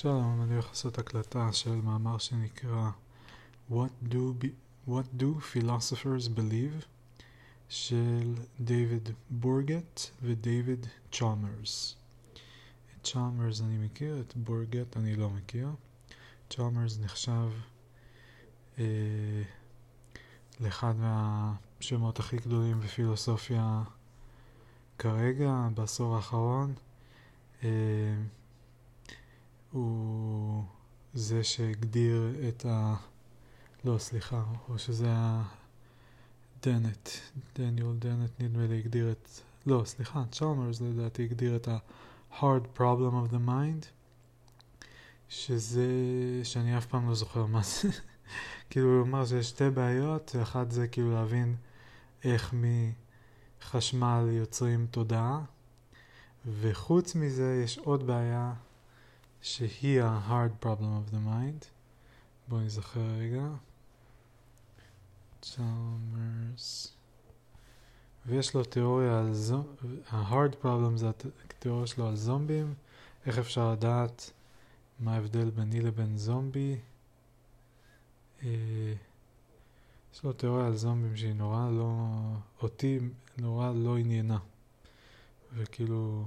שלום, אני הולך לעשות הקלטה של מאמר שנקרא What do, be, What do Philosophers Believe של דייוויד בורגט ודייוויד צ'למרס. את צ'למרס אני מכיר, את בורגט אני לא מכיר. צ'למרס נחשב אה, לאחד מהשמות הכי גדולים בפילוסופיה כרגע, בעשור האחרון. אה, הוא זה שהגדיר את ה... לא, סליחה, או שזה היה דנט, דניאל דנט נדמה לי הגדיר את... לא, סליחה, צ'למרס לדעתי הגדיר את ה-hard problem of the mind, שזה... שאני אף פעם לא זוכר מה זה. כאילו הוא אמר שיש שתי בעיות, אחת זה כאילו להבין איך מחשמל יוצרים תודעה, וחוץ מזה יש עוד בעיה שהיא ה-hard problem of the mind. בואו נזכר רגע. צ'למרס. ויש לו תיאוריה על זומבים, ה-hard problem זה התיאוריה שלו על זומבים, איך אפשר לדעת מה ההבדל ביני לבין זומבי. אה, יש לו תיאוריה על זומבים שהיא נורא לא, אותי נורא לא עניינה. וכאילו,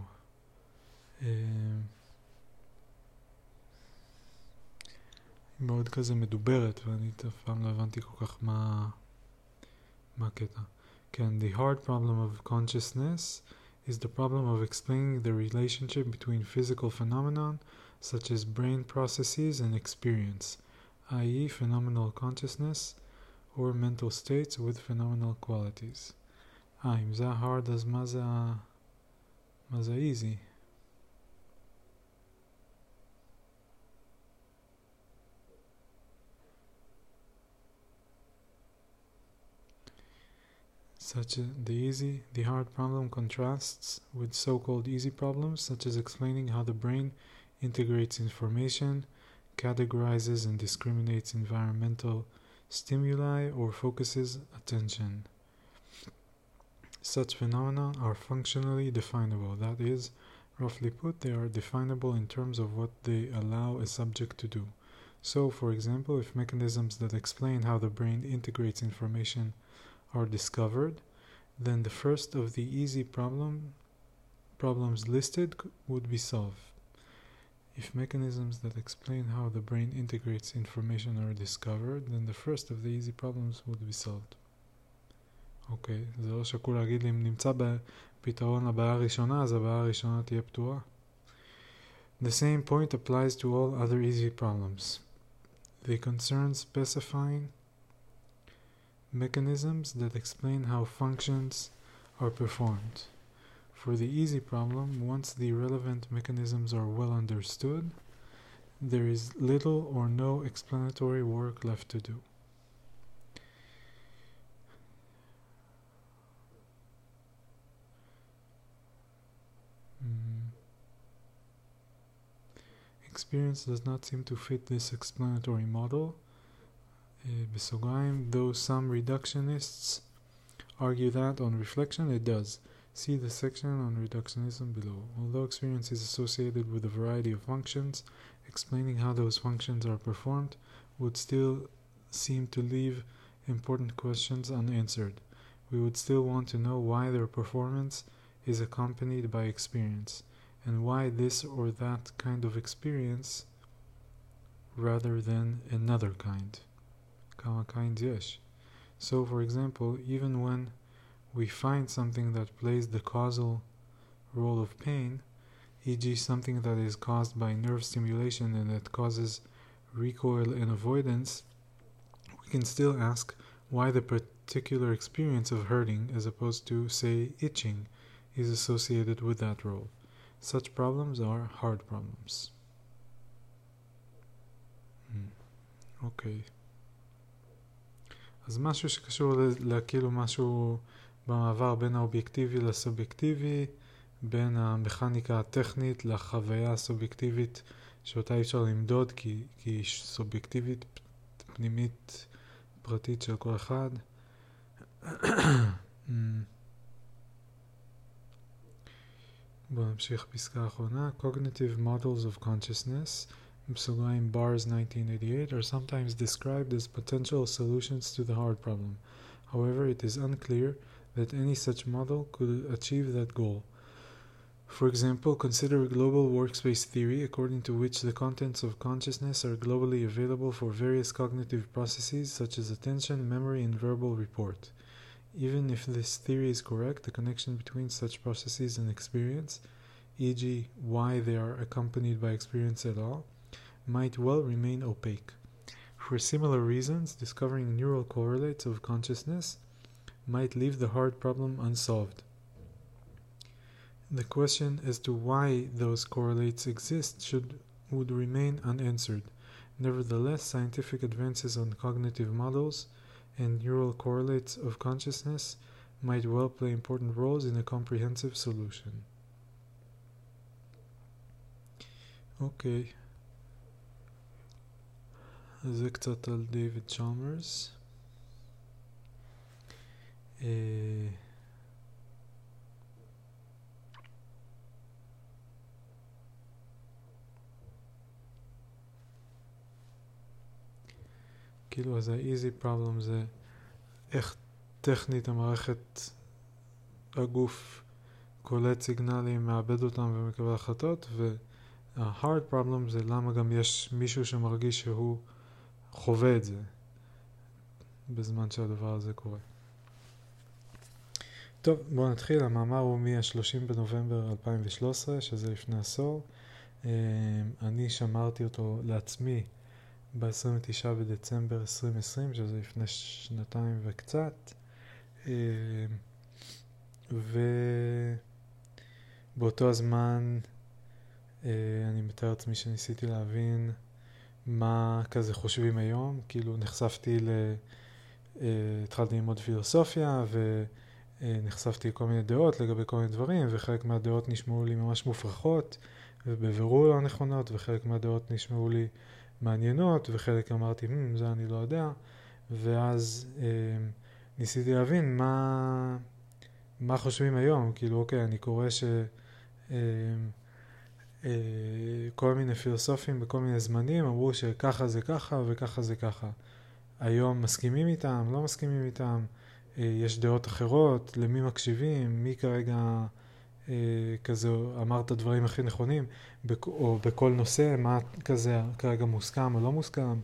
מאוד כזה מדוברת, ואני אף פעם לא הבנתי כל כך מה, מה הקטע. כן, the hard problem of consciousness is the problem of explaining the relationship between physical phenomenon such as brain processes and experience, i.e. phenomenal consciousness or mental states with phenomenal qualities. אה, אם זה ה-hard אז מה זה ה... מה זה easy? Such as the easy, the hard problem contrasts with so-called easy problems, such as explaining how the brain integrates information, categorizes and discriminates environmental stimuli, or focuses attention. Such phenomena are functionally definable, that is, roughly put, they are definable in terms of what they allow a subject to do. So, for example, if mechanisms that explain how the brain integrates information are discovered, then the first of the easy problem problems listed would be solved. If mechanisms that explain how the brain integrates information are discovered, then the first of the easy problems would be solved. אוקיי, okay, זה לא שקול להגיד לי אם נמצא בפתרון לבעיה הראשונה, אז הבעיה הראשונה תהיה פתורה. The same point applies to all other easy problems. They concern specifying mechanisms that explain how functions are performed. For the easy problem, once the relevant mechanisms are well understood, there is little or no explanatory work left to do. Mm. Experience does not seem to fit this explanatory model בסוגריים, though some reductionists argue that on reflection it does. See the section on reductionism below. Although experience is associated with a variety of functions, explaining how those functions are performed would still seem to leave important questions unanswered. We would still want to know why their performance is accompanied by experience, and why this or that kind of experience rather than another kind. kawakaindiash. So, for example, even when we find something that plays the causal role of pain, e.g., something that is caused by nerve stimulation and that causes recoil and avoidance, we can still ask why the particular experience of hurting, as opposed to, say, itching, is associated with that role. Such problems are hard problems. Hmm. Okay. אז משהו שקשור לכאילו משהו במעבר בין האובייקטיבי לסובייקטיבי, בין המכניקה הטכנית לחוויה הסובייקטיבית שאותה אי אפשר למדוד כי, כי היא סובייקטיבית פנימית פרטית של כל אחד. בואו נמשיך פסקה אחרונה. Cognitive models of consciousness Pseudonym Bars 1988 are sometimes described as potential solutions to the hard problem. However, it is unclear that any such model could achieve that goal. For example, consider global workspace theory, according to which the contents of consciousness are globally available for various cognitive processes such as attention, memory, and verbal report. Even if this theory is correct, the connection between such processes and experience, e.g., why they are accompanied by experience at all, might well remain opaque. For similar reasons, discovering neural correlates of consciousness might leave the hard problem unsolved. The question as to why those correlates exist should would remain unanswered. Nevertheless, scientific advances on cognitive models and neural correlates of consciousness might well play important roles in a comprehensive solution. Okay. זה קצת על דיוויד צ'אמרס. כאילו אז ה-easy problem זה איך טכנית המערכת, הגוף קולט סיגנלים, מאבד אותם ומקבל החלטות, וה-hard problem זה למה גם יש מישהו שמרגיש שהוא חווה את זה בזמן שהדבר הזה קורה. טוב, בואו נתחיל. המאמר הוא מ-30 בנובמבר 2013, שזה לפני עשור. אה, אני שמרתי אותו לעצמי ב-29 בדצמבר 2020, שזה לפני שנתיים וקצת. אה, ובאותו הזמן אה, אני מתאר לעצמי שניסיתי להבין מה כזה חושבים היום, כאילו נחשפתי ל... אה, התחלתי ללמוד פילוסופיה ונחשפתי לכל מיני דעות לגבי כל מיני דברים וחלק מהדעות נשמעו לי ממש מופרכות ובבירור לא נכונות וחלק מהדעות נשמעו לי מעניינות וחלק אמרתי, hmm, זה אני לא יודע. ואז אה, ניסיתי להבין מה, מה חושבים היום, כאילו אוקיי, אני קורא ש... אה, אה, כל מיני פילוסופים בכל מיני זמנים אמרו שככה זה ככה וככה זה ככה. היום מסכימים איתם, לא מסכימים איתם, אה, יש דעות אחרות, למי מקשיבים, מי כרגע אה, כזה אמר את הדברים הכי נכונים, או בכל נושא, מה כזה כרגע מוסכם או לא מוסכם.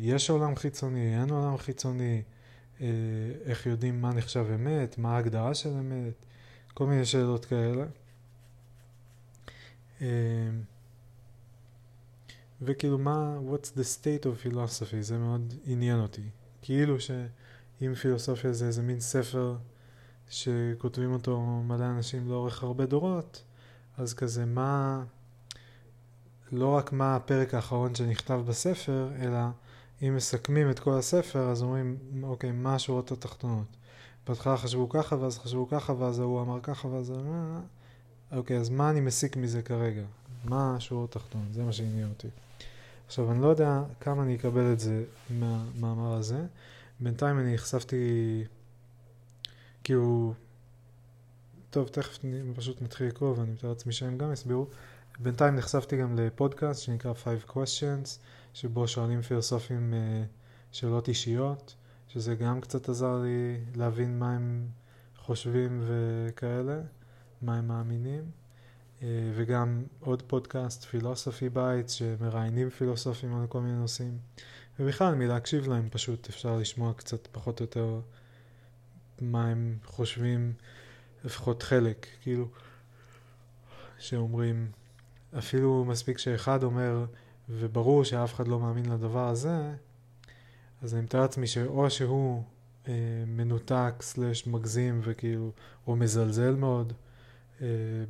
יש עולם חיצוני, אין עולם חיצוני, איך יודעים מה נחשב אמת, מה ההגדרה של אמת, כל מיני שאלות כאלה. אמ, וכאילו מה, what's the state of philosophy, זה מאוד עניין אותי. כאילו שאם פילוסופיה זה איזה מין ספר שכותבים אותו מלא אנשים לאורך הרבה דורות, אז כזה מה, לא רק מה הפרק האחרון שנכתב בספר, אלא אם מסכמים את כל הספר, אז אומרים, אוקיי, מה השורות התחתונות? בהתחלה חשבו ככה, ואז חשבו ככה, ואז ההוא אמר ככה, ואז... אוקיי, אז מה אני מסיק מזה כרגע? מה השורה התחתון? זה מה שעניין אותי. עכשיו, אני לא יודע כמה אני אקבל את זה מהמאמר הזה. בינתיים אני נחשפתי, כאילו, טוב, תכף אני פשוט נתחיל לקרוא ואני מתאר לעצמי שהם גם יסבירו. בינתיים נחשפתי גם לפודקאסט שנקרא Five Questions, שבו שואלים פילוסופים uh, שאלות אישיות, שזה גם קצת עזר לי להבין מה הם חושבים וכאלה. מה הם מאמינים, אה, וגם עוד פודקאסט, Philosophy Bites, שמראיינים פילוסופים על כל מיני נושאים, ובכלל מלהקשיב להם פשוט אפשר לשמוע קצת פחות או יותר מה הם חושבים, לפחות חלק, כאילו, שאומרים, אפילו מספיק שאחד אומר, וברור שאף אחד לא מאמין לדבר הזה, אז אני מתאר לעצמי שאו שהוא אה, מנותק סלש מגזים וכאילו, או מזלזל מאוד,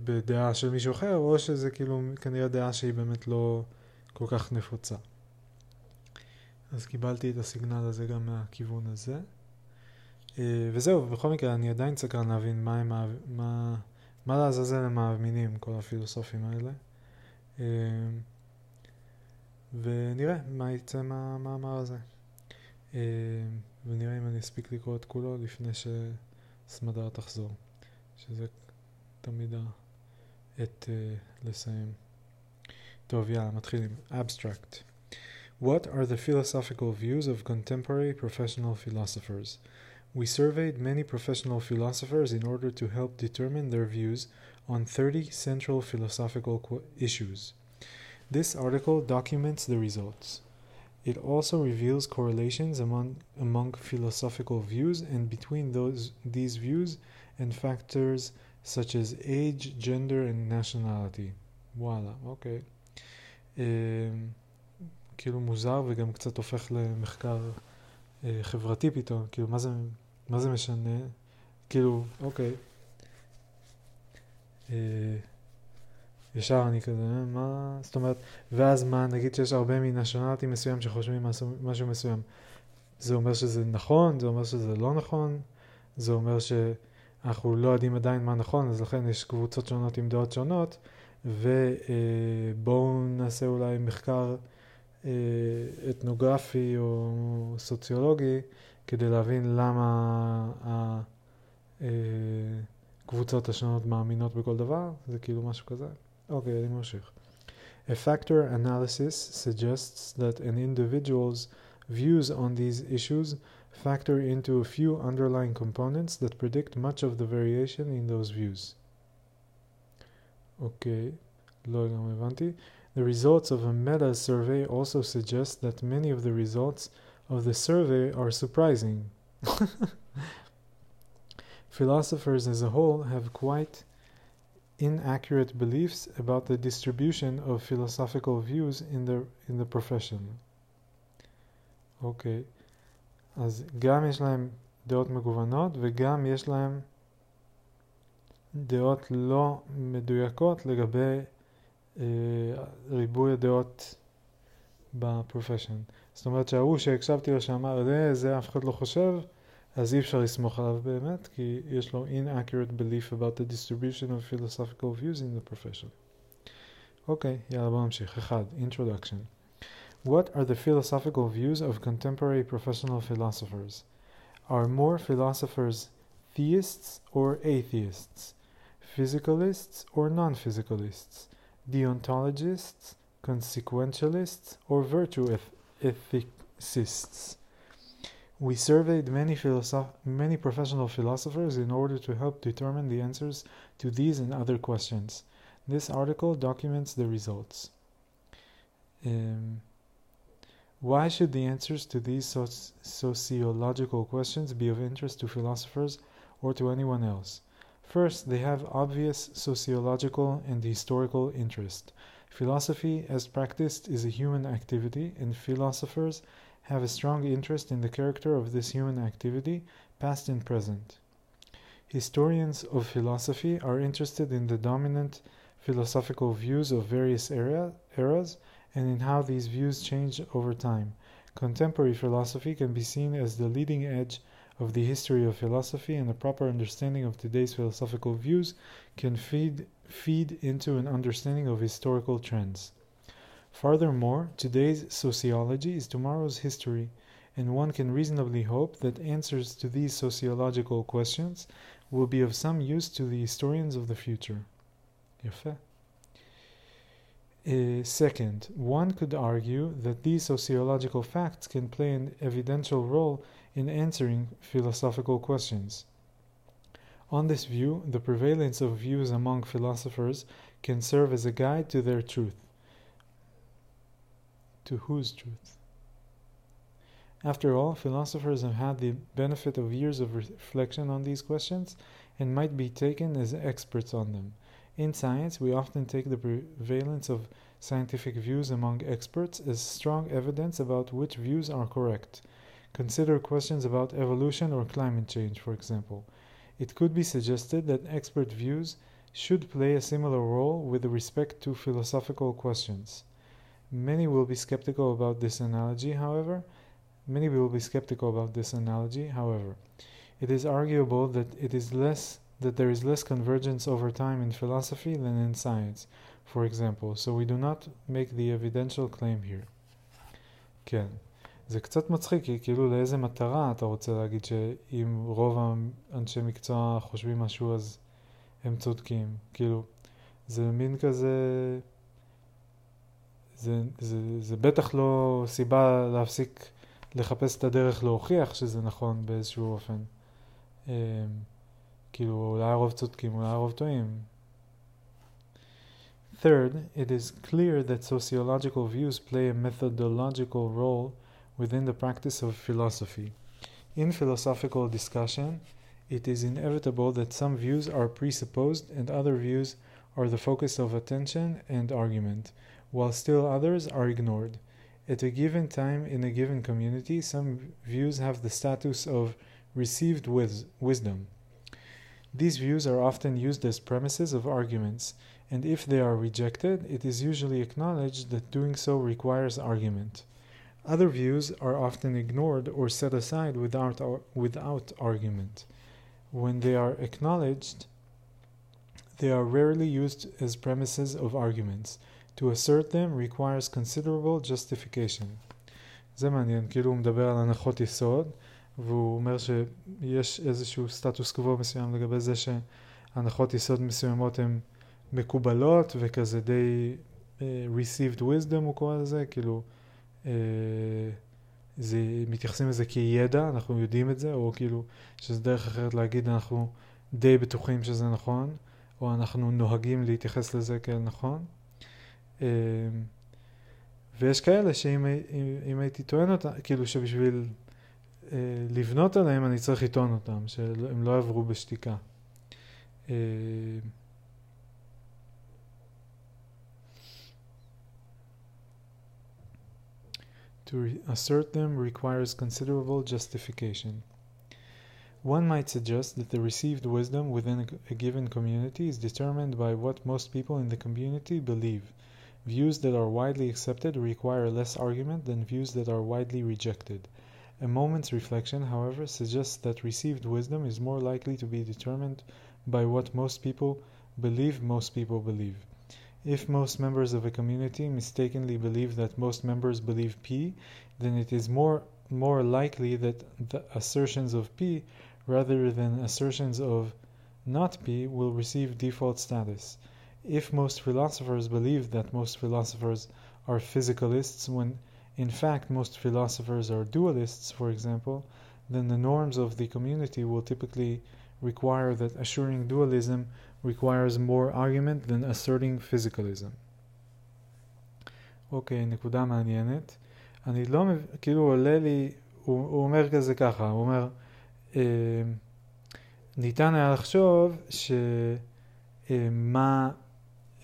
בדעה של מישהו אחר, או שזה כאילו כנראה דעה שהיא באמת לא כל כך נפוצה. אז קיבלתי את הסיגנל הזה גם מהכיוון הזה. אה, וזהו, בכל מקרה אני עדיין סקרן להבין מה הם, מה, מה לעזאזל הם מאמינים, כל הפילוסופים האלה. אה, ונראה מה יצא מהמאמר הזה. ונראה אם אני אספיק לקרוא את כולו לפני שסמדר תחזור. שזה תמיד העת uh, לסיים. טוב, יאללה, מתחילים. Abstract. What are the philosophical views of contemporary professional philosophers? We surveyed many professional philosophers in order to help determine their views on 30 central philosophical issues. This article documents the results. It also reveals correlations among, among philosophical views and between those, these views and factors such as age, gender, and nationality. וואלה, אוקיי. אה, כאילו מוזר וגם קצת הופך למחקר אה, חברתי פתאום, כאילו מה זה, מה זה משנה? כאילו, אוקיי. אה, ישר אני כזה, מה, זאת אומרת, ואז מה, נגיד שיש הרבה מנשיונליטי מסוים שחושבים משהו, מסוים. זה אומר שזה נכון, זה אומר שזה לא נכון, זה אומר שאנחנו לא יודעים עדיין מה נכון, אז לכן יש קבוצות שונות עם דעות שונות, ובואו נעשה אולי מחקר אה, אתנוגרפי או סוציולוגי כדי להבין למה הקבוצות השונות מאמינות בכל דבר, זה כאילו משהו כזה. אוקיי, אני ממשיך. A factor analysis suggests that an individual's views on these issues factor into a few underlying components that predict much of the variation in those views. אוקיי, לא לגמרי הבנתי. The results of a meta survey also suggest that many of the results of the survey are surprising. Philosophers as a whole have quite inaccurate beliefs about the distribution of philosophical views in the, in the profession. אוקיי, okay. אז גם יש להם דעות מגוונות וגם יש להם דעות לא מדויקות לגבי אה, ריבוי הדעות בפרופשן. זאת אומרת שההוא שהקשבתי לו שאמר זה, זה אף אחד לא חושב, אז אי אפשר לסמוך עליו באמת, כי יש לו inaccurate belief about the distribution of philosophical views in the profession. אוקיי, okay, יאללה בוא נמשיך. אחד, introduction. What are the philosophical views of contemporary professional philosophers? Are more philosophers theists or atheists? Physicalists or non-physicalists? Deontologists, consequentialists, or virtue ethicists? We surveyed many, philosoph- many professional philosophers in order to help determine the answers to these and other questions. This article documents the results. Um, why should the answers to these soci- sociological questions be of interest to philosophers or to anyone else? First, they have obvious sociological and historical interest. Philosophy, as practiced, is a human activity, and philosophers have a strong interest in the character of this human activity, past and present. Historians of philosophy are interested in the dominant philosophical views of various era, eras and in how these views change over time. Contemporary philosophy can be seen as the leading edge of the history of philosophy, and a proper understanding of today's philosophical views can feed, feed into an understanding of historical trends. Furthermore, today's sociology is tomorrow's history, and one can reasonably hope that answers to these sociological questions will be of some use to the historians of the future. יפה. Uh, second, one could argue that these sociological facts can play an evidential role in answering philosophical questions. On this view, the prevalence of views among philosophers can serve as a guide to their truth. To whose truth? After all, philosophers have had the benefit of years of reflection on these questions and might be taken as experts on them. In science, we often take the prevalence of scientific views among experts as strong evidence about which views are correct. Consider questions about evolution or climate change, for example. It could be suggested that expert views should play a similar role with respect to philosophical questions. Many will be skeptical about this analogy, however. Many will be skeptical about this analogy, however. It is arguable that it is less that there is less convergence over time in philosophy than in science, for example, so we do not make the evidential claim here. כן. זה קצת מצחיק, כי כאילו לאיזה מטרה אתה רוצה להגיד שאם רוב האנשי מקצוע חושבים משהו אז הם צודקים. כאילו, זה מין כזה זה, זה, זה בטח לא סיבה להפסיק לחפש את הדרך להוכיח שזה נכון באיזשהו אופן. אה, כאילו, אולי הרוב צודקים, אולי הרוב טועים. Third, it is clear that sociological views play a methodological role within the practice of philosophy. In philosophical discussion, it is inevitable that some views are presupposed and other views are the focus of attention and argument, while still others are ignored. At a given time in a given community, some views have the status of received wis- wisdom. These views are often used as premises of arguments, and if they are rejected, it is usually acknowledged that doing so requires argument. Other views are often ignored or set aside without, without argument. When they are acknowledged, they are rarely used as premises of arguments. To assert them requires considerable justification. זה מעניין, כאילו הוא מדבר על הנחות יסוד, והוא אומר שיש איזשהו סטטוס קוו מסוים לגבי זה שהנחות יסוד מסוימות הן מקובלות וכזה די uh, received wisdom הוא קורא לזה, כאילו uh, זה, מתייחסים לזה כידע, אנחנו יודעים את זה, או כאילו שזה דרך אחרת להגיד אנחנו די בטוחים שזה נכון, או אנחנו נוהגים להתייחס לזה כאל נכון. Uh, ויש כאלה שאם אם הייתי טוען אותם, כאילו שבשביל לבנות עליהם אני צריך לטעון אותם, שהם לא יעברו בשתיקה. Uh, To assert them requires considerable justification. One might suggest that the received wisdom within a, given community is determined by what most people in the community believe. Views that are widely accepted require less argument than views that are widely rejected. A moment's reflection, however, suggests that received wisdom is more likely to be determined by what most people believe most people believe. If most members of a community mistakenly believe that most members believe P, then it is more more likely that the assertions of P rather than assertions of not P will receive default status. If most philosophers believe that most philosophers are physicalists when in fact most philosophers are dualists, for example, then the norms of the community will typically require that assuring dualism requires more argument than asserting physicalism. אוקיי, okay, נקודה מעניינת. אני לא מבין, כאילו עולה לי, הוא, הוא אומר כזה ככה, הוא אומר, אה, ניתן היה לחשוב שמה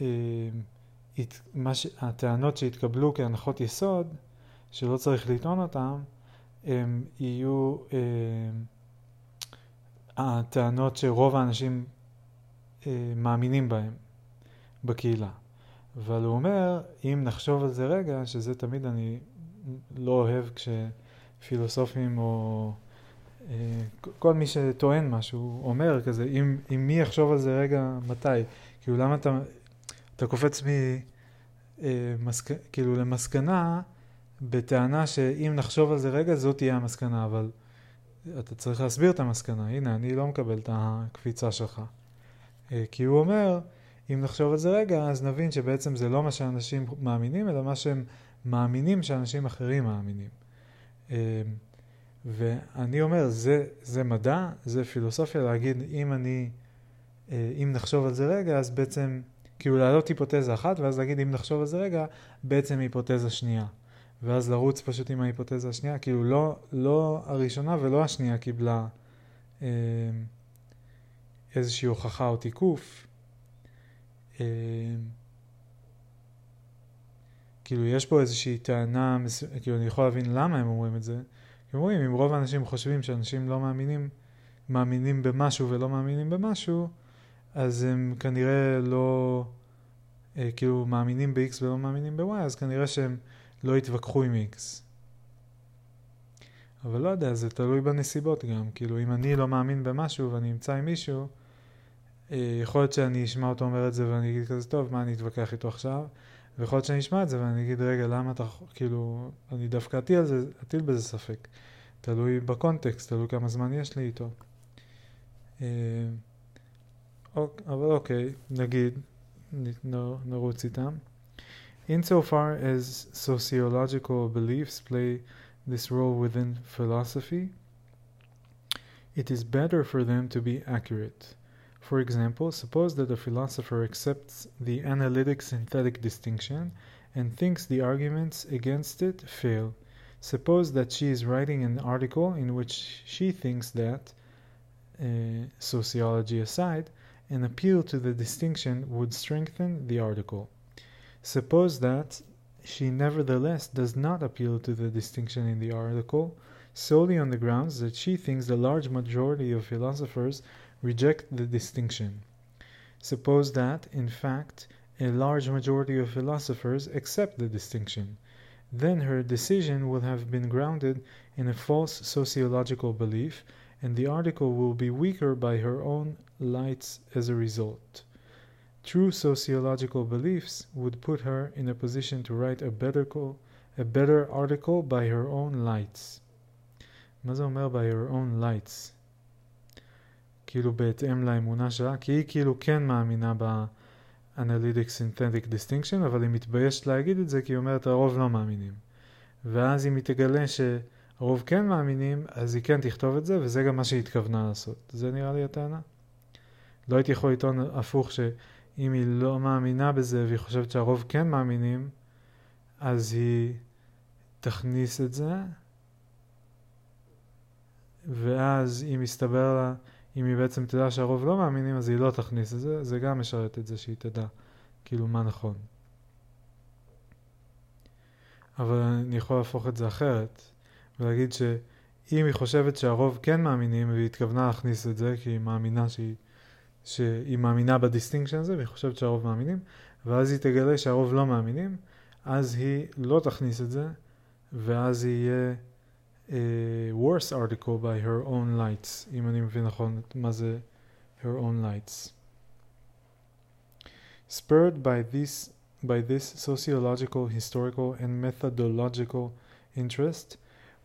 אה, אה, הטענות שהתקבלו כהנחות יסוד, שלא צריך לטעון אותן, הם יהיו אה, הטענות שרוב האנשים אה, מאמינים בהם בקהילה. אבל הוא אומר, אם נחשוב על זה רגע, שזה תמיד אני לא אוהב כשפילוסופים או אה, כל מי שטוען משהו אומר כזה, אם, אם מי יחשוב על זה רגע, מתי? כאילו למה אתה, אתה קופץ מ... מסק, כאילו למסקנה בטענה שאם נחשוב על זה רגע זאת תהיה המסקנה, אבל אתה צריך להסביר את המסקנה. הנה, אני לא מקבל את הקפיצה שלך. אה, כי הוא אומר, אם נחשוב על זה רגע, אז נבין שבעצם זה לא מה שאנשים מאמינים, אלא מה שהם מאמינים שאנשים אחרים מאמינים. אה, ואני אומר, זה, זה מדע, זה פילוסופיה, להגיד אם אני, אה, אם נחשוב על זה רגע, אז בעצם, כאילו להעלות היפותזה אחת, ואז להגיד אם נחשוב על זה רגע, בעצם היפותזה שנייה. ואז לרוץ פשוט עם ההיפותזה השנייה, כאילו לא, לא הראשונה ולא השנייה קיבלה אה, איזושהי הוכחה או תיקוף. אה, כאילו יש פה איזושהי טענה, כאילו אני יכול להבין למה הם אומרים את זה. כי אומרים, אם רוב האנשים חושבים שאנשים לא מאמינים, מאמינים במשהו ולא מאמינים במשהו, אז הם כנראה לא, אה, כאילו מאמינים ב-X ולא מאמינים ב-Y, אז כנראה שהם לא יתווכחו עם X. אבל לא יודע, זה תלוי בנסיבות גם. כאילו, אם אני לא מאמין במשהו ואני אמצא עם מישהו, אה, יכול להיות שאני אשמע אותו אומר את זה ואני אגיד כזה, טוב, מה אני אתווכח איתו עכשיו? ויכול להיות שאני אשמע את זה ואני אגיד, רגע, למה אתה, כאילו, אני דווקא אטיל, זה, אטיל בזה ספק. תלוי בקונטקסט, תלוי כמה זמן יש לי איתו. אה, אבל אוקיי, נגיד, נרוץ איתם. Insofar as sociological beliefs play this role within philosophy, it is better for them to be accurate. For example, suppose that a philosopher accepts the analytic synthetic distinction and thinks the arguments against it fail. Suppose that she is writing an article in which she thinks that, uh, sociology aside, an appeal to the distinction would strengthen the article. Suppose that she nevertheless does not appeal to the distinction in the article solely on the grounds that she thinks the large majority of philosophers reject the distinction. Suppose that, in fact, a large majority of philosophers accept the distinction. Then her decision will have been grounded in a false sociological belief, and the article will be weaker by her own lights as a result. True sociological beliefs would put her in a position to write a better, a better article by her own lights. מה זה אומר by her own lights? כאילו בהתאם לאמונה שלה, כי היא כאילו כן מאמינה ב-analytic synthetic distinction, אבל היא מתביישת להגיד את זה כי היא אומרת הרוב לא מאמינים. ואז אם היא תגלה שהרוב כן מאמינים, אז היא כן תכתוב את זה, וזה גם מה שהיא התכוונה לעשות. זה נראה לי הטענה. לא הייתי יכול לטעון הפוך שאם היא לא מאמינה בזה והיא חושבת שהרוב כן מאמינים, אז היא תכניס את זה, ואז אם יסתבר לה, אם היא בעצם תדע שהרוב לא מאמינים, אז היא לא תכניס את זה, זה גם משרת את זה שהיא תדע, כאילו מה נכון. אבל אני יכול להפוך את זה אחרת, ולהגיד שאם היא חושבת שהרוב כן מאמינים, והיא התכוונה להכניס את זה, כי היא מאמינה שהיא, שהיא מאמינה ב distinction הזה, והיא חושבת שהרוב מאמינים, ואז היא תגלה שהרוב לא מאמינים, אז היא לא תכניס את זה, ואז יהיה... a worse article by her own lights, אם אני מבין נכון מה זה her own lights. Spurred by this, by this sociological, historical, and methodological interest,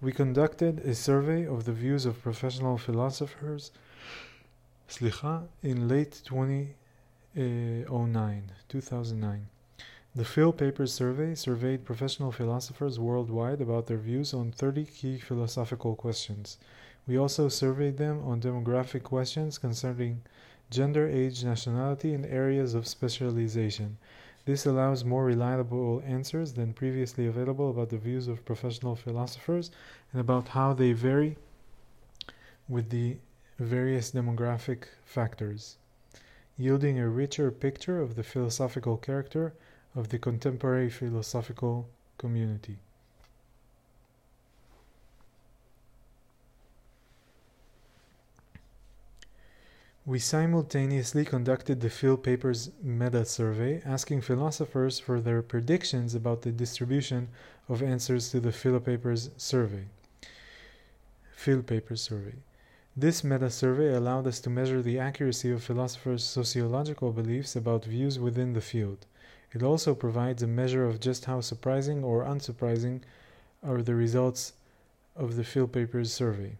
we conducted a survey of the views of professional philosophers Slicha in late eh, 2009, 2009. The Phil Papers Survey surveyed professional philosophers worldwide about their views on 30 key philosophical questions. We also surveyed them on demographic questions concerning gender, age, nationality, and areas of specialization. This allows more reliable answers than previously available about the views of professional philosophers and about how they vary with the various demographic factors, yielding a richer picture of the philosophical character of the contemporary philosophical community. We simultaneously conducted the Phil Papers meta survey, asking philosophers for their predictions about the distribution of answers to the Phil Papers survey. Phil Papers survey. This meta survey allowed us to measure the accuracy of philosophers' sociological beliefs about views within the field. It also provides a measure of just how surprising or unsurprising are the results of the field Papers survey.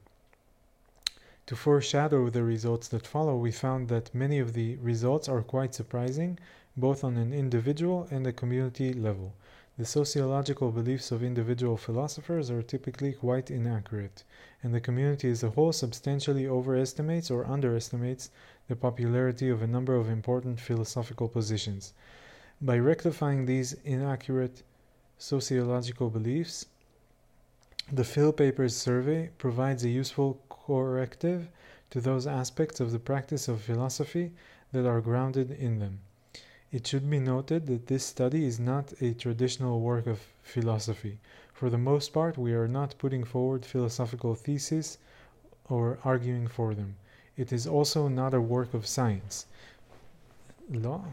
To foreshadow the results that follow, we found that many of the results are quite surprising, both on an individual and a community level. The sociological beliefs of individual philosophers are typically quite inaccurate, and the community as a whole substantially overestimates or underestimates the popularity of a number of important philosophical positions. By rectifying these inaccurate sociological beliefs, the Phil Papers survey provides a useful corrective to those aspects of the practice of philosophy that are grounded in them. It should be noted that this study is not a traditional work of philosophy. For the most part, we are not putting forward philosophical theses or arguing for them. It is also not a work of science. Law?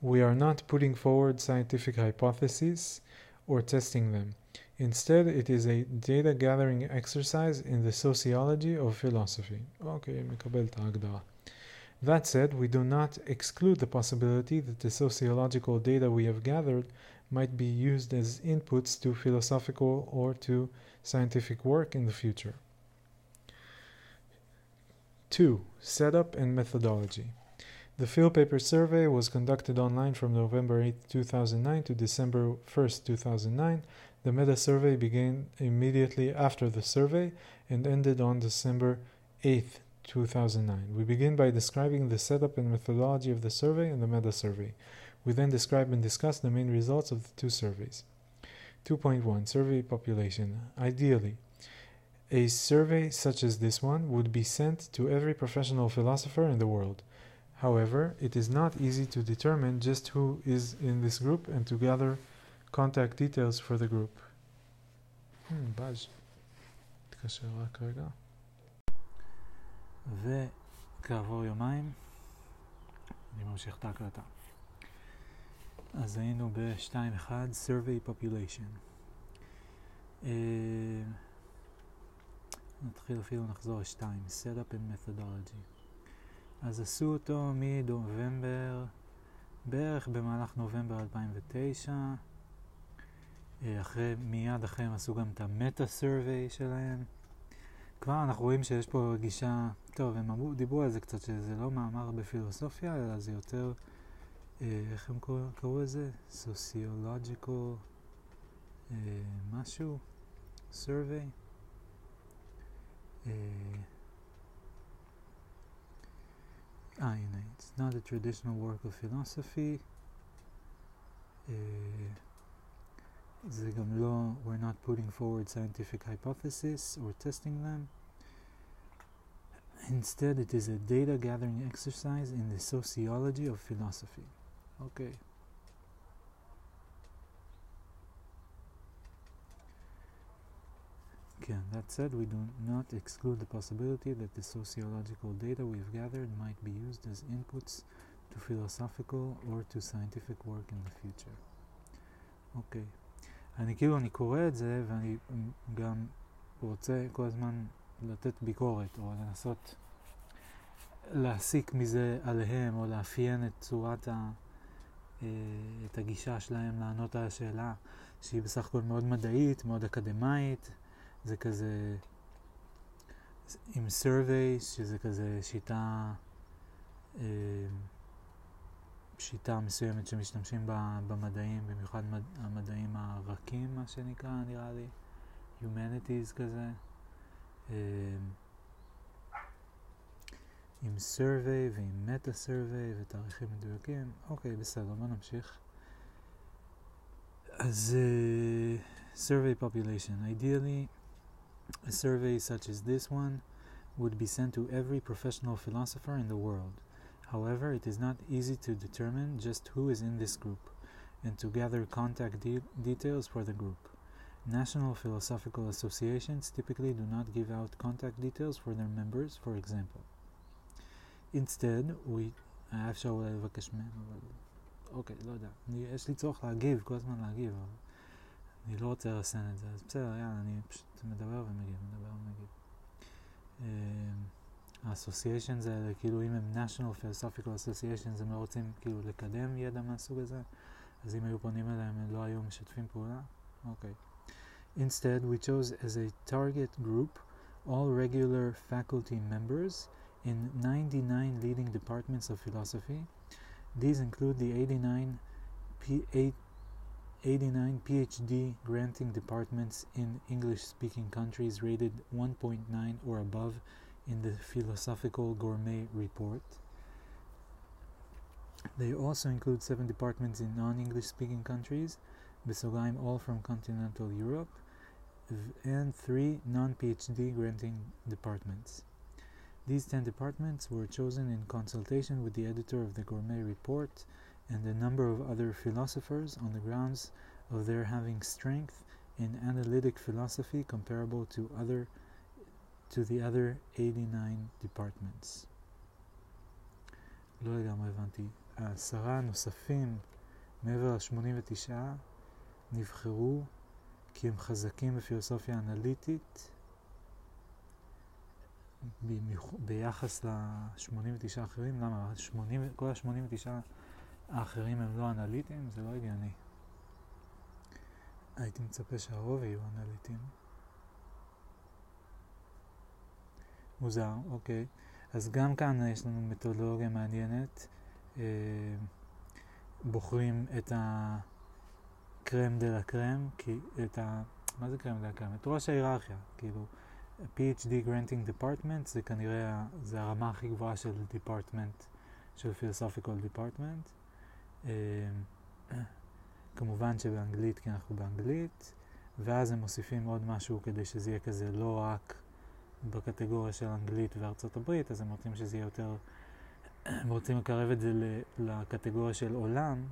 We are not putting forward scientific hypotheses or testing them. Instead, it is a data gathering exercise in the sociology of philosophy. Okay, מקבל את ההגדרה. that said, we do not exclude the possibility that the sociological data we have gathered might be used as inputs to philosophical or to scientific work in the future. 2. Setup and methodology. The field paper survey was conducted online from November 8, 2009 to December 1st, 2009. The meta survey began immediately after the survey and ended on December 8th, 2009. We begin by describing the setup and methodology of the survey and the meta survey. We then describe and discuss the main results of the two surveys. 2.1 Survey population. Ideally, a survey such as this one would be sent to every professional philosopher in the world. However, it is not easy to determine just who is in this group and to gather contact details for the group. Hmm, באז. תתקשר רק רגע. וכעבור יומיים אני ממשיך את ההקלטה. אז היינו ב-2.1 survey population. Uh, נתחיל אפילו נחזור ל-2, setup and methodology. אז עשו אותו מדובמבר, בערך במהלך נובמבר 2009. אה, אחרי, מיד אחרי הם עשו גם את המטה סרוויי שלהם. כבר אנחנו רואים שיש פה גישה, טוב, הם אמרו, דיברו על זה קצת, שזה לא מאמר בפילוסופיה, אלא זה יותר, אה, איך הם קראו, לזה? סוציולוג'יקל אה, משהו? survey. אה, Ah, it's not a traditional work of philosophy. Uh, we're not putting forward scientific hypotheses or testing them. Instead, it is a data gathering exercise in the sociology of philosophy. Okay. Again, that said, we do not exclude the possibility that the sociological data we've gathered might be used as inputs to philosophical or to scientific work in the future. אוקיי. Okay. אני כאילו, אני קורא את זה ואני גם רוצה כל הזמן לתת ביקורת או לנסות להסיק מזה עליהם או לאפיין את צורת ה... את הגישה שלהם לענות על השאלה שהיא בסך הכל מאוד מדעית, מאוד אקדמאית, זה כזה עם survey, שזה כזה שיטה, אה, שיטה מסוימת שמשתמשים בה במדעים, במיוחד מד, המדעים הרכים, מה שנקרא, נראה לי, Humanities כזה. אה, עם survey ועם מטה survey ותאריכים מדויקים. אוקיי, בסדר, בוא נמשיך. אז uh, survey population, ideally A survey such as this one would be sent to every professional philosopher in the world. However, it is not easy to determine just who is in this group and to gather contact de- details for the group. National philosophical associations typically do not give out contact details for their members, for example. Instead, we... היה אפשר אולי לבקש מהם, אבל... אוקיי, לא יודע. אני, יש לי צורך להגיב, כל הזמן להגיב, אבל... אני לא רוצה לרסן את זה, אז בסדר, יאללה, אני פשוט מדבר ומגיב, מדבר ומגיב. האסוסיישנס האלה, כאילו אם הם national philosophical associations, הם לא רוצים כאילו לקדם ידע מהסוג הזה, אז אם היו פונים אליהם הם לא היו משתפים פעולה? אוקיי. Instead, we chose as a target group all regular faculty members in 99 leading departments of philosophy. These include the 89 P8 89 PhD granting departments in English speaking countries rated 1.9 or above in the Philosophical Gourmet Report. They also include seven departments in non English speaking countries, Besogaim all from continental Europe, and three non PhD granting departments. These ten departments were chosen in consultation with the editor of the Gourmet Report and a number of other philosophers on the grounds of their having strength in analytic philosophy comparable to other to the other 89 departments. לא לגמרי הבנתי. העשרה הנוספים מעבר ל-89 נבחרו כי הם חזקים בפילוסופיה אנליטית ביחס ל-89 האחרים. למה? 80, כל ה-89 האחרים הם לא אנליטיים? זה לא הגיוני. הייתי מצפה שהרוב יהיו אנליטיים. מוזר, אוקיי. אז גם כאן יש לנו מתודולוגיה מעניינת. אה, בוחרים את הקרם דה לה קרם, כי את ה... מה זה קרם דה לה קרם? את ראש ההיררכיה, כאילו PhD Granting Department זה כנראה, זה הרמה הכי גבוהה של Department, של Philosophical Department. אה, כמובן שבאנגלית, כי אנחנו באנגלית, ואז הם מוסיפים עוד משהו כדי שזה יהיה כזה לא רק בקטגוריה של אנגלית וארצות הברית, אז הם רוצים שזה יהיה יותר, הם רוצים לקרב את זה לקטגוריה של עולם,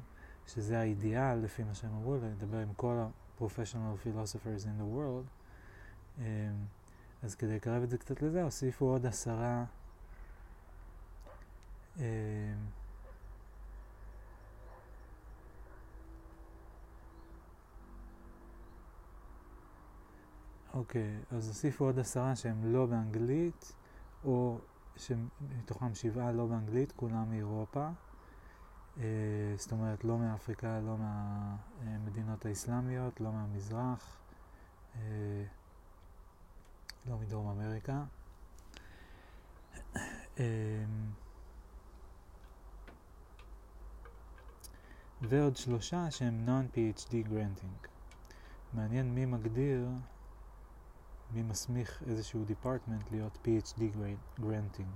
שזה האידיאל לפי מה שהם אמרו, לדבר עם כל ה-professional philosophers in the world. אמ, אז כדי לקרב את זה קצת לזה, הוסיפו עוד עשרה אוקיי, אז הוסיפו עוד עשרה שהם לא באנגלית, או שמתוכם שבעה לא באנגלית, כולם מאירופה. אה, זאת אומרת, לא מאפריקה, לא מהמדינות האסלאמיות, לא מהמזרח, אה, לא מדרום אמריקה. אה, ועוד שלושה שהם non-PhD granting. מעניין מי מגדיר מי מסמיך איזשהו דיפרטמנט להיות PhD גרנטינג.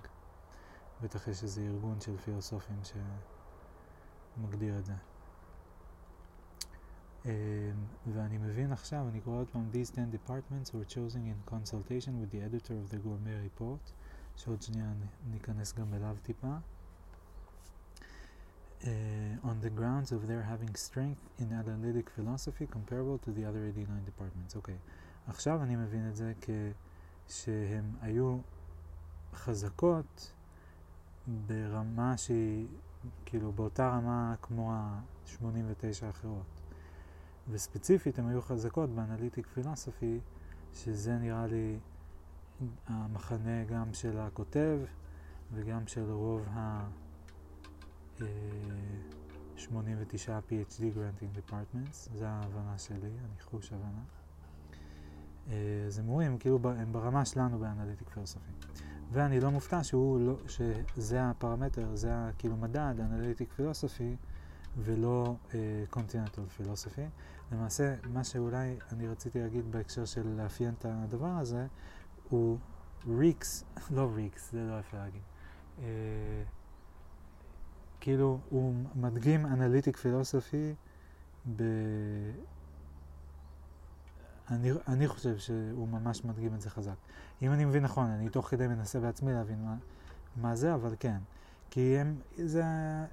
בטח יש איזה ארגון של פילוסופים שמגדיר את זה. Um, ואני מבין עכשיו, אני קורא עוד פעם, These 10 departments were chosen in consultation with the editor of the gourmet report, שעוד שנייה ניכנס גם אליו טיפה. Uh, on the grounds of their having strength in analytic philosophy comparable to the other 89 departments. אוקיי. Okay. עכשיו אני מבין את זה כשהן היו חזקות ברמה שהיא, כאילו באותה רמה כמו ה-89 האחרות. וספציפית הן היו חזקות באנליטיק פילוסופי, שזה נראה לי המחנה גם של הכותב וגם של רוב ה... 89 PhD Granting Departments, זה ההבנה שלי, הניחוש הבנה. אז הם רואים, כאילו הם ברמה שלנו באנליטיק פילוסופי. ואני לא מופתע שהוא לא, שזה הפרמטר, זה כאילו מדד, אנליטיק פילוסופי, ולא קונטיננטל uh, פילוסופי. למעשה, מה שאולי אני רציתי להגיד בהקשר של לאפיין את הדבר הזה, הוא ריקס, לא ריקס, זה לא יפה להגיד. Uh, כאילו, הוא מדגים אנליטיק פילוסופי ב... אני, אני חושב שהוא ממש מדגים את זה חזק. אם אני מבין נכון, אני תוך כדי מנסה בעצמי להבין מה, מה זה, אבל כן. כי הם, זה,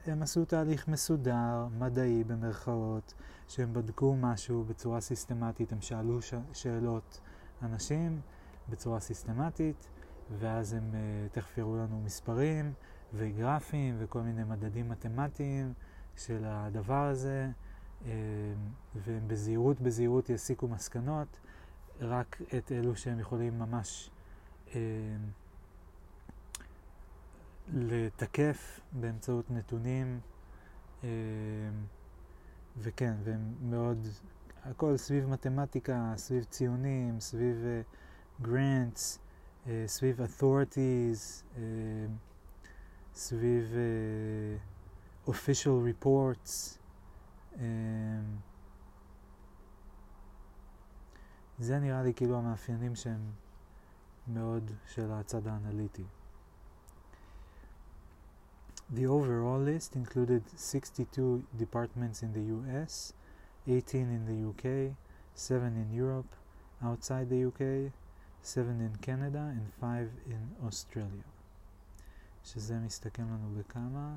הם עשו תהליך מסודר, מדעי במרכאות, שהם בדקו משהו בצורה סיסטמטית, הם שאלו ש, שאלות אנשים בצורה סיסטמטית, ואז הם uh, תכף יראו לנו מספרים וגרפים וכל מיני מדדים מתמטיים של הדבר הזה. אמ, והם בזהירות בזהירות יסיקו מסקנות, רק את אלו שהם יכולים ממש אמ, לתקף באמצעות נתונים, אמ, וכן, והם מאוד, הכל סביב מתמטיקה, סביב ציונים, סביב גרנטס, uh, uh, סביב authorities, uh, סביב uh, official reports, זה נראה לי כאילו המאפיינים שהם מאוד של הצד האנליטי. The overall list included 62 departments in the US, 18 in the UK, 7 in Europe, outside the UK, 7 in Canada and 5 in Australia. שזה מסתכם לנו בכמה?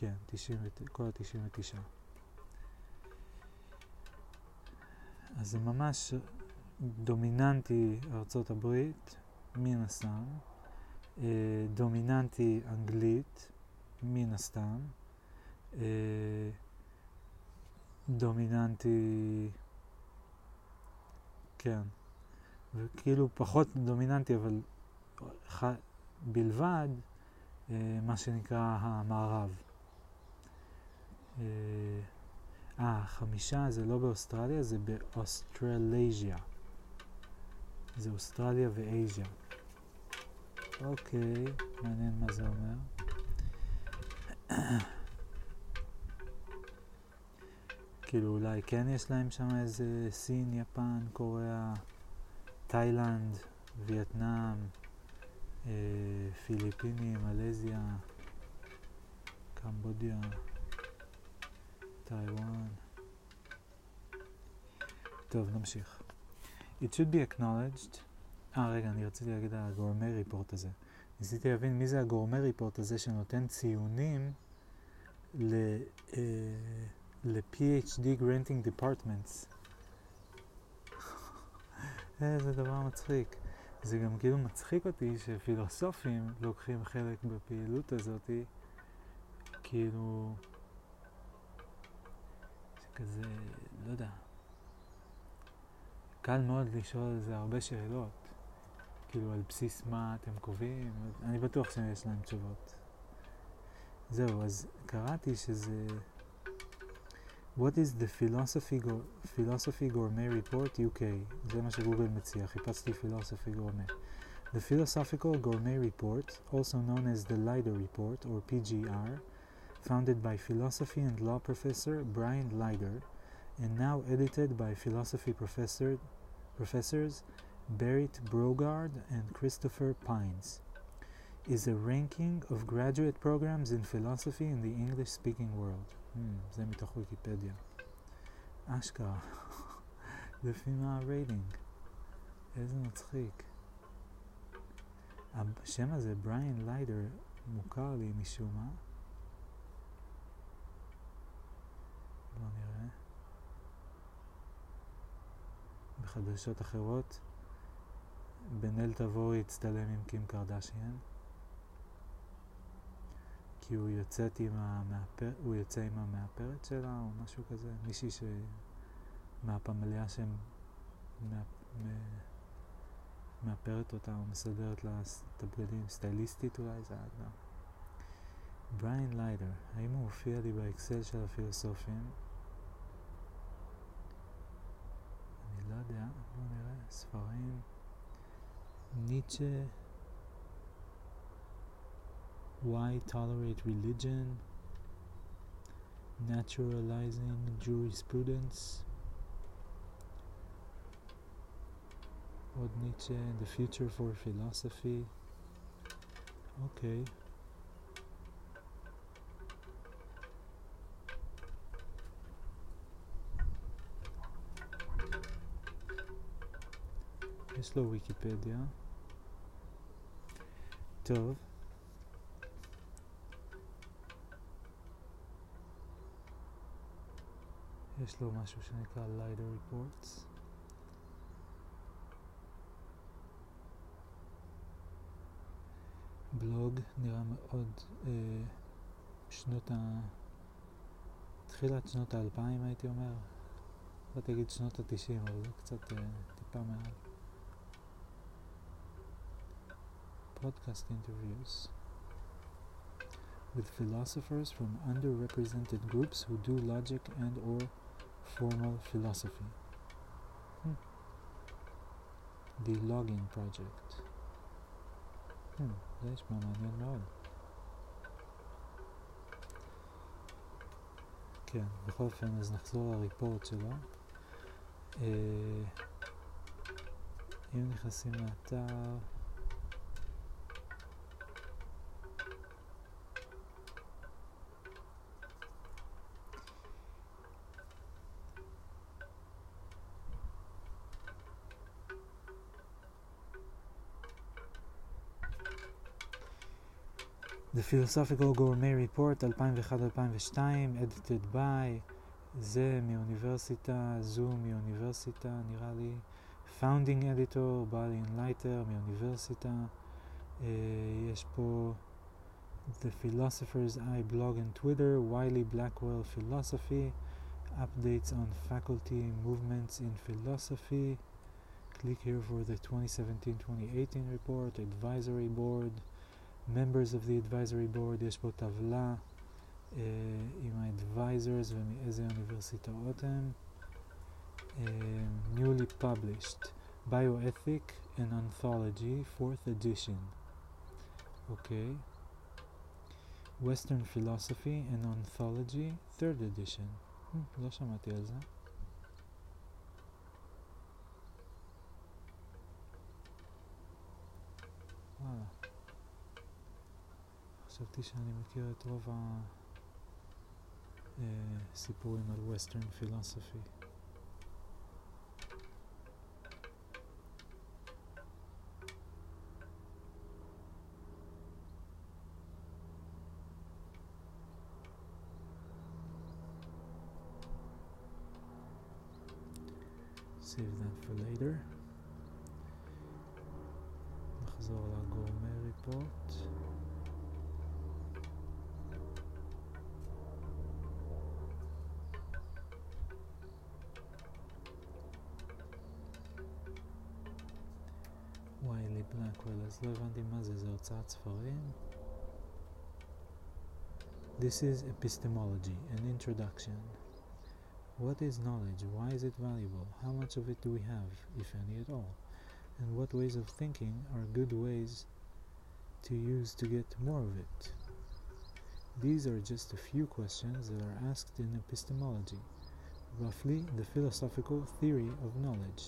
כן, 90, כל ה-99. אז זה ממש דומיננטי ארצות הברית, מן הסתם, אה, דומיננטי אנגלית, מן הסתם, אה, דומיננטי, כן, וכאילו פחות דומיננטי, אבל בלבד, אה, מה שנקרא המערב. אה, חמישה זה לא באוסטרליה, זה באוסטרלזיה. זה אוסטרליה ואייזיה. אוקיי, מעניין מה זה אומר. כאילו אולי כן יש להם שם איזה סין, יפן, קוריאה, תאילנד, וייטנאם, אה, פיליפינים, מלזיה, קמבודיה, טיוואן. טוב, נמשיך. It should be acknowledged. אה, רגע, אני רציתי להגיד על הגורמי ריפורט הזה. ניסיתי להבין מי זה הגורמי ריפורט הזה שנותן ציונים ל... אה, ל-PhD granting departments. איזה דבר מצחיק. זה גם כאילו מצחיק אותי שפילוסופים לוקחים חלק בפעילות הזאתי, כאילו, שכזה, לא יודע, קל מאוד לשאול על זה הרבה שאלות, כאילו על בסיס מה אתם קובעים, אני בטוח שיש להם תשובות. זהו, אז קראתי שזה... What is the philosophy, go, philosophy Gourmet Report UK? זה מה שגוגל מציע, חיפשתי philosophy gourmet. The Philosophical Gourmet Report, also known as the Leider Report or PGR, founded by philosophy and law professor Brian Leider, and now edited by philosophy professor, professors Berit Brogard and Christopher Pines, is a ranking of graduate programs in philosophy in the English speaking world. Hmm, זה מתוך ויקיפדיה. אשכרה. לפי מה הרייטינג? איזה מצחיק. השם הזה, בריין ליידר, מוכר לי משום מה. בואו נראה. בחדשות אחרות, בן אל תבורי הצטלם עם קים קרדשיאן. כי הוא יוצאת עם המאפר... הוא יוצא עם המאפרת שלה או משהו כזה, מישהי ש... מהפמליה שמאפרת אותה או מסדרת לה את הבגדים, סטייליסטית אולי, זה האדם. בריין ליידר, האם הוא הופיע לי באקסל של הפילוסופים? לא יודע, בואו נראה, ספרים. ניטשה Why tolerate religion? Naturalizing jurisprudence. Odd Nietzsche, The Future for Philosophy. Okay. יש לו ויקיפדיה. טוב. יש לו משהו שנקרא Lighter Reports. בלוג נראה מאוד אה, שנות ה... תחילת שנות האלפיים הייתי אומר. לא תגיד שנות התשעים, אבל זה קצת אה, טיפה מעל. podcast interviews with philosophers from underrepresented groups who do logic and or formal philosophy. Hmm. The Logging Project. Hmm, זה נשמע מעניין מאוד. כן, בכל אופן, אז נחזור לריפורט שלו. אה, אם נכנסים לאתר, The Philosophical Gourmet Report 2001-2002, edited by, זה מאוניברסיטה, זו מאוניברסיטה, נראה לי, Founding Editor, בליין לייטר מאוניברסיטה, uh, יש פה The Philosopher's Eye blog and Twitter, Wiley Blackwell Philosophy, updates on faculty movements in philosophy, click here for the 2017-2018 report, advisory board, Members of the advisory board, יש פה טבלה uh, עם ה-advisors ומאיזה אוניברסיטאות הם. Uh, newly published, Bioethic and Anthology, 4th edition. אוקיי. Okay. Western Philosophy and Ontology, third edition. Hmm, לא שמעתי על זה. וואלה. חשבתי שאני מכיר את רוב הסיפורים על Western Philosophy. save that for later. נחזור לגורמי ריפורט. ויילי בלקוול, אז לא הבנתי מה זה, זה הוצאת ספרים? This is epistemology, an introduction. What is knowledge? Why is it valuable? How much of it do we have, if any at all? And what ways of thinking are good ways to use to get more of it? These are just a few questions that are asked in epistemology, roughly the philosophical theory of knowledge.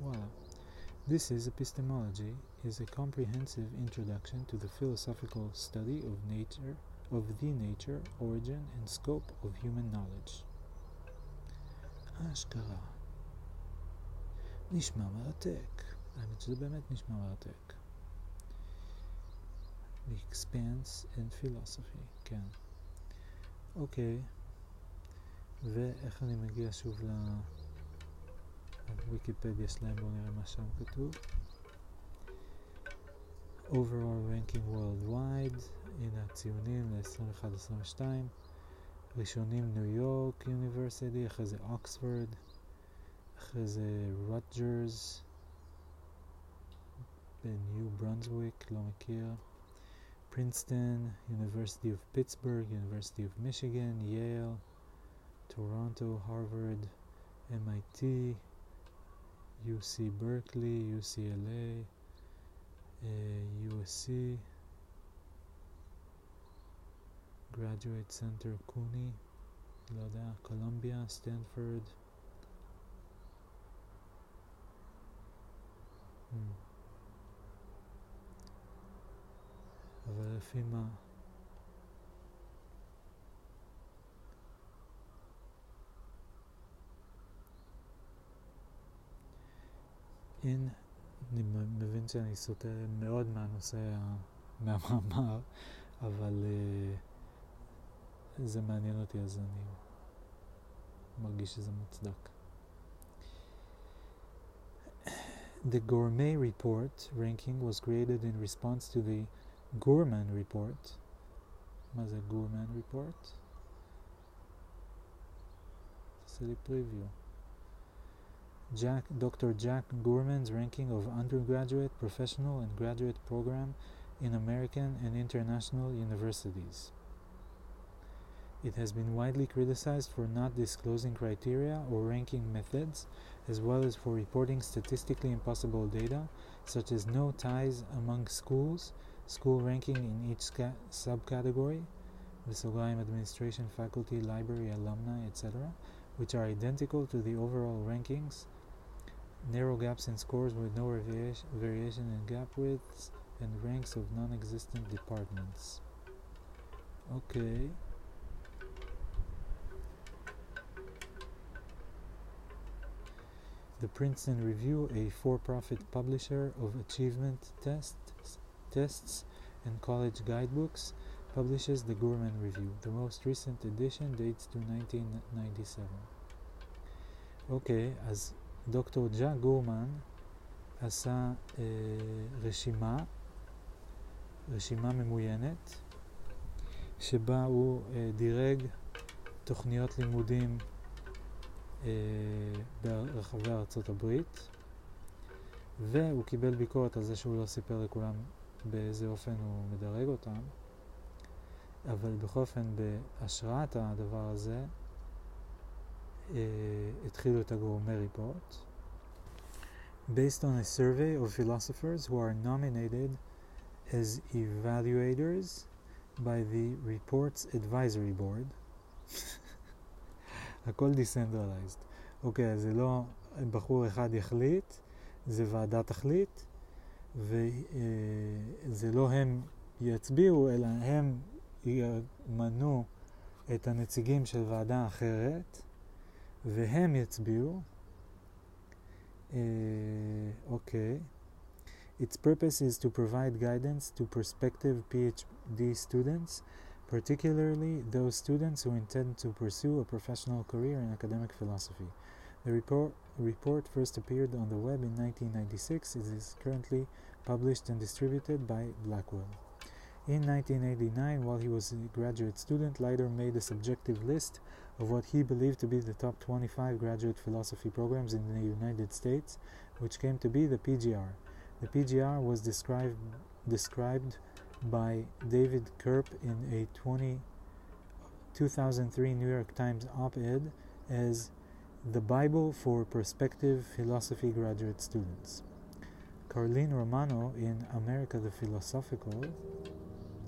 Voila. This is epistemology is a comprehensive introduction to the philosophical study of nature, of the nature, origin, and scope of human knowledge. אשכרה. נשמע מרתק. האמת שזה באמת נשמע מרתק. The Expanse and Philosophy, כן. אוקיי. ואיך אני מגיע שוב לוויקיפדיה שלהם, בואו נראה מה שם כתוב. overall ranking worldwide, הנה הציונים ל-21-22. ראשונים ניו יורק יוניברסיטי, אחרי זה אוקספורד, אחרי זה רוטג'רס, בניו ברנסוויק, לא מכיר, פרינסטון, יוניברסיטי אוף פיטסבורג, יוניברסיטי אוף מישיגן, יייל, טורונטו, הרווארד, MIT, UC ברקלי, UCLA, uh, USC, Graduate Center CUNY, לא יודע, קולומביה, סטנפורד. Hmm. אבל לפי מה? אין, אני מבין שאני סוטה מאוד מהנושא, מהמאמר, אבל uh, זה מעניין אותי אז אני מרגיש שזה מוצדק. The Gourmet Report ranking was created in response to the Gourmand Report. מה זה Gourmand Report? תעשה לי preview. Jack, Dr. Jack Gourmand's ranking of undergraduate, professional, and graduate program in American and international universities. It has been widely criticized for not disclosing criteria or ranking methods, as well as for reporting statistically impossible data, such as no ties among schools, school ranking in each subcategory, the administration, faculty, library, alumni, etc., which are identical to the overall rankings, narrow gaps in scores with no variation in gap widths and ranks of non-existent departments. Okay. The Princeton Review, a for-profit publisher of achievement tests, tests and college guidebooks, publishes the Gorman Review. The most recent edition dates to 1997. Okay, as דוקטור ג'ה גורמן עשה אה, רשימה, רשימה ממוינת, שבה הוא אה, דירג תוכניות לימודים ברחבי ארצות הברית, והוא קיבל ביקורת על זה שהוא לא סיפר לכולם באיזה אופן הוא מדרג אותם, אבל בכל אופן בהשראת הדבר הזה התחילו את הגורמי ריפורט. Based on a survey of philosophers who are nominated as evaluators by the report's advisory board. הכל decentralized. אוקיי, אז זה לא בחור אחד יחליט, זה ועדה תחליט, וזה לא הם יצביעו, אלא הם ימנו את הנציגים של ועדה אחרת, והם יצביעו. אוקיי. Its purpose is to provide guidance to prospective PhD students, particularly those students who intend to pursue a professional career in academic philosophy. The report, report first appeared on the web in 1996. It is currently published and distributed by Blackwell. In 1989, while he was a graduate student, Leider made a subjective list of what he believed to be the top 25 graduate philosophy programs in the United States, which came to be the PGR. The PGR was described, described by David Kerp in a 20, 2003 New York Times op ed as the Bible for prospective philosophy graduate students. Carlene Romano in America the Philosophical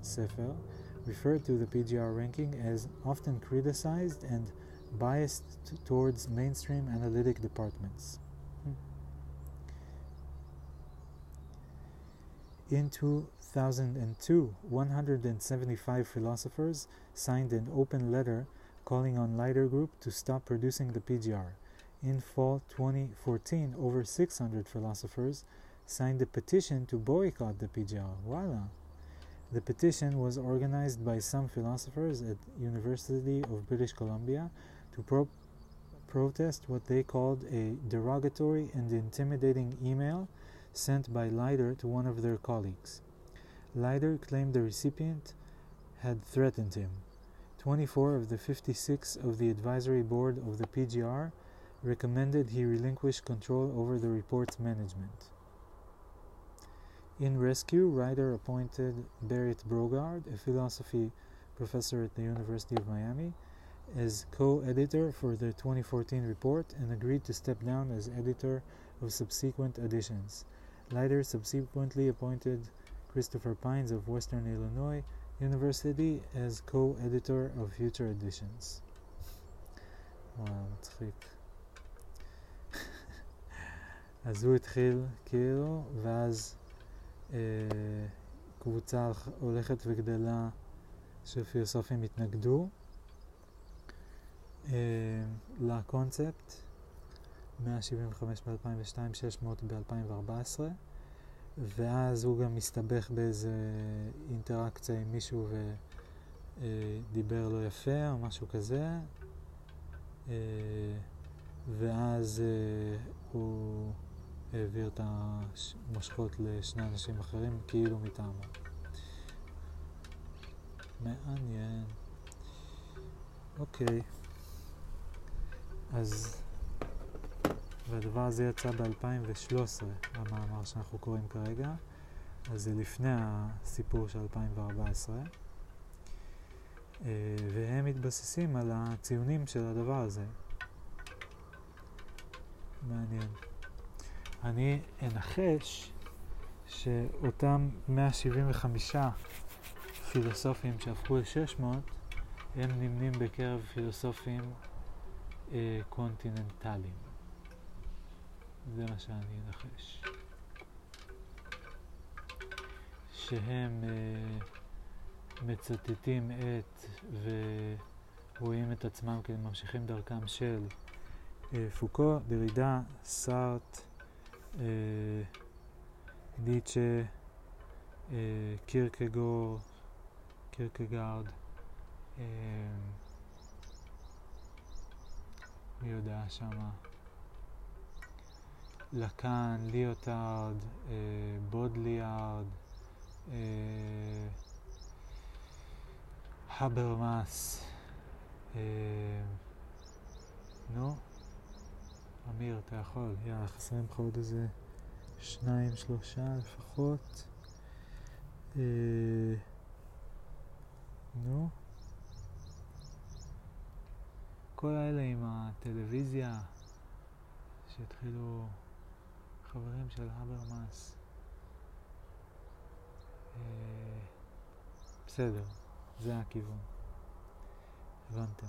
Sefer referred to the PGR ranking as often criticized and biased towards mainstream analytic departments. Hmm. In 2002, 175 philosophers signed an open letter calling on Leiter Group to stop producing the PGR. In fall 2014, over 600 philosophers signed a petition to boycott the PGR. Voila! The petition was organized by some philosophers at University of British Columbia to pro- protest what they called a derogatory and intimidating email sent by Leider to one of their colleagues. Leider claimed the recipient had threatened him. 24 of the 56 of the advisory board of the PGR recommended he relinquish control over the report's management. In rescue, Ryder appointed Berit Brogard, a philosophy professor at the University of Miami, as co editor for the 2014 report and agreed to step down as editor of subsequent editions. Leiter subsequently appointed Christopher Pines of Western Illinois University as co editor of future editions. וואו, מצחיק. אז הוא התחיל כאילו, ואז אה, קבוצה הולכת וגדלה של פילוסופים התנגדו אה, לקונספט, 175 ב-2002, 600 ב-2014, ואז הוא גם הסתבך באיזה אינטראקציה עם מישהו ודיבר לא יפה או משהו כזה, אה, ואז אה, הוא העביר את המושכות לשני אנשים אחרים כאילו מטעמו. מעניין. אוקיי. אז, והדבר הזה יצא ב-2013, המאמר שאנחנו קוראים כרגע, אז זה לפני הסיפור של 2014, והם מתבססים על הציונים של הדבר הזה. מעניין. אני אנחש שאותם 175 פילוסופים שהפכו ל-600 הם נמנים בקרב פילוסופים אה, קונטיננטליים. זה מה שאני אנחש. שהם אה, מצטטים את ורואים את עצמם כממשיכים דרכם של אה, פוקו, דרידה, סארט, אה, ניטשה, אה, קירקגור, קירקגארד, אה, מי יודע שמה, לקאן, ליוטארד, אה, בודריארד, הברמאס, נו, אמיר, אתה יכול, יאללה, חסרים לך עוד איזה שניים, שלושה לפחות. אה, נו. כל האלה עם הטלוויזיה שהתחילו חברים של הברמאס. אה, בסדר, זה הכיוון. הבנתם.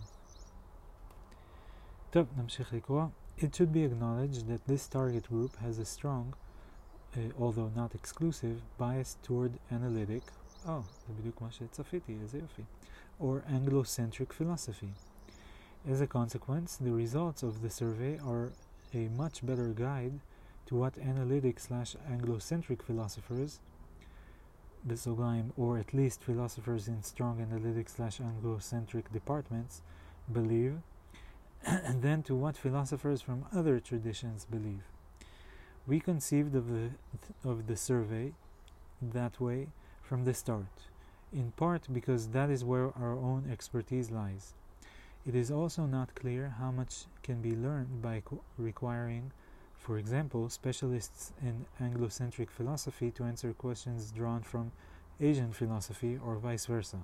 טוב, נמשיך לקרוא. It should be acknowledged that this target group has a strong, uh, although not exclusive, bias toward analytic, oh, זה בדיוק מה שצפיתי, איזה יופי, or Anglo-centric philosophy. As a consequence, the results of the survey are a much better guide to what analytic slash Anglo-centric philosophers, בסוגריים, or at least philosophers in strong analytic slash Anglo-centric departments, believe and then to what philosophers from other traditions believe. We conceived of the, of the survey that way from the start, in part because that is where our own expertise lies. It is also not clear how much can be learned by requiring, for example, specialists in Anglo-centric philosophy to answer questions drawn from Asian philosophy or vice versa.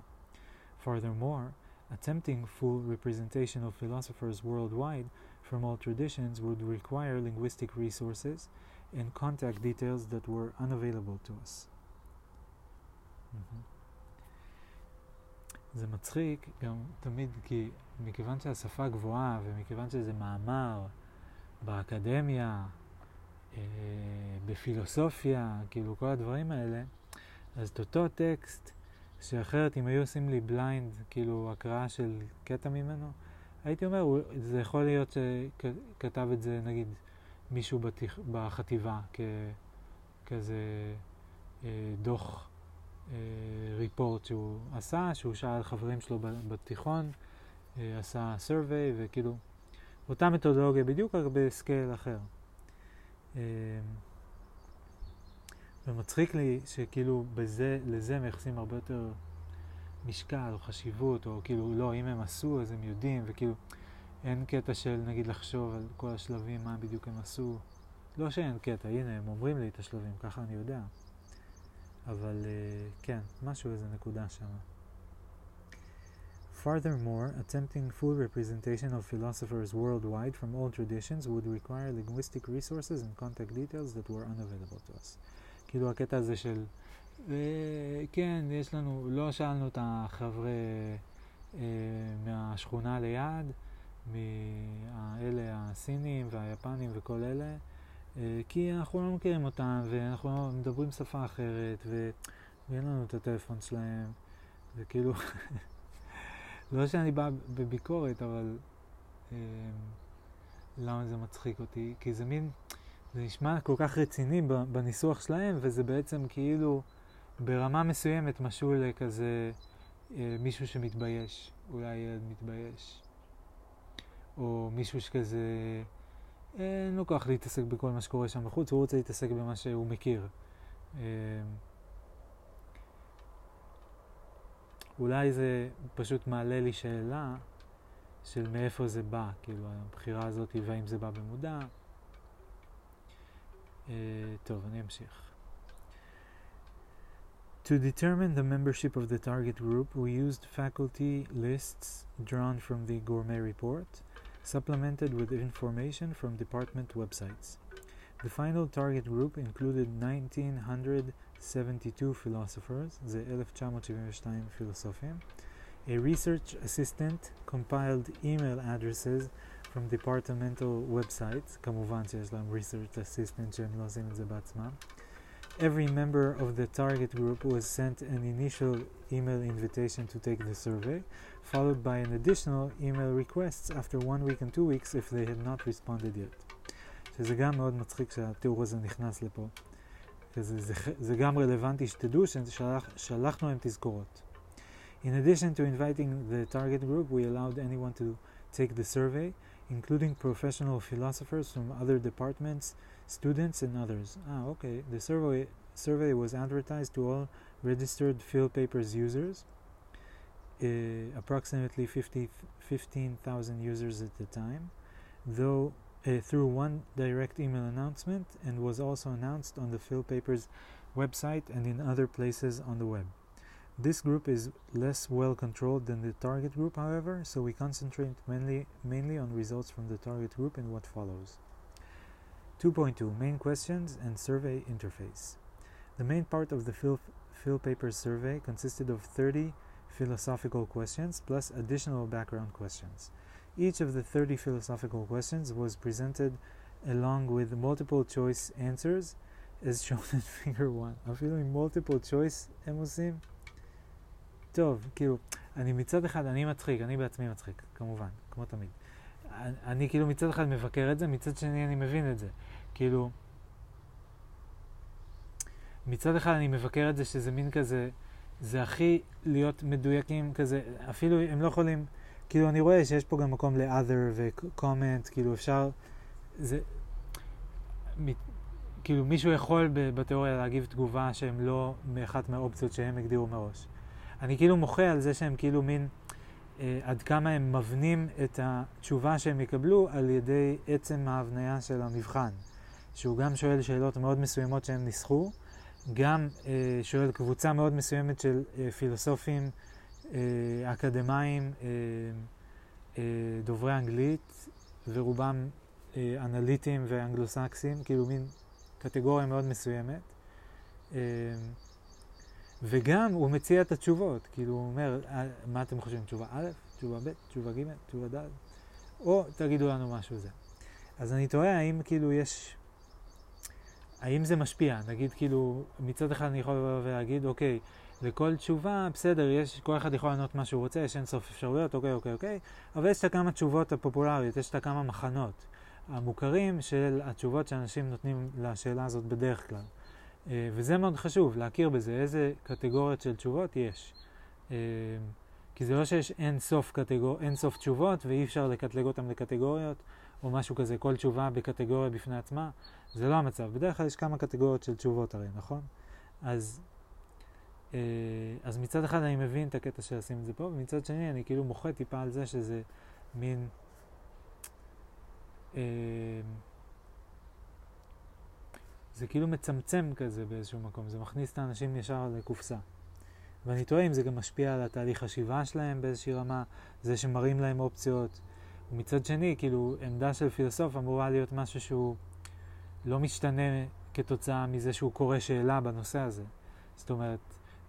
Furthermore, Attempting full representation of philosophers worldwide from all traditions would require linguistic resources and contact details that were unavailable to us. Mm-hmm. זה מצחיק גם תמיד כי מכיוון שהשפה גבוהה ומכיוון שזה מאמר באקדמיה, אה, בפילוסופיה, כאילו כל הדברים האלה, אז את אותו טקסט שאחרת אם היו עושים לי בליינד, כאילו הקראה של קטע ממנו, הייתי אומר, זה יכול להיות שכתב את זה נגיד מישהו בתיכ... בחטיבה ככזה אה, דוח אה, ריפורט שהוא עשה, שהוא שאל חברים שלו בתיכון, אה, עשה survey וכאילו אותה מתודולוגיה בדיוק רק בסקייל אחר. אה, ומצחיק לי שכאילו בזה, לזה מייחסים הרבה יותר משקל או חשיבות, או כאילו לא, אם הם עשו אז הם יודעים, וכאילו אין קטע של נגיד לחשוב על כל השלבים, מה בדיוק הם עשו. לא שאין קטע, הנה הם אומרים לי את השלבים, ככה אני יודע. אבל uh, כן, משהו, איזה נקודה שם. Furthermore, attempting full representation of philosophers worldwide from all traditions would require linguistic resources and contact details that were unavailable to us. כאילו הקטע הזה של, אה, כן, יש לנו, לא שאלנו את החבר'ה אה, מהשכונה ליד, מאלה הסינים והיפנים וכל אלה, אה, כי אנחנו לא מכירים אותם ואנחנו לא מדברים שפה אחרת ו... ואין לנו את הטלפון שלהם, וכאילו, לא שאני בא בביקורת, אבל למה זה מצחיק אותי? כי זה מין... זה נשמע כל כך רציני בניסוח שלהם, וזה בעצם כאילו ברמה מסוימת משול לכזה אה, מישהו שמתבייש, אולי ילד מתבייש, או מישהו שכזה אין לו כוח להתעסק בכל מה שקורה שם בחוץ, הוא רוצה להתעסק במה שהוא מכיר. אה, אולי זה פשוט מעלה לי שאלה של מאיפה זה בא, כאילו הבחירה הזאת והאם זה בא במודע. טוב, אני אמשיך. To determine the membership of the target group, we used faculty lists drawn from the Gourmet report, supplemented with information from department websites. The final target group included 1972 philosophers, the 1972 philosophian, a research assistant compiled email addresses from departmental websites, כמובן שיש להם research assistant שהם לא עושים את זה בעצמם. Every member of the target group was sent an initial email invitation to take the survey, followed by an additional email requests after one week and two weeks if they had not responded yet. שזה גם מאוד מצחיק שהתיאור הזה נכנס לפה. זה, זה, זה גם רלוונטי שתדעו ששלחנו להם תזכורות. In addition to inviting the target group, we allowed anyone to take the survey, including professional philosophers from other departments, students, and others. Ah, okay. The survey, survey was advertised to all registered PhilPapers users, uh, approximately 50, 15,000 users at the time, though uh, through one direct email announcement and was also announced on the PhilPapers website and in other places on the web. This group is less well controlled than the target group, however, so we concentrate mainly, mainly on results from the target group and what follows. 2.2 Main questions and survey interface. The main part of the fill, fill paper survey consisted of 30 philosophical questions plus additional background questions. Each of the 30 philosophical questions was presented along with multiple choice answers as shown in figure 1. I'm feeling multiple choice, Emosim. טוב, כאילו, אני מצד אחד, אני מצחיק, אני בעצמי מצחיק, כמובן, כמו תמיד. אני, אני כאילו מצד אחד מבקר את זה, מצד שני אני מבין את זה. כאילו, מצד אחד אני מבקר את זה שזה מין כזה, זה הכי להיות מדויקים כזה, אפילו הם לא יכולים, כאילו אני רואה שיש פה גם מקום ל-other ו-comment, כאילו אפשר, זה, כאילו מישהו יכול בתיאוריה להגיב תגובה שהם לא מאחת מהאופציות שהם הגדירו מראש. אני כאילו מוחה על זה שהם כאילו מין, אה, עד כמה הם מבנים את התשובה שהם יקבלו על ידי עצם ההבניה של המבחן. שהוא גם שואל שאלות מאוד מסוימות שהם ניסחו, גם אה, שואל קבוצה מאוד מסוימת של אה, פילוסופים אה, אקדמאים, אה, אה, דוברי אנגלית, ורובם אה, אנליטים ואנגלוסקסים, כאילו מין קטגוריה מאוד מסוימת. אה, וגם הוא מציע את התשובות, כאילו הוא אומר, אה, מה אתם חושבים, תשובה א', תשובה ב', תשובה ג', תשובה ד', או תגידו לנו משהו זה. אז אני תוהה האם כאילו יש, האם זה משפיע, נגיד כאילו, מצד אחד אני יכול לבוא ולהגיד, אוקיי, לכל תשובה, בסדר, יש, כל אחד יכול לענות מה שהוא רוצה, יש אין סוף אפשרויות, אוקיי, אוקיי, אוקיי, אבל יש את הכמה תשובות הפופולריות, יש את הכמה מחנות המוכרים של התשובות שאנשים נותנים לשאלה הזאת בדרך כלל. אה, וזה מאוד חשוב, להכיר בזה, איזה קטגוריות של תשובות יש. אה, כי זה לא שיש אין סוף, קטגור... אין סוף תשובות ואי אפשר לקטלג אותן לקטגוריות, או משהו כזה, כל תשובה בקטגוריה בפני עצמה, זה לא המצב. בדרך כלל יש כמה קטגוריות של תשובות הרי, נכון? אז, אה, אז מצד אחד אני מבין את הקטע של לשים את זה פה, ומצד שני אני כאילו מוחה טיפה על זה שזה מין... זה כאילו מצמצם כזה באיזשהו מקום, זה מכניס את האנשים ישר לקופסה. ואני תוהה אם זה גם משפיע על התהליך חשיבה שלהם באיזושהי רמה, זה שמראים להם אופציות. ומצד שני, כאילו, עמדה של פילוסוף אמורה להיות משהו שהוא לא משתנה כתוצאה מזה שהוא קורא שאלה בנושא הזה. זאת אומרת,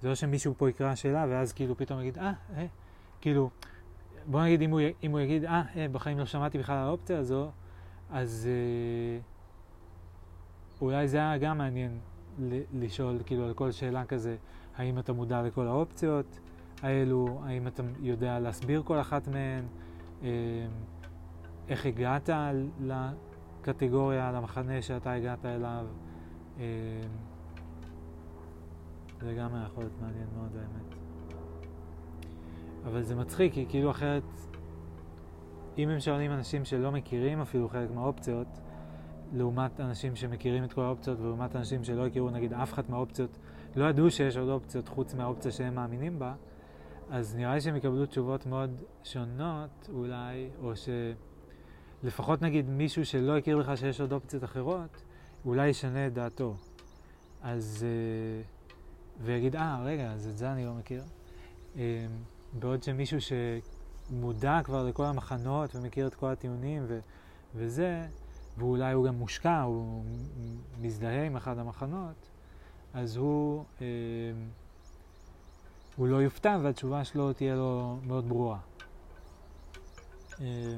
זה לא שמישהו פה יקרא שאלה ואז כאילו פתאום יגיד, אה, אה, כאילו, בוא נגיד אם הוא, אם הוא יגיד, אה, אה, בחיים לא שמעתי בכלל על האופציה הזו, אז... אה, אולי זה היה גם מעניין לשאול כאילו על כל שאלה כזה, האם אתה מודע לכל האופציות האלו, האם אתה יודע להסביר כל אחת מהן, אמ, איך הגעת לקטגוריה, למחנה שאתה הגעת אליו. אמ, זה גם היה יכול להיות מעניין מאוד האמת. אבל זה מצחיק, כי כאילו אחרת, אם הם שואלים אנשים שלא מכירים אפילו חלק מהאופציות, לעומת אנשים שמכירים את כל האופציות ולעומת אנשים שלא הכירו נגיד אף אחת מהאופציות, לא ידעו שיש עוד אופציות חוץ מהאופציה שהם מאמינים בה, אז נראה לי שהם יקבלו תשובות מאוד שונות אולי, או שלפחות נגיד מישהו שלא הכיר לך שיש עוד אופציות אחרות, אולי ישנה את דעתו. אז... אה, ויגיד, אה, רגע, אז את זה אני לא מכיר. אה, בעוד שמישהו שמודע כבר לכל המחנות ומכיר את כל הטיעונים ו- וזה, ואולי הוא גם מושקע, הוא מזדהה עם אחד המחנות, אז הוא, אה, הוא לא יופתע והתשובה שלו תהיה לו מאוד ברורה. אה,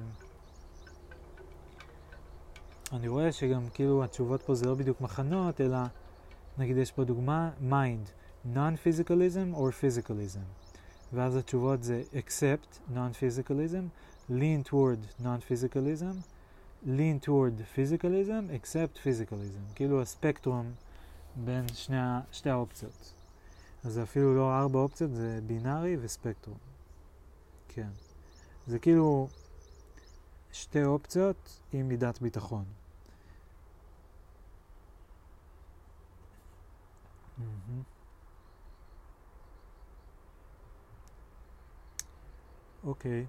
אני רואה שגם כאילו התשובות פה זה לא בדיוק מחנות, אלא נגיד יש פה דוגמה, mind, non-physicalism or physicalism. ואז התשובות זה accept non-physicalism, lean toward non-physicalism, lean toward physicalism except physicalism, כאילו הספקטרום בין שני, שתי האופציות. אז זה אפילו לא ארבע אופציות, זה בינארי וספקטרום. כן. זה כאילו שתי אופציות עם מידת ביטחון. אוקיי.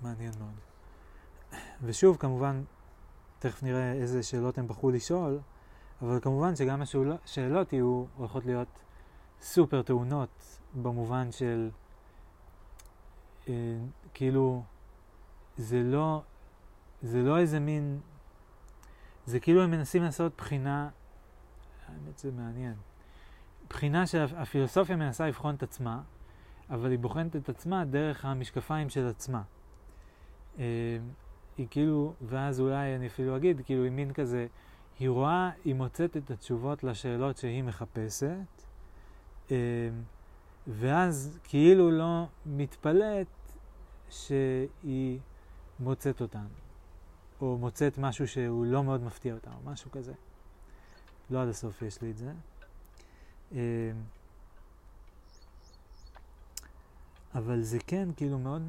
מעניין מאוד. ושוב, כמובן, תכף נראה איזה שאלות הם בחרו לשאול, אבל כמובן שגם השאלות יהיו הולכות להיות סופר טעונות, במובן של אה, כאילו, זה לא, זה לא איזה מין, זה כאילו הם מנסים לעשות בחינה, האמת זה מעניין, בחינה שהפילוסופיה מנסה לבחון את עצמה, אבל היא בוחנת את עצמה דרך המשקפיים של עצמה. אה, היא כאילו, ואז אולי אני אפילו אגיד, כאילו היא מין כזה, היא רואה, היא מוצאת את התשובות לשאלות שהיא מחפשת, אה, ואז כאילו לא מתפלאת שהיא מוצאת אותן, או מוצאת משהו שהוא לא מאוד מפתיע אותה, או משהו כזה. לא עד הסוף יש לי את זה. אה, אבל זה כן, כאילו מאוד,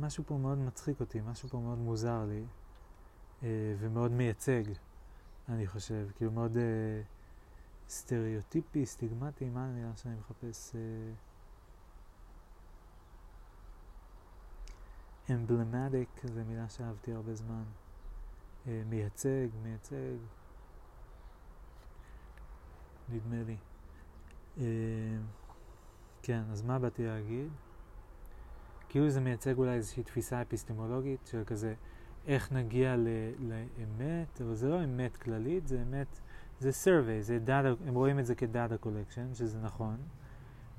משהו פה מאוד מצחיק אותי, משהו פה מאוד מוזר לי, אה, ומאוד מייצג, אני חושב, כאילו מאוד אה, סטריאוטיפי, סטיגמטי, מה המילה שאני מחפש? אמבלמטיק, זו מילה שאהבתי הרבה זמן. אה, מייצג, מייצג, נדמה לי. אה, כן, אז מה באתי להגיד? כאילו זה מייצג אולי איזושהי תפיסה אפיסטמולוגית של כזה איך נגיע ל- לאמת, אבל זה לא אמת כללית, זה אמת, זה survey, זה data, הם רואים את זה כ-data collection, שזה נכון,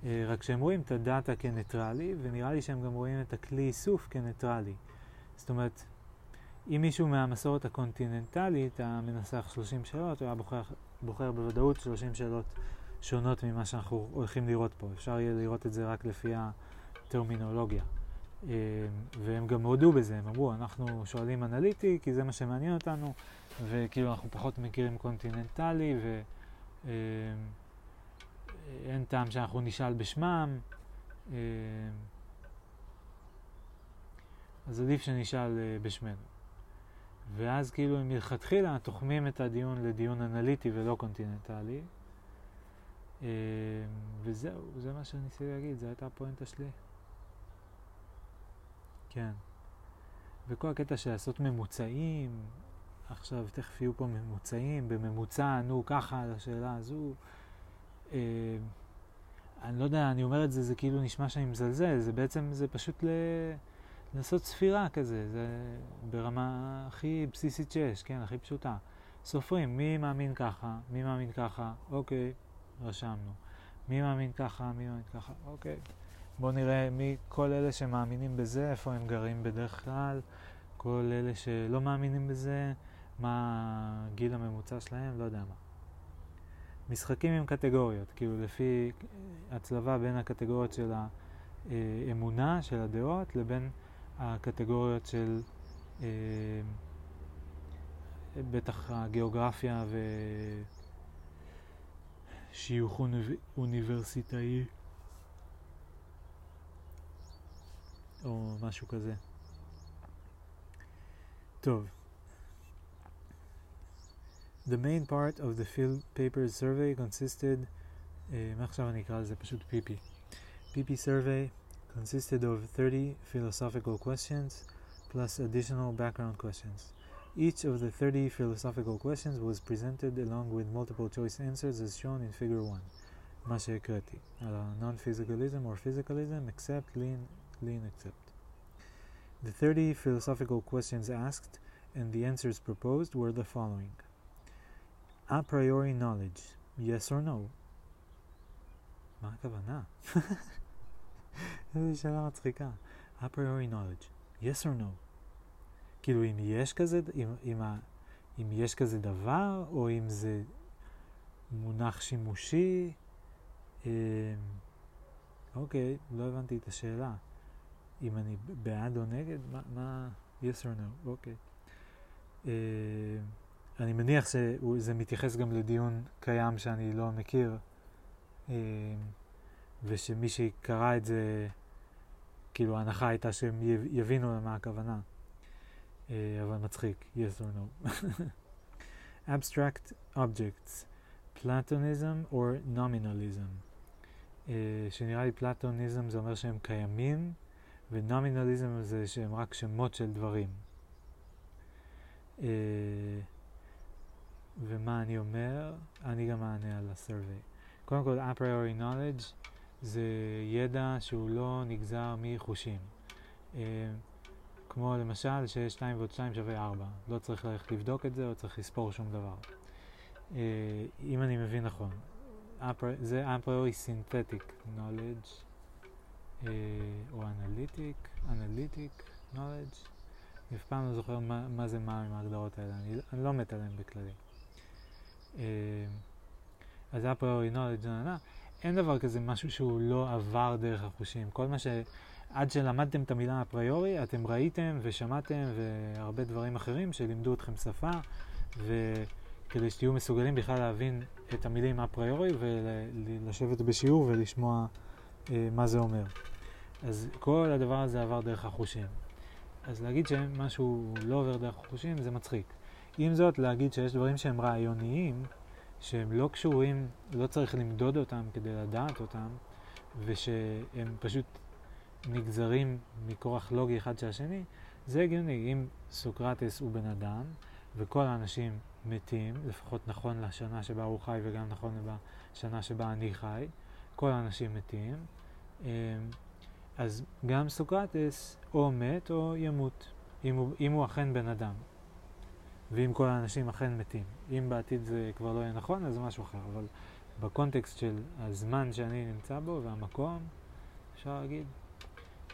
אה, רק שהם רואים את הדאטה כניטרלי, ונראה לי שהם גם רואים את הכלי איסוף כניטרלי. זאת אומרת, אם מישהו מהמסורת הקונטיננטלית היה מנסח 30 שאלות, הוא היה בוחר, בוחר בוודאות 30 שאלות שונות ממה שאנחנו הולכים לראות פה. אפשר יהיה לראות את זה רק לפי הטרמינולוגיה. אה, והם גם הודו בזה, הם אמרו, אנחנו שואלים אנליטי כי זה מה שמעניין אותנו, וכאילו אנחנו פחות מכירים קונטיננטלי, ואין אה, טעם שאנחנו נשאל בשמם. אה, אז עדיף שנשאל בשמנו. ואז כאילו הם מלכתחילה תוחמים את הדיון לדיון אנליטי ולא קונטיננטלי. וזהו, זה מה שאני ניסיתי להגיד, זו הייתה הפואנטה שלי. כן. וכל הקטע של לעשות ממוצעים, עכשיו תכף יהיו פה ממוצעים, בממוצע ענו ככה על השאלה הזו. אה, אני לא יודע, אני אומר את זה, זה כאילו נשמע שאני מזלזל, זה בעצם, זה פשוט ל... לעשות ספירה כזה, זה ברמה הכי בסיסית שיש, כן, הכי פשוטה. סופרים, מי מאמין ככה, מי מאמין ככה, אוקיי, רשמנו. מי מאמין ככה, מי מאמין ככה, אוקיי. בואו נראה מי, כל אלה שמאמינים בזה, איפה הם גרים בדרך כלל, כל אלה שלא מאמינים בזה, מה הגיל הממוצע שלהם, לא יודע מה. משחקים עם קטגוריות, כאילו לפי הצלבה בין הקטגוריות של האמונה, של הדעות, לבין הקטגוריות של אה, בטח הגיאוגרפיה ושיוך אוניברסיטאי. או משהו כזה. טוב. The main part of the field paper survey consisted, uh, מעכשיו אני אקרא לזה פשוט PP. PP survey consisted of 30 philosophical questions plus additional background questions. Each of the 30 philosophical questions was presented along with multiple choice answers as shown in figure 1. מה שהקראתי, על non-physicalism or physicalism except lean lean accept. The 30 philosophical questions asked and the answers proposed were the following A priori knowledge, yes or no? מה הכוונה? איזו שאלה מצחיקה. A priori knowledge, yes or no? כאילו אם יש כזה, אם, אם, ה, אם יש כזה דבר, או אם זה מונח שימושי, אה, אוקיי, לא הבנתי את השאלה. אם אני בעד או נגד, מה, מה yes or no, אוקיי. Uh, אני מניח שזה מתייחס גם לדיון קיים שאני לא מכיר, uh, ושמי שקרא את זה, כאילו ההנחה הייתה שהם יבינו למה הכוונה, uh, אבל מצחיק, yes or no. Abstract objects, Platonism or nominalism. שנראה לי פלטוניזם זה אומר שהם קיימים, ונומינליזם זה שהם רק שמות של דברים. Uh, ומה אני אומר? אני גם אענה על הסרוויי. קודם כל, priori knowledge זה ידע שהוא לא נגזר מחושים. Uh, כמו למשל ש-2 ועוד 2 שווה 4. לא צריך ללכת לבדוק את זה, או צריך לספור שום דבר. Uh, אם אני מבין נכון. זה priori synthetic knowledge. או אנליטיק, אנליטיק, knowledge. אני אף פעם לא זוכר מה, מה זה מה עם ההגדרות האלה, אני, אני לא מת עליהן בכללי. אז זה אפריורי knowledge, אין דבר כזה משהו שהוא לא עבר דרך החושים. כל מה ש... עד שלמדתם את המילה אפריורי, אתם ראיתם ושמעתם והרבה דברים אחרים שלימדו אתכם שפה, וכדי שתהיו מסוגלים בכלל להבין את המילים אפריורי ולשבת בשיעור ולשמוע אה, מה זה אומר. אז כל הדבר הזה עבר דרך החושים. אז להגיד שמשהו לא עובר דרך החושים זה מצחיק. עם זאת, להגיד שיש דברים שהם רעיוניים, שהם לא קשורים, לא צריך למדוד אותם כדי לדעת אותם, ושהם פשוט נגזרים מכורח לוגי אחד של השני, זה הגיוני. אם סוקרטס הוא בן אדם, וכל האנשים מתים, לפחות נכון לשנה שבה הוא חי וגם נכון לשנה שבה אני חי, כל האנשים מתים, אז גם סוקרטס או מת או ימות, אם הוא, אם הוא אכן בן אדם. ואם כל האנשים אכן מתים. אם בעתיד זה כבר לא יהיה נכון, אז זה משהו אחר. אבל בקונטקסט של הזמן שאני נמצא בו והמקום, אפשר להגיד,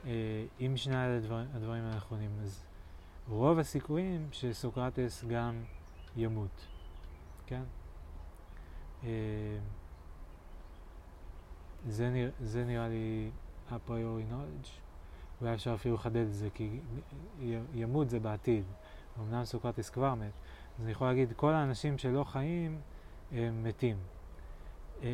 אה, אם שני הדברים, הדברים הנכונים, אז רוב הסיכויים שסוקרטס גם ימות, כן? זה, נרא, זה נראה לי אפריורי knowledge, אולי אפשר אפילו לחדד את זה, כי ימות זה בעתיד. אמנם סוקרטס כבר מת, אז אני יכול להגיד, כל האנשים שלא חיים הם מתים. אה,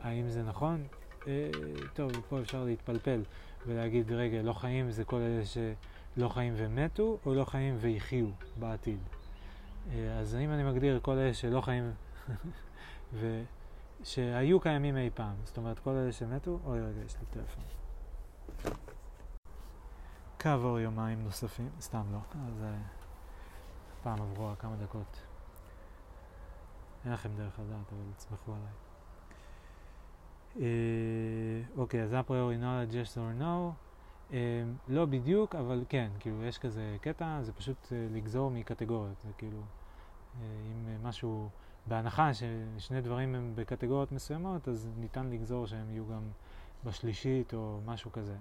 האם זה נכון? אה, טוב, פה אפשר להתפלפל ולהגיד, רגע, לא חיים זה כל אלה שלא חיים ומתו, או לא חיים ויחיו בעתיד. אה, אז אם אני מגדיר כל אלה שלא חיים ושהיו קיימים אי פעם, זאת אומרת כל אלה שמתו, אוי רגע, יש לי טלפון. כעבור יומיים נוספים, סתם לא, אז uh, פעם עברו כמה דקות. אין לכם דרך לדעת, אבל תסמכו עליי. אה, אוקיי, אז אפריורי knowledge yes or no. Uh, לא בדיוק, אבל כן, כאילו יש כזה קטע, זה פשוט uh, לגזור מקטגוריות, זה כאילו, uh, אם uh, משהו, בהנחה ששני דברים הם בקטגוריות מסוימות, אז ניתן לגזור שהם יהיו גם בשלישית או משהו כזה.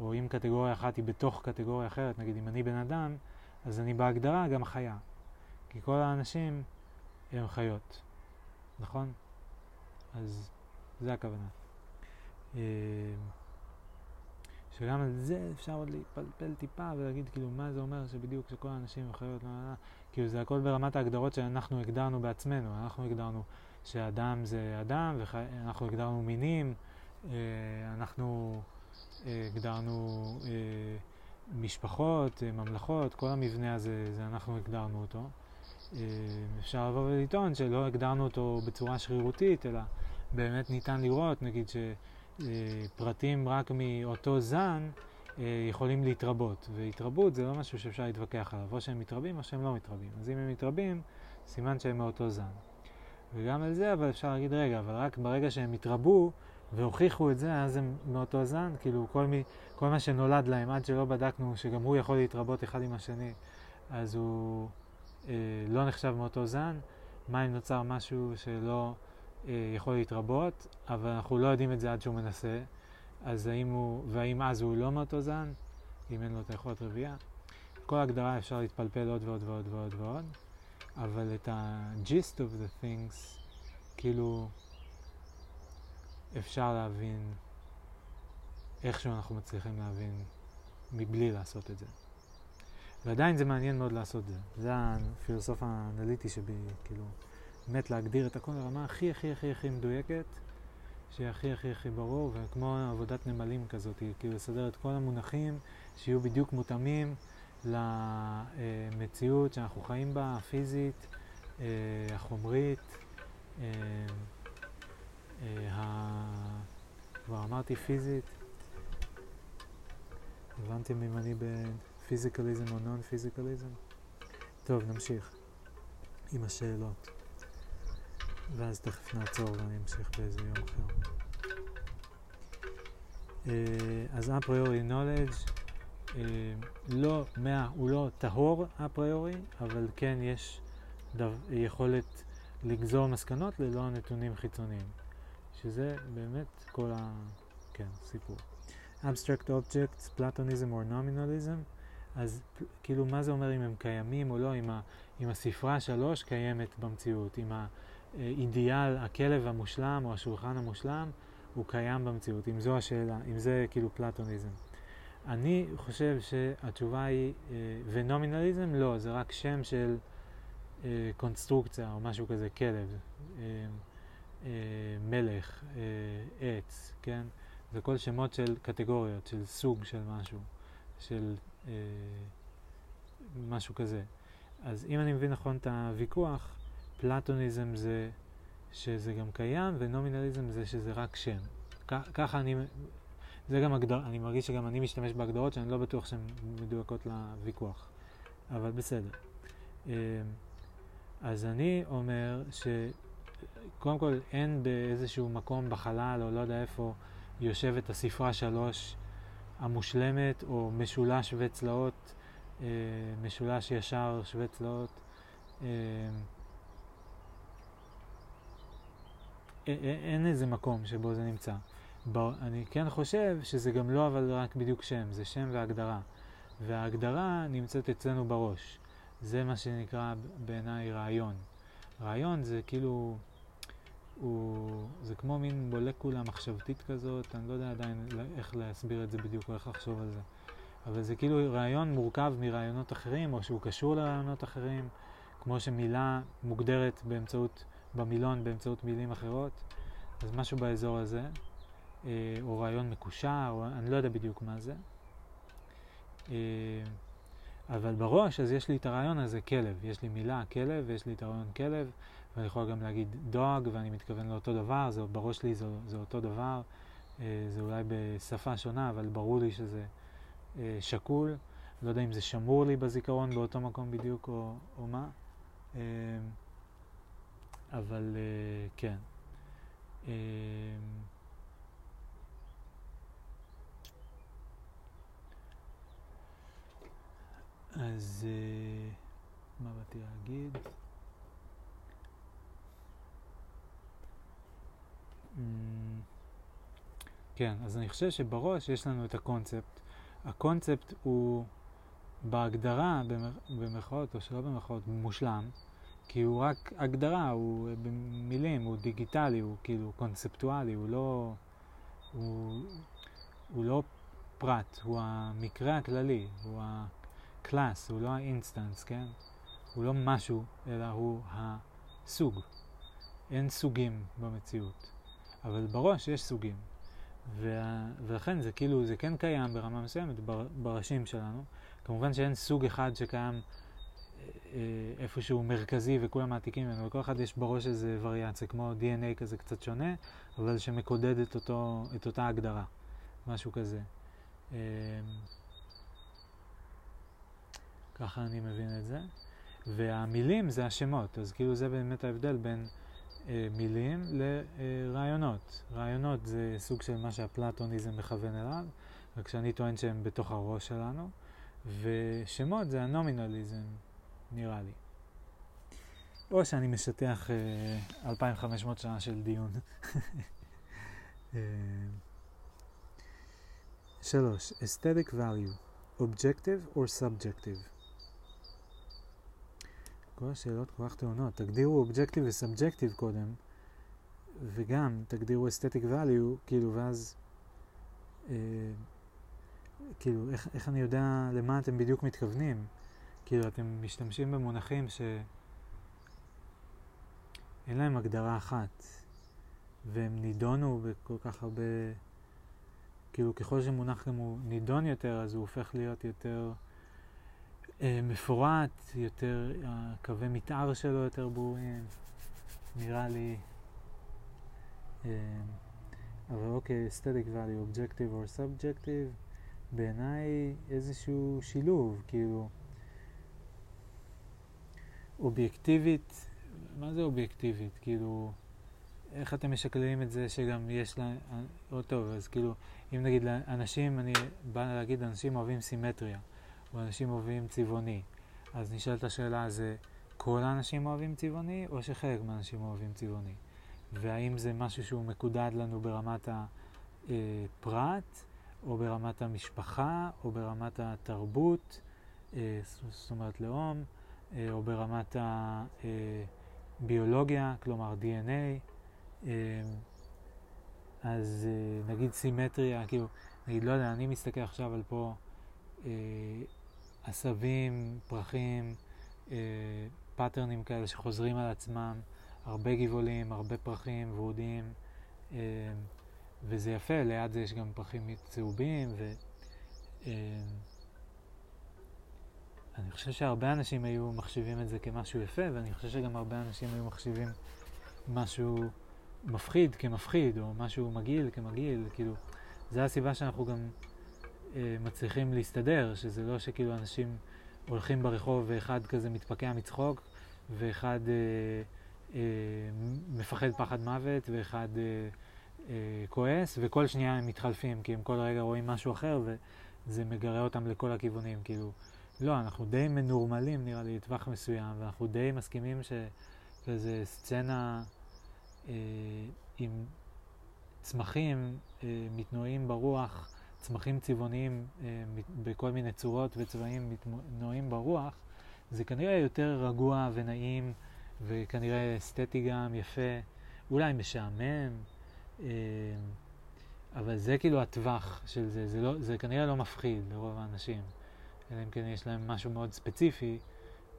או אם קטגוריה אחת היא בתוך קטגוריה אחרת, נגיד אם אני בן אדם, אז אני בהגדרה גם חיה. כי כל האנשים הם חיות, נכון? אז זה הכוונה. אה, שגם על זה אפשר עוד להתפלפל טיפה ולהגיד כאילו מה זה אומר שבדיוק שכל האנשים הם חיות, לא, לא, לא. כאילו זה הכל ברמת ההגדרות שאנחנו הגדרנו בעצמנו, אנחנו הגדרנו שאדם זה אדם ואנחנו הגדרנו מינים, אה, אנחנו הגדרנו אה, משפחות, אה, ממלכות, כל המבנה הזה, זה אנחנו הגדרנו אותו. אה, אפשר לבוא ולטעון שלא הגדרנו אותו בצורה שרירותית, אלא באמת ניתן לראות, נגיד שפרטים רק מאותו זן יכולים להתרבות, והתרבות זה לא משהו שאפשר להתווכח עליו, או שהם מתרבים או שהם לא מתרבים. אז אם הם מתרבים, סימן שהם מאותו זן. וגם על זה אבל אפשר להגיד, רגע, אבל רק ברגע שהם התרבו, והוכיחו את זה, אז הם מאותו זן, כאילו כל, מי, כל מה שנולד להם, עד שלא בדקנו שגם הוא יכול להתרבות אחד עם השני, אז הוא אה, לא נחשב מאותו זן. מה אם נוצר משהו שלא אה, יכול להתרבות, אבל אנחנו לא יודעים את זה עד שהוא מנסה, אז האם הוא, והאם אז הוא לא מאותו זן, אם אין לו את היכולת רבייה. כל הגדרה אפשר להתפלפל עוד ועוד ועוד ועוד ועוד, אבל את ה-gist of the things, כאילו... אפשר להבין איכשהו אנחנו מצליחים להבין מבלי לעשות את זה. ועדיין זה מעניין מאוד לעשות את זה. זה הפילוסוף האנליטי שבי, כאילו, מת להגדיר את הכל לרמה הכי הכי הכי הכי מדויקת, שיהיה הכי הכי הכי ברור, וכמו עבודת נמלים כזאת, כאילו לסדר את כל המונחים שיהיו בדיוק מותאמים למציאות שאנחנו חיים בה, הפיזית, אה, החומרית. אה, אה, כבר אמרתי פיזית, הבנתם אם אני בפיזיקליזם או נון פיזיקליזם? טוב, נמשיך עם השאלות. ואז תכף נעצור ואני אמשיך באיזה יום אחר. אה, אז אפריורי knowledge, אה, לא, מאה, הוא לא טהור אפריורי, אבל כן יש דו, יכולת לגזור מסקנות ללא נתונים חיצוניים. שזה באמת כל כן, סיפור. abstract objects, platonism or nominalism, אז כאילו מה זה אומר אם הם קיימים או לא, אם, ה, אם הספרה שלוש קיימת במציאות, אם האידיאל, הכלב המושלם או השולחן המושלם הוא קיים במציאות, אם זו השאלה, אם זה כאילו פלטוניזם. אני חושב שהתשובה היא, אה, ונומינליזם לא, זה רק שם של אה, קונסטרוקציה או משהו כזה, כלב, אה, מלך, עץ, כן? זה כל שמות של קטגוריות, של סוג של משהו, של משהו כזה. אז אם אני מבין נכון את הוויכוח, פלטוניזם זה שזה גם קיים, ונומינליזם זה שזה רק שם. ככה אני זה גם הגדר, אני מרגיש שגם אני משתמש בהגדרות שאני לא בטוח שהן מדויקות לוויכוח, אבל בסדר. אמ, אז אני אומר שקודם כל אין באיזשהו מקום בחלל או לא יודע איפה יושבת הספרה שלוש המושלמת או משולש שווה צלעות, אה, משולש ישר שווה צלעות. אין איזה מקום שבו זה נמצא. אני כן חושב שזה גם לא אבל רק בדיוק שם, זה שם והגדרה. וההגדרה נמצאת אצלנו בראש. זה מה שנקרא בעיניי רעיון. רעיון זה כאילו, הוא, זה כמו מין מולקולה מחשבתית כזאת, אני לא יודע עדיין איך להסביר את זה בדיוק או איך לחשוב על זה. אבל זה כאילו רעיון מורכב מרעיונות אחרים, או שהוא קשור לרעיונות אחרים, כמו שמילה מוגדרת באמצעות, במילון באמצעות מילים אחרות, אז משהו באזור הזה. אה, או רעיון מקושר, או אני לא יודע בדיוק מה זה. אה, אבל בראש אז יש לי את הרעיון הזה כלב, יש לי מילה כלב ויש לי את הרעיון כלב. ואני יכול גם להגיד דוג ואני מתכוון לאותו דבר, זה בראש שלי זה, זה אותו דבר, אה, זה אולי בשפה שונה אבל ברור לי שזה שקול, לא יודע אם זה שמור לי בזיכרון באותו מקום בדיוק או, או מה, אבל כן. אז uh, מה באתי להגיד? Mm, כן, אז אני חושב שבראש יש לנו את הקונספט. הקונספט הוא בהגדרה, במרכאות או שלא במרכאות, מושלם, כי הוא רק הגדרה, הוא במילים, הוא דיגיטלי, הוא כאילו קונספטואלי, הוא לא, הוא, הוא לא פרט, הוא המקרה הכללי, הוא ה... class, הוא לא ה instance, כן? הוא לא משהו, אלא הוא הסוג. אין סוגים במציאות, אבל בראש יש סוגים. וה... ולכן זה כאילו, זה כן קיים ברמה מסוימת בר... בראשים שלנו. כמובן שאין סוג אחד שקיים אה, איפשהו מרכזי וכולם מעתיקים ממנו, לכל אחד יש בראש איזה וריאציה, כמו DNA כזה קצת שונה, אבל שמקודד את, אותו, את אותה הגדרה, משהו כזה. אה, ככה אני מבין את זה. והמילים זה השמות, אז כאילו זה באמת ההבדל בין אה, מילים לרעיונות. רעיונות זה סוג של מה שהפלטוניזם מכוון אליו, רק שאני טוען שהם בתוך הראש שלנו, ושמות זה הנומינליזם, נראה לי. או שאני משטח אה, 2,500 שנה של דיון. אה, שלוש, aesthetic value, objective or subjective? כל השאלות כל כך טעונות. תגדירו אובג'קטיב וסאבג'קטיב קודם, וגם תגדירו אסתטיק value, כאילו, ואז, אה, כאילו, איך, איך אני יודע למה אתם בדיוק מתכוונים? כאילו, אתם משתמשים במונחים שאין להם הגדרה אחת, והם נידונו בכל כך הרבה, כאילו, ככל שמונח גם הוא נידון יותר, אז הוא הופך להיות יותר... אה, מפורט, יותר, הקווי מתאר שלו יותר ברורים, נראה לי. אה, אבל אוקיי, aesthetic value, objective or subjective, בעיניי איזשהו שילוב, כאילו, אובייקטיבית, מה זה אובייקטיבית? כאילו, איך אתם משקללים את זה שגם יש לה, לא טוב, אז כאילו, אם נגיד לאנשים, אני בא להגיד, אנשים אוהבים סימטריה. ואנשים אוהבים צבעוני. אז נשאלת השאלה, זה כל האנשים אוהבים צבעוני, או שחלק מהאנשים אוהבים צבעוני? והאם זה משהו שהוא מקודד לנו ברמת אה, פרט, או ברמת המשפחה, או ברמת התרבות, אה, זאת אומרת לאום, אה, או ברמת הביולוגיה, כלומר DNA. אה, אז אה, נגיד סימטריה, כאילו, נגיד, לא יודע, אני מסתכל עכשיו על פה אה, עשבים, פרחים, אה, פאטרנים כאלה שחוזרים על עצמם, הרבה גבעולים, הרבה פרחים ורודים, אה, וזה יפה, ליד זה יש גם פרחים צהובים, ו... אני חושב שהרבה אנשים היו מחשיבים את זה כמשהו יפה, ואני חושב שגם הרבה אנשים היו מחשיבים משהו מפחיד כמפחיד, או משהו מגעיל כמגעיל, כאילו, זו הסיבה שאנחנו גם אה, מצליחים להסתדר, שזה לא שכאילו אנשים הולכים ברחוב ואחד כזה מתפקע מצחוק, ואחד אה, אה, מפחד פחד מוות, ואחד אה, אה, כועס, וכל שנייה הם מתחלפים, כי הם כל רגע רואים משהו אחר, וזה מגרה אותם לכל הכיוונים, כאילו, לא, אנחנו די מנורמלים נראה לי לטווח מסוים, ואנחנו די מסכימים שכזה סצנה אה, עם צמחים אה, מתנועים ברוח, צמחים צבעוניים אה, בכל מיני צורות וצבעים מתנועים ברוח, זה כנראה יותר רגוע ונעים, וכנראה אסתטי גם, יפה, אולי משעמם, אה, אבל זה כאילו הטווח של זה, זה, לא, זה כנראה לא מפחיד לרוב האנשים, אלא אם כן יש להם משהו מאוד ספציפי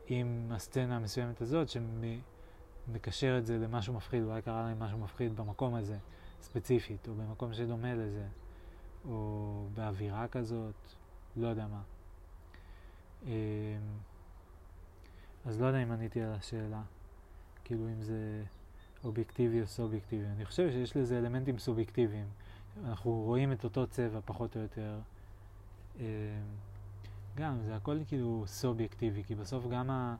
עם הסצנה המסוימת הזאת, שמקשר את זה למשהו מפחיד, אולי קרה להם משהו מפחיד במקום הזה, ספציפית, או במקום שדומה לזה, או באווירה כזאת, לא יודע מה. אה, אז לא יודע אם עניתי על השאלה, כאילו אם זה אובייקטיבי או סובייקטיבי. אני חושב שיש לזה אלמנטים סובייקטיביים. אנחנו רואים את אותו צבע פחות או יותר. גם, זה הכל כאילו סובייקטיבי, כי בסוף גם ה...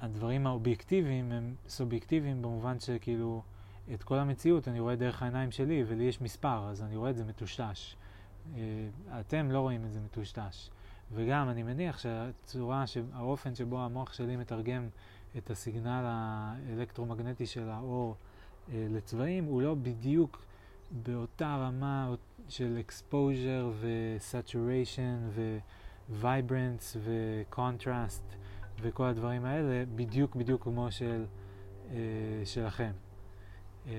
הדברים האובייקטיביים הם סובייקטיביים במובן שכאילו את כל המציאות אני רואה דרך העיניים שלי ולי יש מספר, אז אני רואה את זה מטושטש. אה, אתם לא רואים את זה מטושטש. וגם אני מניח שהצורה, האופן שבו המוח שלי מתרגם את הסיגנל האלקטרומגנטי של האור אה, לצבעים הוא לא בדיוק באותה רמה של exposure ו-saturation ו-vibrance ו-contrast וכל הדברים האלה בדיוק בדיוק כמו של, אה, שלכם. אה,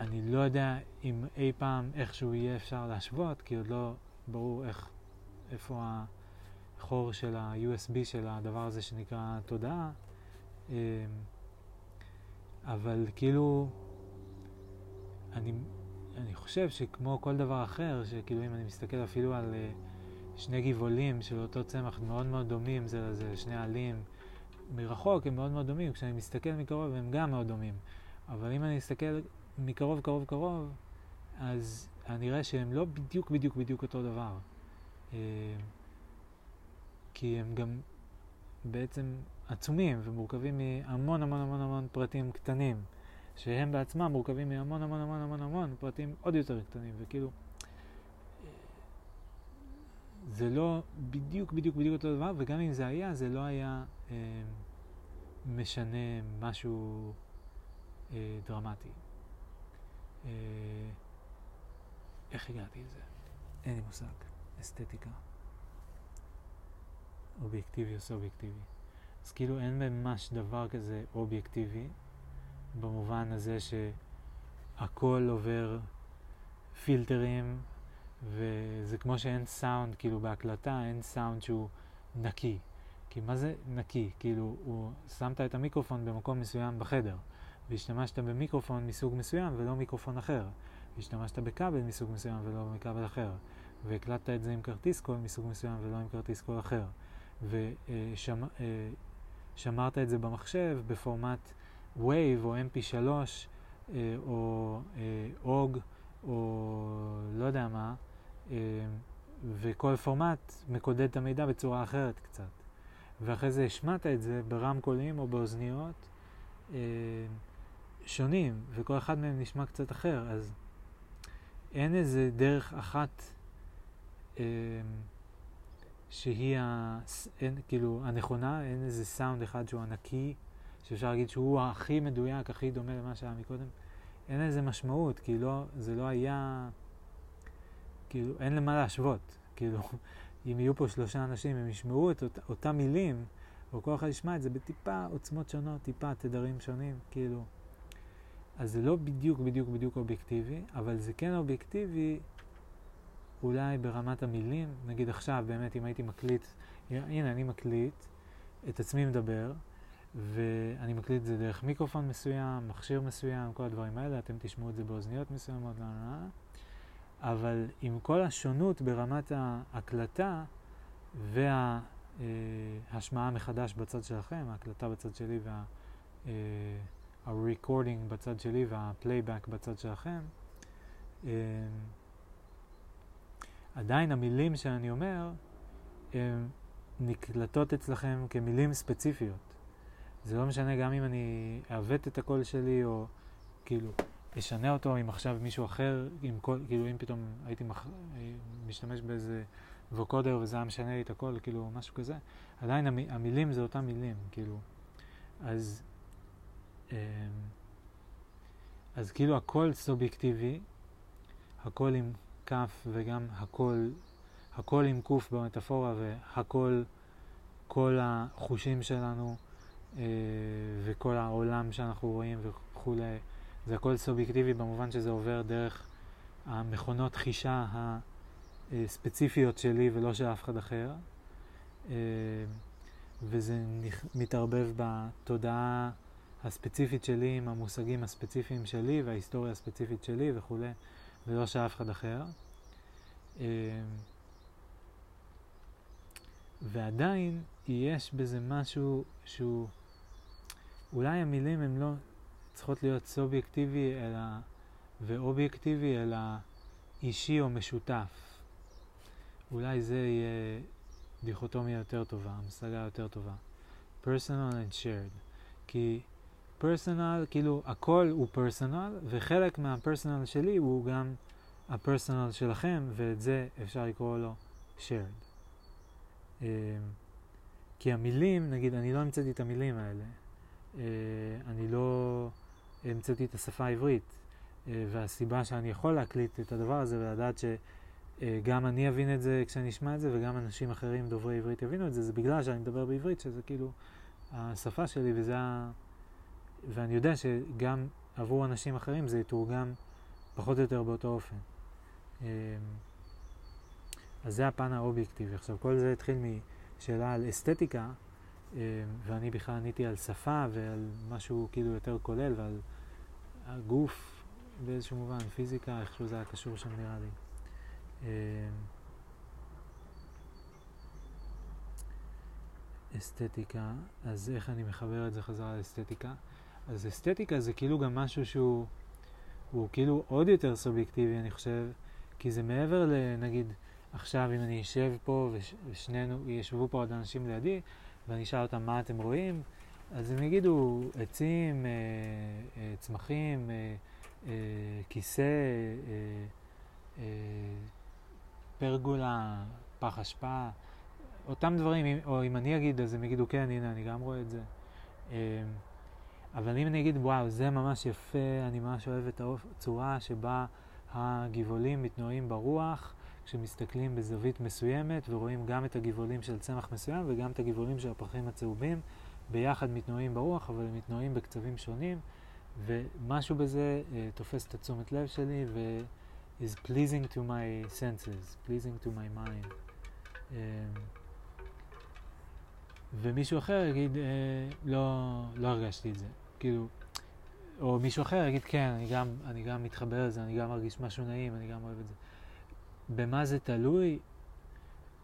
אני לא יודע אם אי פעם איכשהו יהיה אפשר להשוות, כי עוד לא ברור איך, איפה החור של ה-USB של הדבר הזה שנקרא תודעה, אה, אבל כאילו, אני, אני חושב שכמו כל דבר אחר, שכאילו אם אני מסתכל אפילו על אה, שני גבעולים של אותו צמח מאוד מאוד דומים זה לזה, שני עלים, מרחוק הם מאוד מאוד דומים, כשאני מסתכל מקרוב הם גם מאוד דומים. אבל אם אני אסתכל מקרוב קרוב קרוב, אז אני אראה שהם לא בדיוק בדיוק בדיוק אותו דבר. אה, כי הם גם בעצם עצומים ומורכבים מהמון המון המון המון פרטים קטנים, שהם בעצמם מורכבים מהמון המון המון המון המון פרטים עוד יותר קטנים, וכאילו זה לא בדיוק בדיוק בדיוק אותו דבר, וגם אם זה היה, זה לא היה אה, משנה משהו אה, דרמטי. אה, איך הגעתי לזה? אין לי מושג. אסתטיקה. אובייקטיבי או סובייקטיבי. אז כאילו אין ממש דבר כזה אובייקטיבי, במובן הזה שהכל עובר פילטרים, וזה כמו שאין סאונד, כאילו בהקלטה אין סאונד שהוא נקי. כי מה זה נקי? כאילו, הוא שמת את המיקרופון במקום מסוים בחדר. והשתמשת במיקרופון מסוג מסוים ולא מיקרופון אחר, והשתמשת בכבל מסוג מסוים ולא מכבל אחר, והקלטת את זה עם כרטיס קול מסוג מסוים ולא עם כרטיס קול אחר, ושמרת את זה במחשב בפורמט Wave או mp3 אה, או אה, או לא יודע מה, אה, וכל פורמט מקודד את המידע בצורה אחרת קצת. ואחרי זה השמעת את זה ברמקולים או באוזניות. שונים, וכל אחד מהם נשמע קצת אחר, אז אין איזה דרך אחת אה, שהיא ה, אין, כאילו הנכונה, אין איזה סאונד אחד שהוא ענקי, שאפשר להגיד שהוא הכי מדויק, הכי דומה למה שהיה מקודם. אין לזה משמעות, כי לא, זה לא היה, כאילו, אין למה להשוות. כאילו, אם יהיו פה שלושה אנשים, הם ישמעו את אות, אותם מילים, או כל אחד ישמע את זה בטיפה עוצמות שונות, טיפה תדרים שונים, כאילו. אז זה לא בדיוק בדיוק בדיוק אובייקטיבי, אבל זה כן אובייקטיבי אולי ברמת המילים. נגיד עכשיו, באמת, אם הייתי מקליט, הנה, אני מקליט את עצמי מדבר, ואני מקליט את זה דרך מיקרופון מסוים, מכשיר מסוים, כל הדברים האלה, אתם תשמעו את זה באוזניות מסוימות, לא, לא, לא. אבל עם כל השונות ברמת ההקלטה וההשמעה מחדש בצד שלכם, ההקלטה בצד שלי וה... ה-recording בצד שלי וה-playback בצד שלכם, עדיין המילים שאני אומר, הן נקלטות אצלכם כמילים ספציפיות. זה לא משנה גם אם אני אעוות את הקול שלי, או כאילו אשנה אותו אם עכשיו מישהו אחר, עם קול, כאילו אם פתאום הייתי מח... משתמש באיזה ווקודר וזה היה משנה לי את הקול, כאילו משהו כזה, עדיין המ... המילים זה אותם מילים, כאילו. אז, אמ, אז כאילו הכל סובייקטיבי, הכל עם כף וגם הכל, הכל עם קוף במטאפורה והכל, כל החושים שלנו אה, וכל העולם שאנחנו רואים וכולי, זה הכל סובייקטיבי במובן שזה עובר דרך המכונות חישה הספציפיות שלי ולא של אף אחד אחר. אה, וזה מתערבב בתודעה הספציפית שלי עם המושגים הספציפיים שלי וההיסטוריה הספציפית שלי וכולי, ולא של אף אחד אחר. אה, ועדיין יש בזה משהו שהוא, אולי המילים הן לא צריכות להיות סובייקטיבי אלא, ואובייקטיבי, אלא אישי או משותף. אולי זה יהיה דיכוטומיה יותר טובה, המשגה יותר טובה. personal and shared. כי personal, כאילו הכל הוא personal, וחלק מהפרסונל שלי הוא גם הפרסונל שלכם, ואת זה אפשר לקרוא לו shared. Um, כי המילים, נגיד, אני לא המצאתי את המילים האלה. Uh, אני לא המצאתי את השפה העברית. Uh, והסיבה שאני יכול להקליט את הדבר הזה ולדעת שגם uh, אני אבין את זה כשאני אשמע את זה וגם אנשים אחרים דוברי עברית יבינו את זה, זה בגלל שאני מדבר בעברית, שזה כאילו השפה שלי וזה ה... ואני יודע שגם עבור אנשים אחרים זה יתורגם פחות או יותר באותו אופן. Um, אז זה הפן האובייקטיבי. עכשיו, כל זה התחיל משאלה על אסתטיקה, ואני בכלל עניתי על שפה ועל משהו כאילו יותר כולל ועל הגוף באיזשהו מובן, פיזיקה, איכשהו זה היה קשור שם נראה לי. אמ, אסתטיקה, אז איך אני מחבר את זה חזרה לאסתטיקה? אז אסתטיקה זה כאילו גם משהו שהוא הוא כאילו עוד יותר סובייקטיבי, אני חושב, כי זה מעבר לנגיד עכשיו אם אני אשב פה ושנינו, ישבו פה עוד אנשים לידי, ואני אשאל אותם מה אתם רואים, אז הם יגידו עצים, אה, אה, צמחים, אה, כיסא, פרגולה, פח אשפה, אותם דברים, או אם אני אגיד אז הם יגידו כן, הנה אני גם רואה את זה. אה, אבל אם אני אגיד וואו זה ממש יפה, אני ממש אוהב את הצורה שבה הגבעולים מתנועים ברוח, כשמסתכלים בזווית מסוימת ורואים גם את הגבעולים של צמח מסוים וגם את הגבעולים של הפרחים הצהובים ביחד מתנועים ברוח, אבל הם מתנועים בקצבים שונים, ומשהו בזה uh, תופס את התשומת לב שלי ו- is pleasing to my senses, pleasing to my mind. Um, ומישהו אחר יגיד, uh, לא, לא הרגשתי את זה. כאילו, או מישהו אחר יגיד, כן, אני גם, אני גם מתחבר לזה, אני גם מרגיש משהו נעים, אני גם אוהב את זה. במה זה תלוי?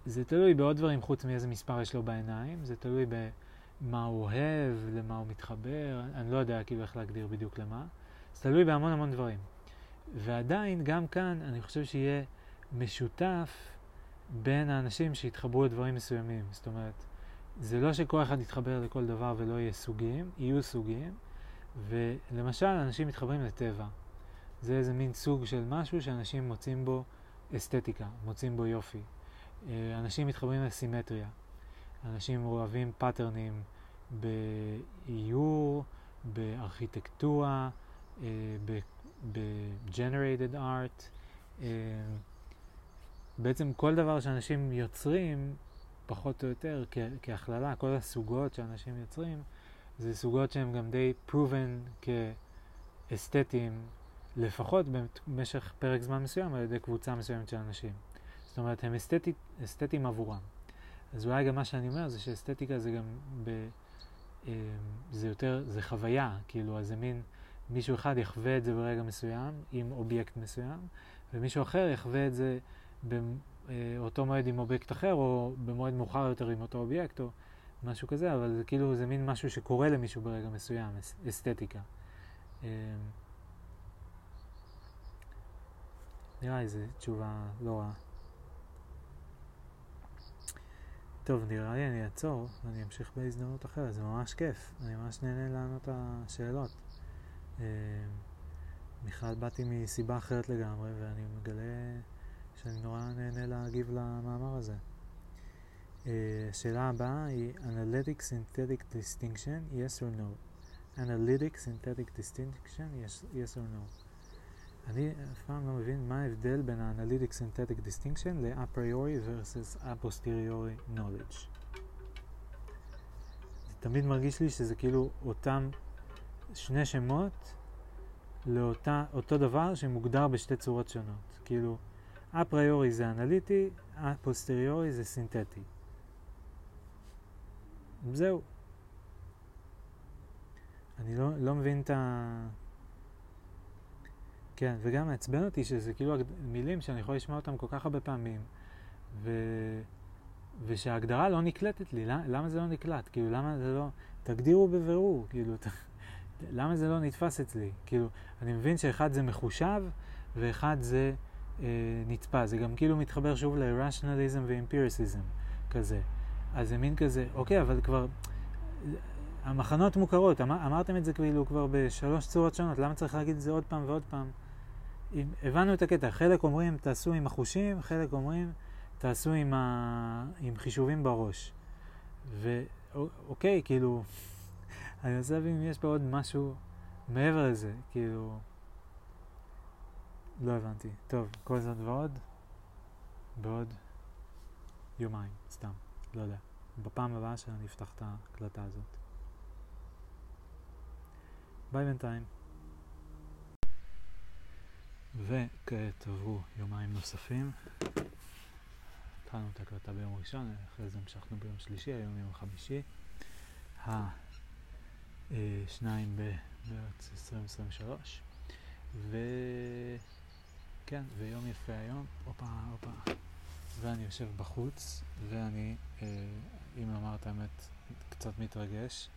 זה תלוי בעוד דברים חוץ מאיזה מספר יש לו בעיניים, זה תלוי במה הוא אוהב, למה הוא מתחבר, אני לא יודע כאילו איך להגדיר בדיוק למה. זה תלוי בהמון המון דברים. ועדיין, גם כאן, אני חושב שיהיה משותף בין האנשים שיתחברו לדברים מסוימים. זאת אומרת, זה לא שכל אחד יתחבר לכל דבר ולא יהיה סוגים, יהיו סוגים, ולמשל, אנשים מתחברים לטבע. זה איזה מין סוג של משהו שאנשים מוצאים בו אסתטיקה, מוצאים בו יופי. אה, אנשים מתחברים לסימטריה. אנשים אוהבים פאטרנים באיור, בארכיטקטורה, אה, ב-generated art, אה, בעצם כל דבר שאנשים יוצרים, פחות או יותר, כהכללה, כל הסוגות שאנשים יוצרים, זה סוגות שהן גם די proven כאסתטיים, לפחות במשך פרק זמן מסוים על ידי קבוצה מסוימת של אנשים. זאת אומרת, הם אסתטית, אסתטיים עבורם. אז אולי גם מה שאני אומר זה שאסתטיקה זה גם ב... אה, זה יותר, זה חוויה, כאילו, אז זה מין, מישהו אחד יחווה את זה ברגע מסוים עם אובייקט מסוים, ומישהו אחר יחווה את זה באותו מועד עם אובייקט אחר, או במועד מאוחר יותר עם אותו אובייקט, או משהו כזה, אבל זה כאילו, זה מין משהו שקורה למישהו ברגע מסוים, אסתטיקה. אה, נראה לי זו תשובה לא רעה. טוב, נראה לי אני אעצור ואני אמשיך בהזדמנות אחרת, זה ממש כיף, אני ממש נהנה לענות השאלות. בכלל אה, באתי מסיבה אחרת לגמרי ואני מגלה שאני נורא נהנה להגיב למאמר הזה. אה, השאלה הבאה היא Analytic Synthetic Distinction, yes or no? Analytic Synthetic Distinction, yes, yes or no? אני אף פעם לא מבין מה ההבדל בין Synthetic Distinction ל-a priori versus a posteriori knowledge. זה תמיד מרגיש לי שזה כאילו אותם שני שמות לאותו דבר שמוגדר בשתי צורות שונות. כאילו, priori זה אנליטי, posteriori זה סינתטי. זהו. אני לא, לא מבין את ה... כן, וגם מעצבן אותי שזה כאילו מילים שאני יכול לשמוע אותם כל כך הרבה פעמים, ו... ושההגדרה לא נקלטת לי, למה, למה זה לא נקלט? כאילו, למה זה לא... תגדירו בבירור, כאילו, ת... למה זה לא נתפס אצלי? כאילו, אני מבין שאחד זה מחושב ואחד זה אה, נתפס. זה גם כאילו מתחבר שוב ל-rationalism ו-empiricism כזה. אז זה מין כזה, אוקיי, אבל כבר... המחנות מוכרות, אמר, אמרתם את זה כאילו כבר בשלוש צורות שונות, למה צריך להגיד את זה עוד פעם ועוד פעם? הבנו את הקטע, חלק אומרים תעשו עם החושים, חלק אומרים תעשו עם, ה... עם חישובים בראש. ואוקיי, כאילו, אני רוצה להבין אם יש פה עוד משהו מעבר לזה, כאילו, לא הבנתי. טוב, כל זאת ועוד, בעוד יומיים, סתם, לא יודע. בפעם הבאה שאני אפתח את ההקלטה הזאת. ביי בינתיים. וכעת עברו יומיים נוספים. התחלנו את ההקלטה ביום ראשון, אחרי זה המשכנו ביום שלישי, היום יום חמישי. ה-2 במרץ 2023. וכן, ויום יפה היום, הופה, הופה. ואני יושב בחוץ, ואני, אה, אם לומר את האמת, קצת מתרגש,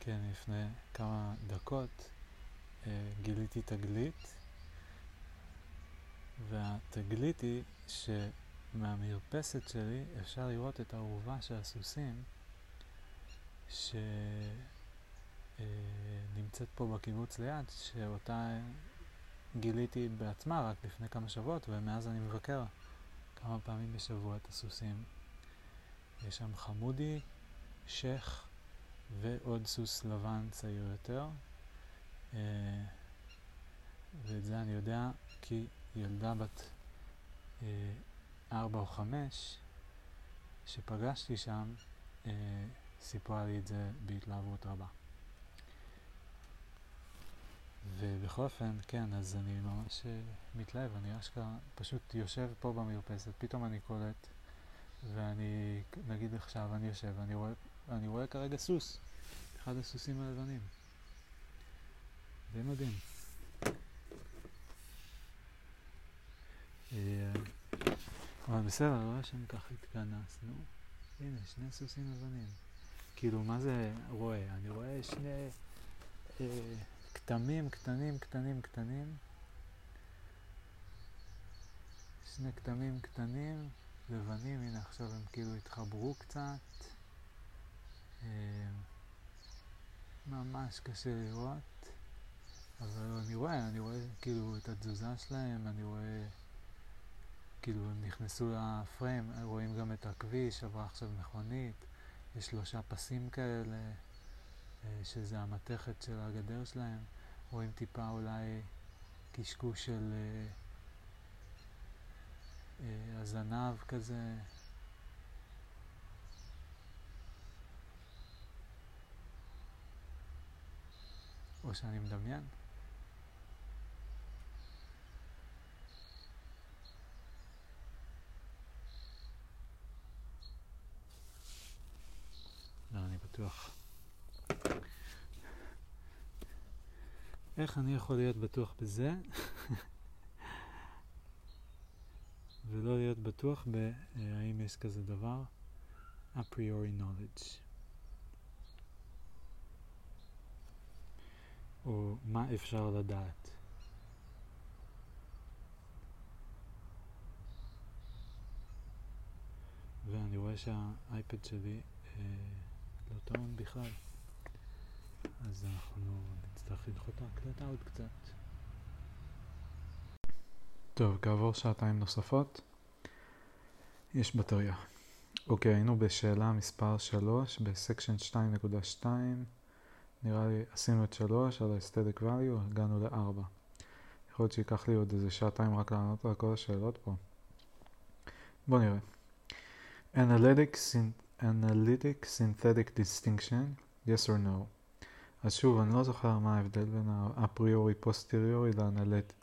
כן, לפני כמה דקות אה, גיליתי תגלית. והתגלית היא שמהמרפסת שלי אפשר לראות את האהובה של הסוסים שנמצאת אה, פה בקיבוץ ליד, שאותה גיליתי בעצמה רק לפני כמה שבועות, ומאז אני מבקר כמה פעמים בשבוע את הסוסים. יש שם חמודי, שייח ועוד סוס לבן צעיר יותר. אה, ואת זה אני יודע כי ילדה בת אה, ארבע או חמש שפגשתי שם אה, סיפרה לי את זה בהתלהבות רבה. ובכל אופן, כן, אז אני ממש אה, מתלהב, אני אשכרה פשוט יושב פה במרפסת, פתאום אני קולט, ואני, נגיד עכשיו אני יושב, ואני רואה, אני רואה כרגע סוס, אחד הסוסים הלבנים. די מדהים. אבל בסדר, לא לשם כך התכנסנו. הנה, שני סוסים לבנים. כאילו, מה זה רואה? אני רואה שני אה, כתמים קטנים, קטנים, קטנים. שני כתמים קטנים, לבנים, הנה עכשיו הם כאילו התחברו קצת. אה, ממש קשה לראות, אבל אני רואה, אני רואה כאילו את התזוזה שלהם, אני רואה כאילו הם נכנסו לפריים, רואים גם את הכביש, עברה עכשיו מכונית, יש שלושה פסים כאלה, אה, שזה המתכת של הגדר שלהם, רואים טיפה אולי קשקוש של אה, אה, הזנב כזה. או שאני מדמיין. לא, אני בטוח. איך אני יכול להיות בטוח בזה? ולא להיות בטוח בהאם יש כזה דבר? A priori knowledge. או מה אפשר לדעת? ואני רואה שהאייפד שלי אה, לא טעון בכלל אז אנחנו נצטרך לדחות את ההקלטה עוד קצת. טוב, כעבור שעתיים נוספות, יש בטריה. אוקיי, היינו בשאלה מספר 3 בסקשן 2.2, נראה לי עשינו את 3 על ה-aesthetic value, הגענו ל-4. יכול להיות שייקח לי עוד איזה שעתיים רק לענות על כל השאלות פה. בואו נראה. Analytic, analytic synthetic distinction, yes or no? אז שוב, אני לא זוכר מה ההבדל בין האפריורי פוסטריורי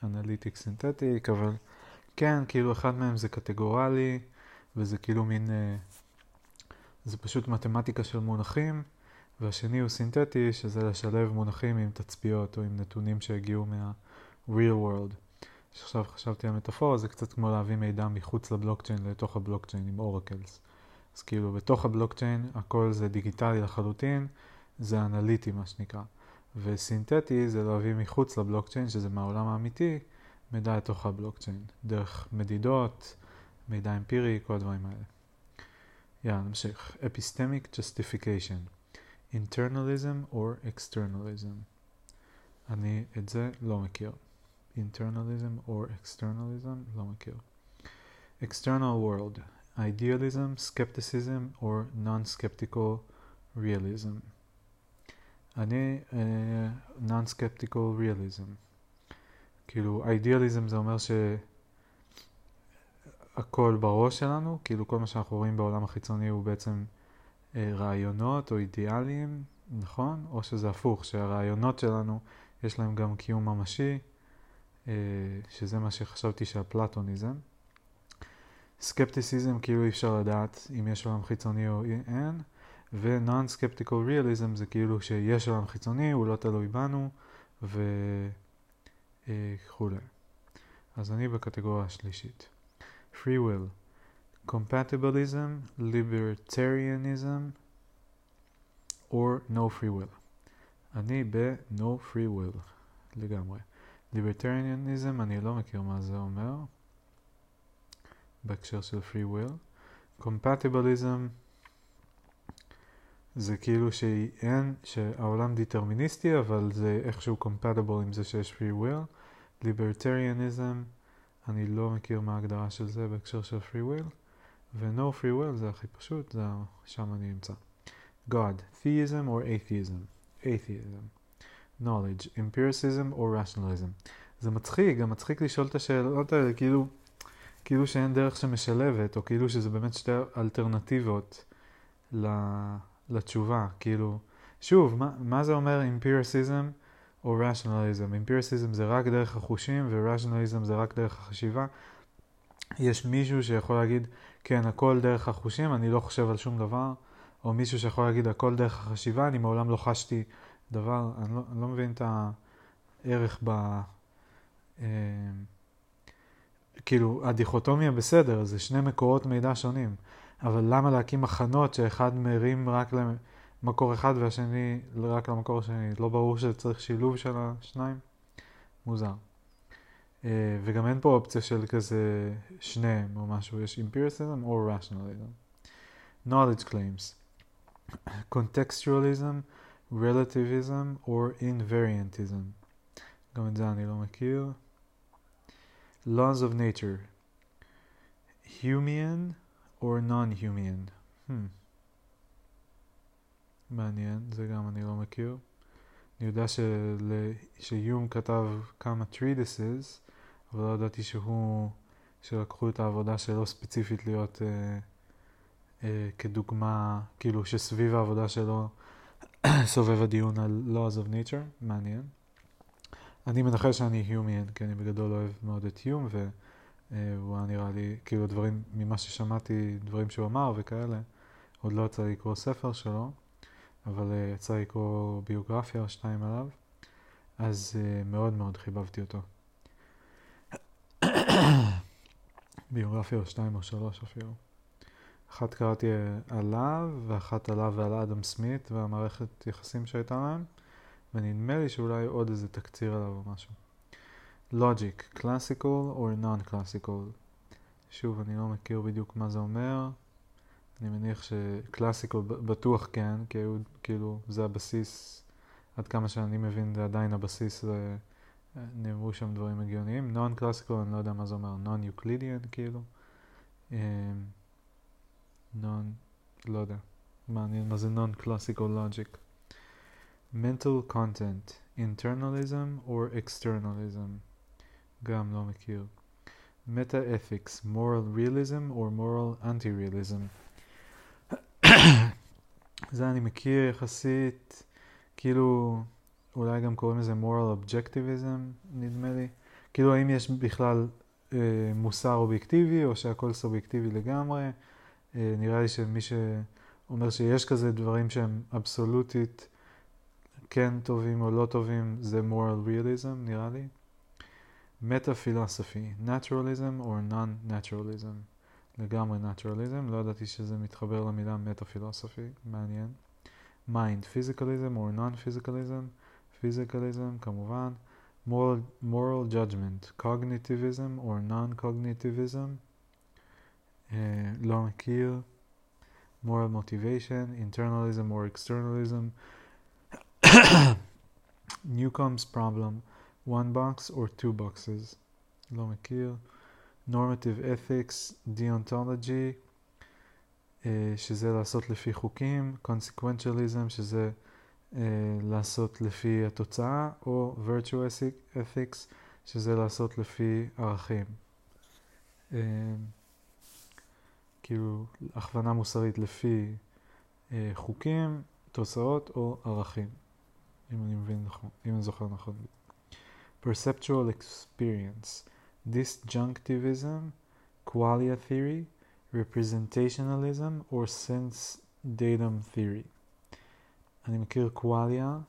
ל analytic synthetic, אבל כן, כאילו אחד מהם זה קטגורלי, וזה כאילו מין, אה, זה פשוט מתמטיקה של מונחים, והשני הוא סינתטי, שזה לשלב מונחים עם תצפיות או עם נתונים שהגיעו מה real world. שעכשיו חשבתי על מטאפורה, זה קצת כמו להביא מידע מחוץ לבלוקצ'יין לתוך הבלוקצ'יין עם אורקלס. אז כאילו בתוך הבלוקצ'יין הכל זה דיגיטלי לחלוטין, זה אנליטי מה שנקרא. וסינתטי זה להביא מחוץ לבלוקצ'יין, שזה מהעולם האמיתי, מידע לתוך הבלוקצ'יין, דרך מדידות, מידע אמפירי, כל הדברים האלה. יאללה, נמשיך. Epistemic Justification internalism or externalism. אני את זה לא מכיר. internalism or externalism, לא מכיר. external world, idealism, skepticism or non-skeptical realism. אני uh, non-skeptical realism. כאילו, idealism זה אומר שהכל בראש שלנו, כאילו כל מה שאנחנו רואים בעולם החיצוני הוא בעצם uh, רעיונות או אידיאלים, נכון? או שזה הפוך, שהרעיונות שלנו יש להם גם קיום ממשי, uh, שזה מה שחשבתי שהפלטוניזם. סקפטיסיזם כאילו אי אפשר לדעת אם יש עולם חיצוני או אין. ו-non-skeptical realism זה כאילו שיש עולם חיצוני, הוא לא תלוי בנו וכולי. אז אני בקטגוריה השלישית. free will, compatibilism, libertarianism or no free will. אני ב-no free will לגמרי. libertarianism אני לא מכיר מה זה אומר בהקשר של free will. compatibilism זה כאילו שאין, שהעולם דיטרמיניסטי, אבל זה איכשהו compatible עם זה שיש free will. Libertarianism, אני לא מכיר מה ההגדרה של זה בהקשר של free will. ו-no free will זה הכי פשוט, זה שם אני אמצא. God, theism or atheism? atheism. knowledge, empiricism or rationalism? זה מצחיק, גם מצחיק לשאול את השאלות האלה, כאילו, כאילו שאין דרך שמשלבת, או כאילו שזה באמת שתי אלטרנטיבות. לתשובה, כאילו, שוב, מה, מה זה אומר אמפיריסיזם או רשנליזם? אמפיריסיזם זה רק דרך החושים ורשנליזם זה רק דרך החשיבה. יש מישהו שיכול להגיד, כן, הכל דרך החושים, אני לא חושב על שום דבר, או מישהו שיכול להגיד, הכל דרך החשיבה, אני מעולם לא חשתי דבר, אני לא, אני לא מבין את הערך ב... אה, כאילו, הדיכוטומיה בסדר, זה שני מקורות מידע שונים. אבל למה להקים מחנות שאחד מרים רק למקור אחד והשני רק למקור השני? לא ברור שצריך שילוב של השניים? מוזר. Uh, וגם אין פה אופציה של כזה שניהם או משהו, יש empiricism או rationalism. knowledge claims, contextualism, relativism or invariantism. גם את זה אני לא מכיר. Laws of nature, Humean or non-Humean. Hmm. מעניין, זה גם אני לא מכיר. אני יודע של... שיום כתב כמה treatises, אבל לא ידעתי שהוא, שלקחו את העבודה שלו ספציפית להיות אה, אה, כדוגמה, כאילו שסביב העבודה שלו סובב הדיון על laws of nature, מעניין. אני מנחש שאני היומיאן, כי אני בגדול אוהב מאוד את יום, והוא היה נראה לי, כאילו דברים, ממה ששמעתי, דברים שהוא אמר וכאלה, עוד לא יצא לקרוא ספר שלו, אבל uh, יצא לקרוא ביוגרפיה או שתיים עליו, אז uh, מאוד מאוד חיבבתי אותו. ביוגרפיה או שתיים או שלוש אפילו. אחת קראתי עליו, ואחת עליו ועל אדם סמית והמערכת יחסים שהייתה להם, ונדמה לי שאולי עוד איזה תקציר עליו או משהו. Logic, classical or non-classical. שוב, אני לא מכיר בדיוק מה זה אומר. אני מניח שקלאסיקל בטוח כן, כי היו, כאילו, זה הבסיס, עד כמה שאני מבין, זה עדיין הבסיס, זה, נאמרו שם דברים הגיוניים. קלאסיקל, אני לא יודע מה זה אומר, יוקלידיאן, כאילו. נון, לא יודע. מעניין מה זה קלאסיקל לוג'יק. Mental content, internalism or externalism. גם לא מכיר. meta-ethics, moral realism or moral anti-realism. זה אני מכיר יחסית, כאילו, אולי גם קוראים לזה moral objectivism, נדמה לי. כאילו, האם יש בכלל אה, מוסר אובייקטיבי, או שהכל סובייקטיבי לגמרי. אה, נראה לי שמי שאומר שיש כזה דברים שהם אבסולוטית כן טובים או לא טובים, זה moral realism, נראה לי. meta-philosophy, naturalism or non-naturalism. לגמרי naturalism, לא ידעתי שזה מתחבר למילה meta-philosophy, מעניין. mind, physicalism or non-physicalism, physicalism כמובן. moral, moral judgment, cognitivism or non-cognitivism, uh, לא מכיר. moral motivation, internalism or externalism. Newcomb's problem, one box or two boxes, לא מכיר. normative ethics, deontology, שזה לעשות לפי חוקים, consequentialism, שזה לעשות לפי התוצאה, או virtue ethics, שזה לעשות לפי ערכים. כאילו, הכוונה מוסרית לפי חוקים, תוצאות או ערכים, אם אני מבין נכון, אם אני זוכר נכון. perceptual experience, disjunctivism, qualia theory, representationalism or sense datum theory. אני מכיר קואליה,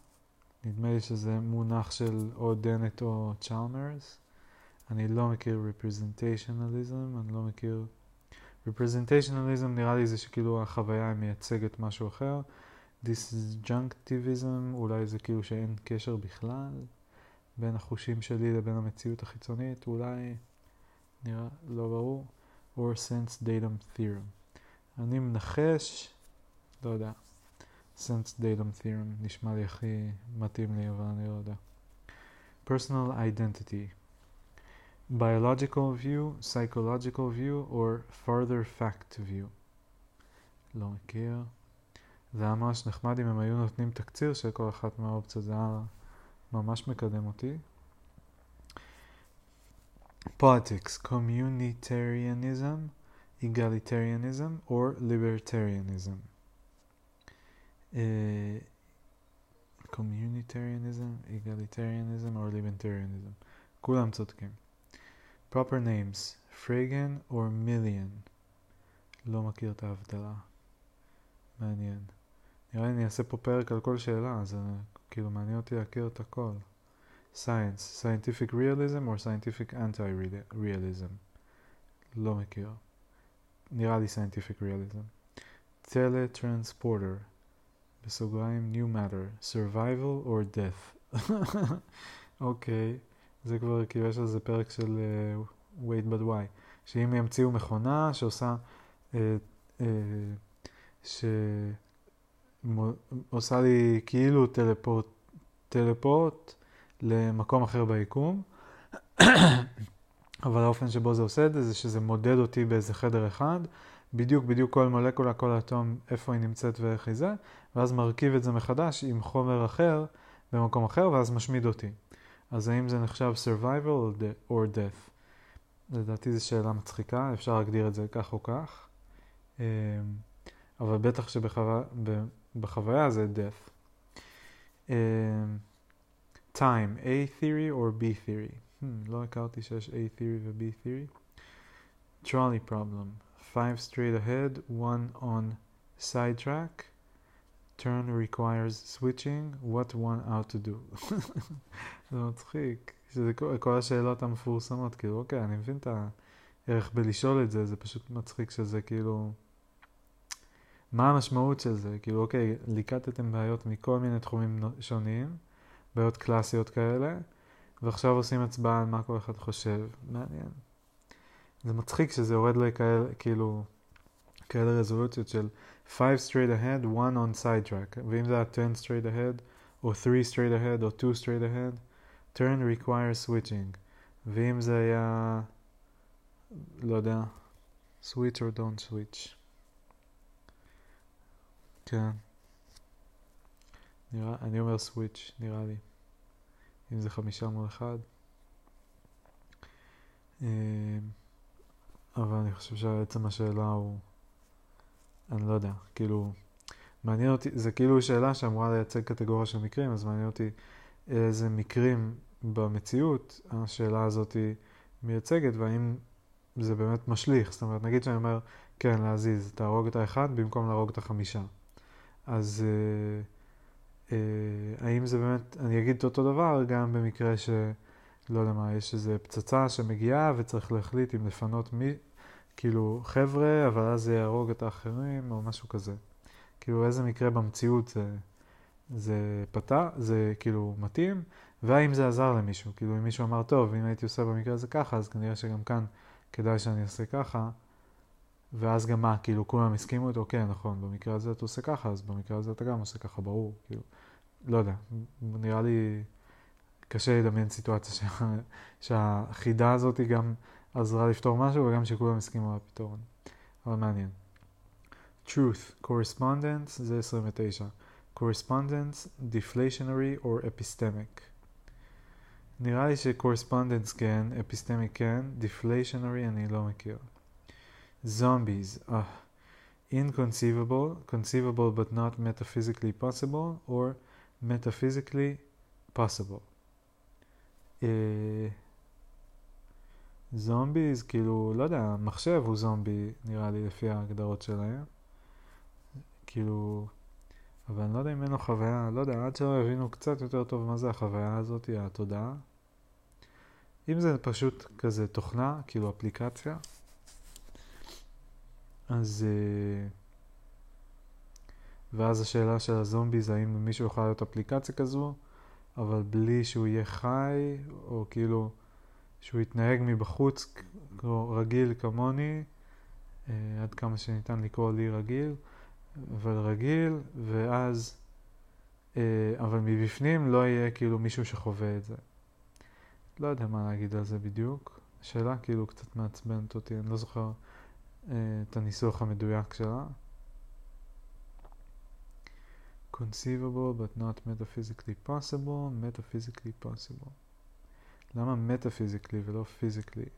נדמה לי שזה מונח של או דנט או צ'אלמרס. אני לא מכיר representationalism, אני לא מכיר... representationalism נראה לי זה שכאילו החוויה מייצגת משהו אחר. Disjunctivism אולי זה כאילו שאין קשר בכלל בין החושים שלי לבין המציאות החיצונית, אולי נראה לא ברור. or sense datum theorem. אני מנחש, לא יודע. sense datum theorem נשמע לי הכי מתאים לי, אבל אני לא יודע. personal identity. biological view, psychological view, or further fact view. לא מכיר. זה היה ממש נחמד אם הם היו נותנים תקציר של כל אחת מהאופציות, זה היה ממש מקדם אותי. politics, communitarianism, egalitarianism או libertarianism. communitarianism, egalitarianism או libertarianism. כולם צודקים. proper names, Fregean או Millian. לא מכיר את ההבדלה. מעניין. נראה לי אני אעשה פה פרק על כל שאלה, אז כאילו מעניין אותי להכיר את הכל. science, scientific realism or scientific anti-realism? לא מכיר. נראה לי scientific realism. teletransporter, בסוגריים new matter, survival or death. אוקיי, okay. זה כבר כאילו יש על זה פרק של uh, wait but why. שאם ימציאו מכונה שעושה, uh, uh, שעושה לי כאילו טלפורט, טלפורט למקום אחר ביקום, אבל האופן שבו זה עושה את זה, זה שזה מודד אותי באיזה חדר אחד, בדיוק בדיוק כל מולקולה, כל אטום, איפה היא נמצאת ואיך היא זה, ואז מרכיב את זה מחדש עם חומר אחר, במקום אחר ואז משמיד אותי. אז האם זה נחשב survival or death? לדעתי זו שאלה מצחיקה, אפשר להגדיר את זה כך או כך, אמ, אבל בטח שבחוויה זה death. אמ, time, A theory or B theory? Hmm, לא הכרתי שיש A theory ו-B theory. trolley problem, five straight ahead, one on sidetrack, turn requires switching, what one out to do. זה מצחיק, שזה כל, כל השאלות המפורסמות, כאילו, אוקיי, אני מבין את הערך בלשאול את זה, זה פשוט מצחיק שזה כאילו... מה המשמעות של זה? כאילו, אוקיי, ליקטתם בעיות מכל מיני תחומים שונים, בעיות קלאסיות כאלה, ועכשיו עושים הצבעה על מה כל אחד חושב. מעניין. זה מצחיק שזה יורד לכאלה, כאילו, כאלה רזולוציות של 5 straight ahead, 1 on side track, ואם זה היה 10 straight ahead, או 3 straight ahead, או 2 straight ahead, turn requires switching, ואם זה היה, לא יודע, switch or don't switch. כן. נראה, אני אומר switch, נראה לי. אם זה חמישה מול אחד. אמ, אבל אני חושב שעצם השאלה הוא, אני לא יודע, כאילו, מעניין אותי, זה כאילו שאלה שאמורה לייצג קטגוריה של מקרים, אז מעניין אותי איזה מקרים במציאות השאלה הזאת מייצגת, והאם זה באמת משליך. זאת אומרת, נגיד שאני אומר, כן, להזיז, תהרוג את האחד במקום להרוג את החמישה. אז אה, אה, האם זה באמת, אני אגיד את אותו דבר גם במקרה ש... לא יודע מה, יש איזו פצצה שמגיעה וצריך להחליט אם לפנות מי, כאילו חבר'ה, אבל אז זה יהרוג את האחרים או משהו כזה. כאילו איזה מקרה במציאות זה, זה פתר, זה כאילו מתאים, והאם זה עזר למישהו. כאילו אם מישהו אמר, טוב, אם הייתי עושה במקרה הזה ככה, אז כנראה שגם כאן כדאי שאני אעשה ככה, ואז גם מה, כאילו כולם הסכימו איתו, כן, נכון, במקרה הזה אתה עושה ככה, אז במקרה הזה אתה גם עושה ככה, ברור, כאילו, לא יודע, נראה לי קשה לדמיין סיטואציה שה, שהחידה הזאת היא גם עזרה לפתור משהו וגם שכולם הסכימו על הפתרון, אבל מעניין. truth, correspondence, זה 29. correspondence, deflationary or epistemic. נראה לי ש-correspondence כן, epistemic כן, deflationary אני לא מכיר. Zombies, uh, inconceivable, conceivable but not metaphysically possible, or metaphysically possible. זומביז, כאילו, לא יודע, מחשב הוא זומבי, נראה לי, לפי ההגדרות שלהם. כאילו, אבל אני לא יודע אם אין לו חוויה, לא יודע, עד שלא הבינו קצת יותר טוב מה זה החוויה הזאת, התודעה. אם זה פשוט כזה תוכנה, כאילו אפליקציה, אז... אה, ואז השאלה של הזומבי זה האם מישהו יכול להיות אפליקציה כזו, אבל בלי שהוא יהיה חי, או כאילו שהוא יתנהג מבחוץ רגיל כמוני, אה, עד כמה שניתן לקרוא לי רגיל, אבל רגיל, ואז, אה, אבל מבפנים לא יהיה כאילו מישהו שחווה את זה. לא יודע מה להגיד על זה בדיוק. השאלה כאילו קצת מעצבנת אותי, אני לא זוכר את הניסוח המדויק שלה. conceivable but not metaphysically possible, metaphysically possible. למה metaphysically ולא physically?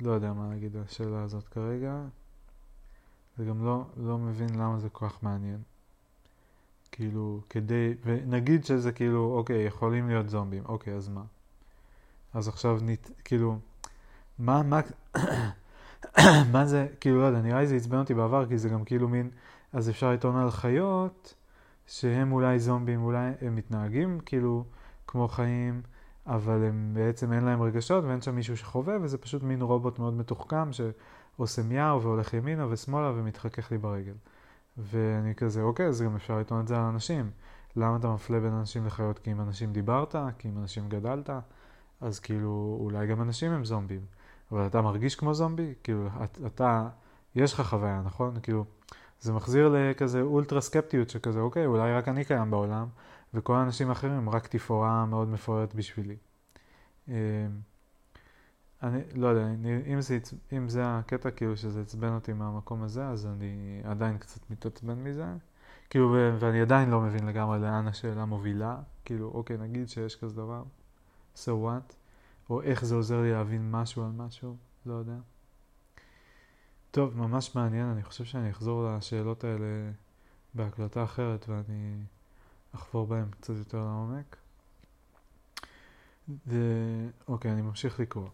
לא יודע מה להגיד על השאלה הזאת כרגע. וגם לא, לא מבין למה זה כל כך מעניין. כאילו, כדי, ונגיד שזה כאילו, אוקיי, יכולים להיות זומבים, אוקיי, אז מה? אז עכשיו, נת, כאילו, מה, מה, מה זה, כאילו, לא יודע, נראה לי זה עצבן אותי בעבר, כי זה גם כאילו מין, אז אפשר לטעון על חיות, שהם אולי זומבים, אולי הם מתנהגים כאילו כמו חיים, אבל הם בעצם אין להם רגשות ואין שם מישהו שחווה, וזה פשוט מין רובוט מאוד מתוחכם שעושה מיהו והולך ימינה ושמאלה ומתחכך לי ברגל. ואני כזה, אוקיי, אז גם אפשר לטעון את זה על אנשים. למה אתה מפלה בין אנשים לחיות? כי עם אנשים דיברת, כי עם אנשים גדלת, אז כאילו, אולי גם אנשים הם זומבים. אבל אתה מרגיש כמו זומבי? כאילו, אתה, יש לך חוויה, נכון? כאילו, זה מחזיר לכזה אולטרה סקפטיות שכזה, אוקיי, אולי רק אני קיים בעולם, וכל האנשים האחרים הם רק תפאורה מאוד מפוארת בשבילי. אמ, אני לא יודע, אם זה, אם זה הקטע כאילו שזה עצבן אותי מהמקום הזה, אז אני עדיין קצת מתעצבן מזה, כאילו, ואני עדיין לא מבין לגמרי לאן השאלה מובילה. כאילו, אוקיי, נגיד שיש כזה דבר, so what, או איך זה עוזר לי להבין משהו על משהו, לא יודע. טוב, ממש מעניין, אני חושב שאני אחזור לשאלות האלה בהקלטה אחרת ואני אחבור בהן קצת יותר לעומק. אוקיי, אני ממשיך לקרוא.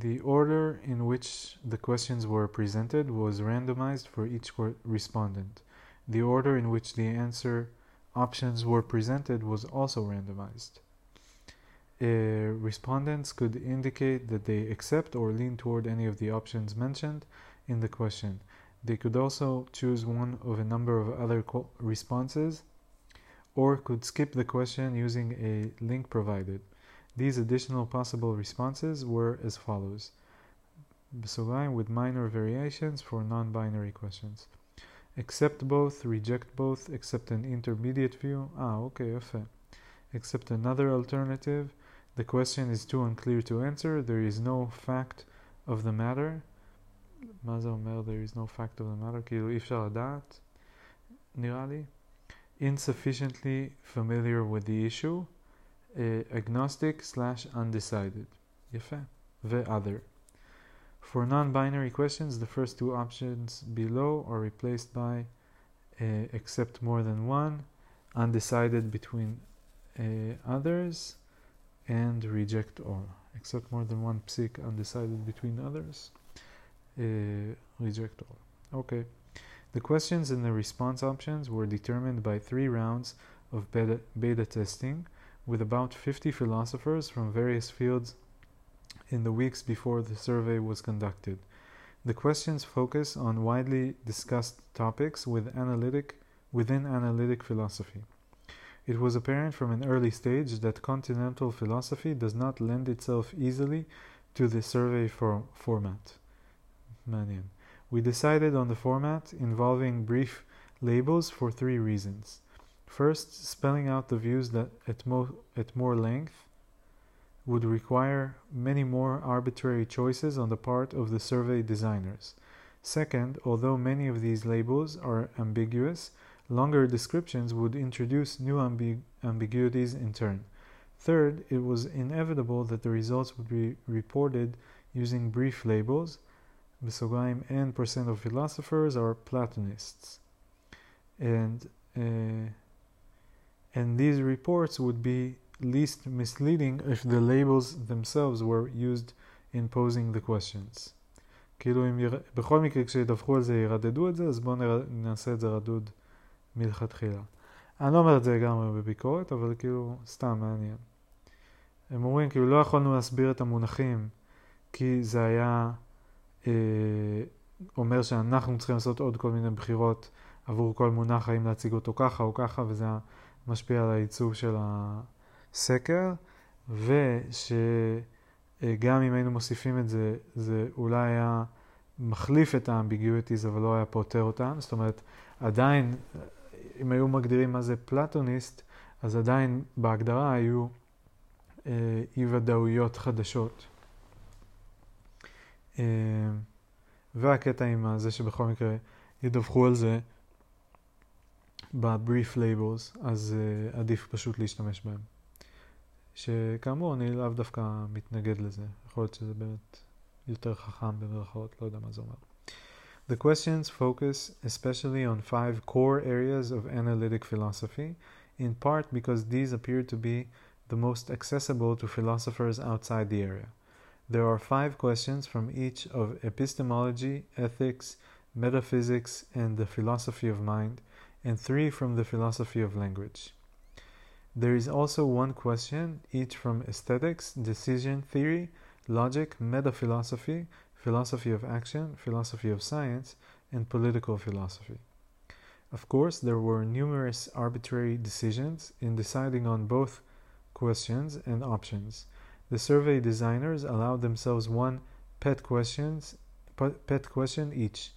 The order in which the questions were presented was randomized for each respondent. The order in which the answer options were presented was also randomized. Uh, respondents could indicate that they accept or lean toward any of the options mentioned in the question. They could also choose one of a number of other responses or could skip the question using a link provided. These additional possible responses were as follows with minor variations for non-binary questions. accept both, reject both, accept an intermediate view. Ah, אוקיי, יפה. accept another alternative. The question is too unclear to answer. There is no fact of the matter. מה זה אומר there is no fact of the matter? כאילו אי אפשר לדעת, נראה לי. Insufficiently familiar with the issue. Uh, agnostic slash undecided. יפה. ו-other. For non-binary questions, the first two options below are replaced by uh, accept more than one, undecided between uh, others, and reject all. Accept more than one psik, undecided between others, uh, reject all. Okay. The questions and the response options were determined by three rounds of beta, beta testing with about 50 philosophers from various fields in the weeks before the survey was conducted. The questions focus on widely discussed topics with analytic, within analytic philosophy. It was apparent from an early stage that continental philosophy does not lend itself easily to the survey for format. Manian. We decided on the format involving brief labels for three reasons. First, spelling out the views that at, mo- at more length would require many more arbitrary choices on the part of the survey designers. Second, although many of these labels are ambiguous, longer descriptions would introduce new ambi ambiguities in turn. Third, it was inevitable that the results would be reported using brief labels. בסוגריים, n percent of philosophers are Platonists. And, uh, and these reports would be least misleading if the labels themselves were used in posing the questions. כאילו אם יר... בכל מקרה כשידווחו על זה ירדדו את זה, אז בואו נר... נעשה את זה רדוד מלכתחילה. אני לא אומר את זה לגמרי בביקורת, אבל כאילו סתם מעניין. הם אומרים כאילו לא יכולנו להסביר את המונחים כי זה היה אה, אומר שאנחנו צריכים לעשות עוד כל מיני בחירות עבור כל מונח, האם להציג אותו ככה או ככה, וזה משפיע על הייצוג של ה... סקר, ושגם אם היינו מוסיפים את זה, זה אולי היה מחליף את האמביגיוטיז, אבל לא היה פותר אותם. זאת אומרת, עדיין, אם היו מגדירים מה זה פלטוניסט, אז עדיין בהגדרה היו אה, אי ודאויות חדשות. אה, והקטע עם זה שבכל מקרה ידווחו על זה ב-brief אז uh, עדיף פשוט להשתמש בהם. שכאמור אני לאו דווקא מתנגד לזה, יכול להיות שזה באמת יותר חכם במרכאות, לא יודע מה זה אומר. The questions focus especially on five core areas of analytic philosophy, in part because these appear to be the most accessible to philosophers outside the area. There are five questions from each of epistemology, ethics, metaphysics, and the philosophy of mind, and three from the philosophy of language. There is also one question, each from aesthetics, decision theory, logic, metaphilosophy, philosophy of action, philosophy of science, and political philosophy. Of course, there were numerous arbitrary decisions in deciding on both questions and options. The survey designers allowed themselves one pet questions pet question each.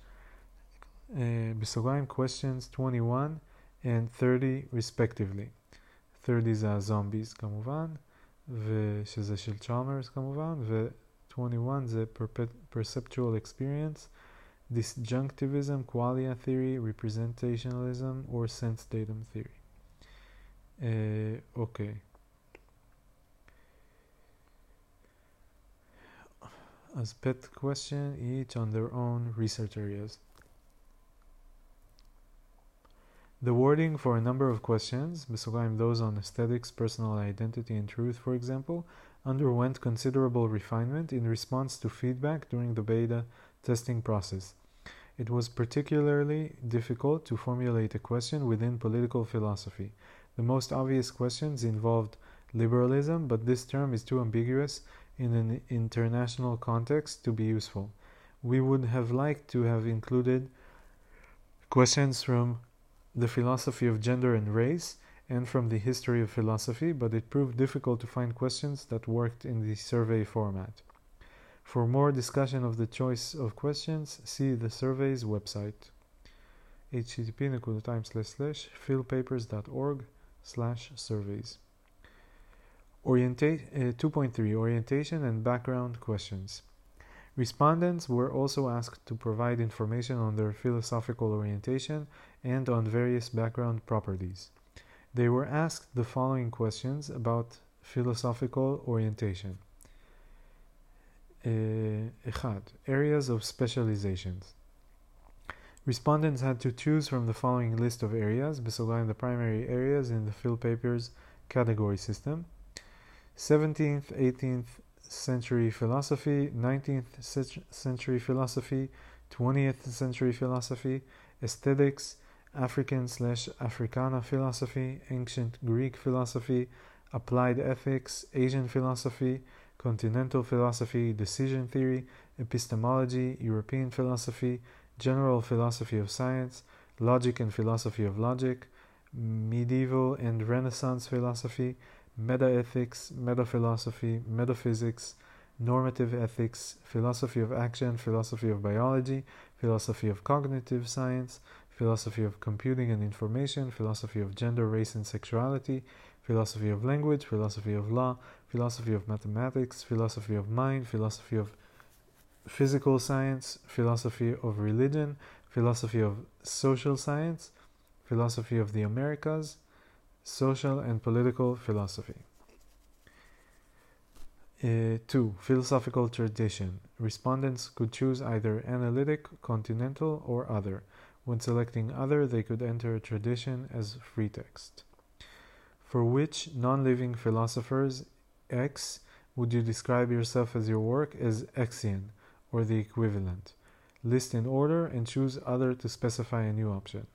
Uh, questions 21 and 30 respectively. 30 זה הזומביז כמובן, ושזה של צ'ארמרס כמובן, 21. The perceptual experience, disjunctivism, qualia theory, representationalism, or sense datum theory. Uh, okay. As pet question, each on their own research areas. The wording for a number of questions, those on aesthetics, personal identity, and truth, for example, underwent considerable refinement in response to feedback during the beta testing process. It was particularly difficult to formulate a question within political philosophy. The most obvious questions involved liberalism, but this term is too ambiguous in an international context to be useful. We would have liked to have included questions from the philosophy of gender and race and from the history of philosophy, but it proved difficult to find questions that worked in the survey format. For more discussion of the choice of questions, see the survey's website http philpapers.org slash surveys. Orienta- uh, 2.3 Orientation and background questions. Respondents were also asked to provide information on their philosophical orientation and on various background properties. They were asked the following questions about philosophical orientation. Uh, areas of specializations. Respondents had to choose from the following list of areas, besogayim the primary areas in the fill papers category system. 17th, 18th century philosophy, 19th century philosophy, 20th century philosophy, aesthetics, African slash Africana philosophy, ancient Greek philosophy, applied ethics, Asian philosophy, continental philosophy, decision theory, epistemology, European philosophy, general philosophy of science, logic and philosophy of logic, medieval and Renaissance philosophy, metaethics, metaphilosophy, metaphysics, normative ethics, philosophy of action, philosophy of biology, philosophy of cognitive science, philosophy of computing and information, philosophy of gender, race, and sexuality, philosophy of language, philosophy of law, philosophy of mathematics, philosophy of mind, philosophy of physical science, philosophy of religion, philosophy of social science, philosophy of the Americas, social and political philosophy. Uh, 2. Philosophical tradition. Respondents could choose either analytic, continental, or other. When selecting other, they could enter a tradition as free text. For which non living philosophers X would you describe yourself as your work as Xian, or the equivalent? List in order and choose other to specify a new option.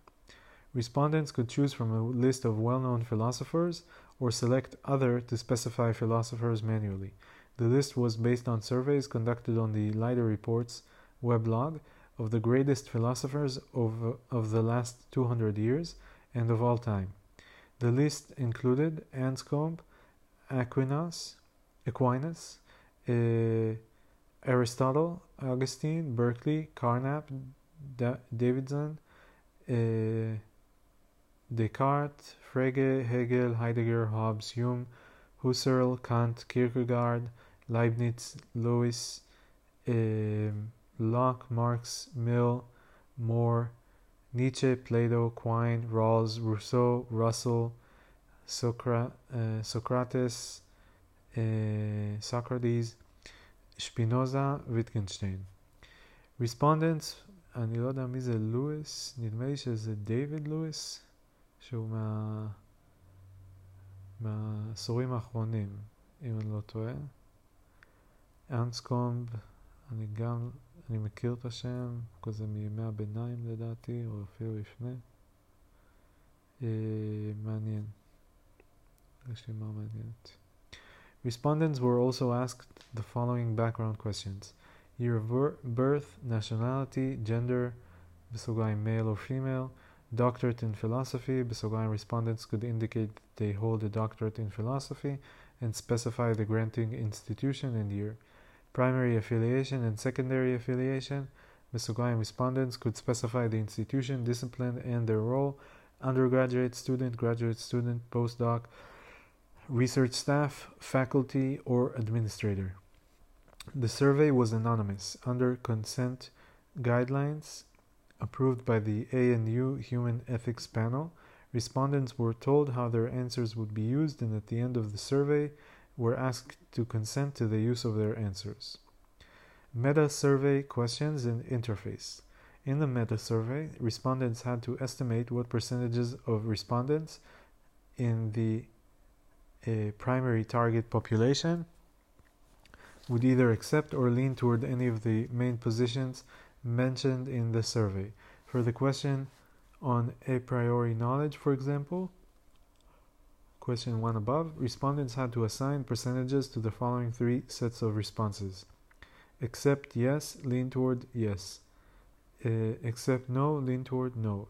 Respondents could choose from a list of well known philosophers or select other to specify philosophers manually. The list was based on surveys conducted on the Leider Reports weblog of the greatest philosophers of, of the last 200 years and of all time. The list included Anscombe, Aquinas, Aquinas, uh, Aristotle, Augustine, Berkeley, Carnap, da- Davidson, uh, Descartes, Frege, Hegel, Heidegger, Hobbes, Hume, Husserl, Kant, Kierkegaard, Leibniz, Lewis, um, Locke, Marx, Mill, More, Nietzsche, Plato, Quine, Rawls, Rousseau, Russell, Socra- uh, Socrates, uh, Socrates, Spinoza, Wittgenstein. Respondents, אני לא יודע מי זה לואיס, נדמה לי שזה דיוויד לואיס, שהוא מה... מהעשורים האחרונים, אם אני לא טועה. אנסקומב, אני גם אני מכיר את השם, כזה מימי הביניים לדעתי, או אפילו לפני. אה, מעניין. רשימה מעניינת. Respondents were also asked the following background questions. Year of birth, nationality, gender, בסוגריים male or female, doctorate in philosophy, בסוגריים respondents could indicate that they hold a doctorate in philosophy and specify the granting institution and year primary affiliation and secondary affiliation. Mesugayim respondents could specify the institution, discipline, and their role, undergraduate student, graduate student, postdoc, research staff, faculty, or administrator. The survey was anonymous, under consent guidelines approved by the ANU Human Ethics Panel. Respondents were told how their answers would be used and at the end of the survey were asked to consent to the use of their answers. Meta survey questions and interface. In the meta survey, respondents had to estimate what percentages of respondents in the primary target population would either accept or lean toward any of the main positions mentioned in the survey. For the question on a priori knowledge, for example, question 1 above, respondents had to assign percentages to the following three sets of responses. Accept yes, lean toward yes. Uh, accept no, lean toward no.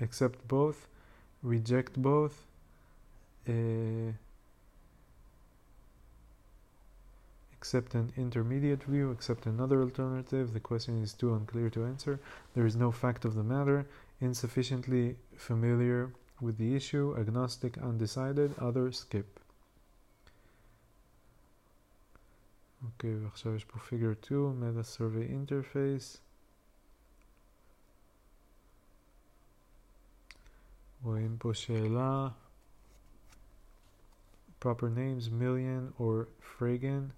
Accept both, reject both. Uh, accept an intermediate view, accept another alternative. The question is too unclear to answer. There is no fact of the matter. Insufficiently familiar with the issue, agnostic, undecided, other, skip. אוקיי, okay, ועכשיו יש פה figure 2, meta survey interface. רואים פה שאלה proper names million or Fragan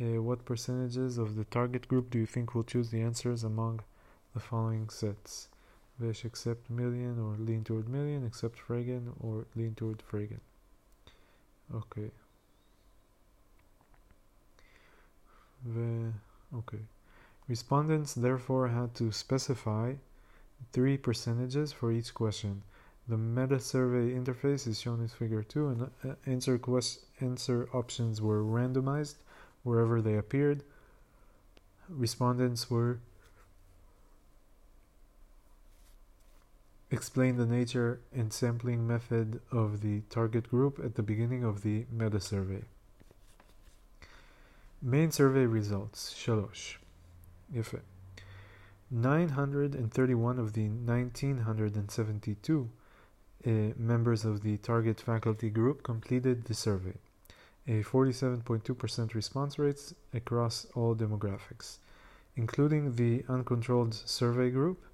uh, what percentages of the target group do you think will choose the answers among the following sets Except accept million or lean toward million accept fragan or lean toward fragan okay. The okay. Respondents therefore had to specify three percentages for each question. The meta survey interface is shown in figure 2 and uh, answer quest answer options were randomized wherever they appeared. Respondents were explain the nature and sampling method of the target group at the beginning of the meta survey. Main survey results, shalosh. יפה. 931 of the 1972 uh, members of the target faculty group completed the survey, a 47.2% response rates across all demographics, including the uncontrolled survey group.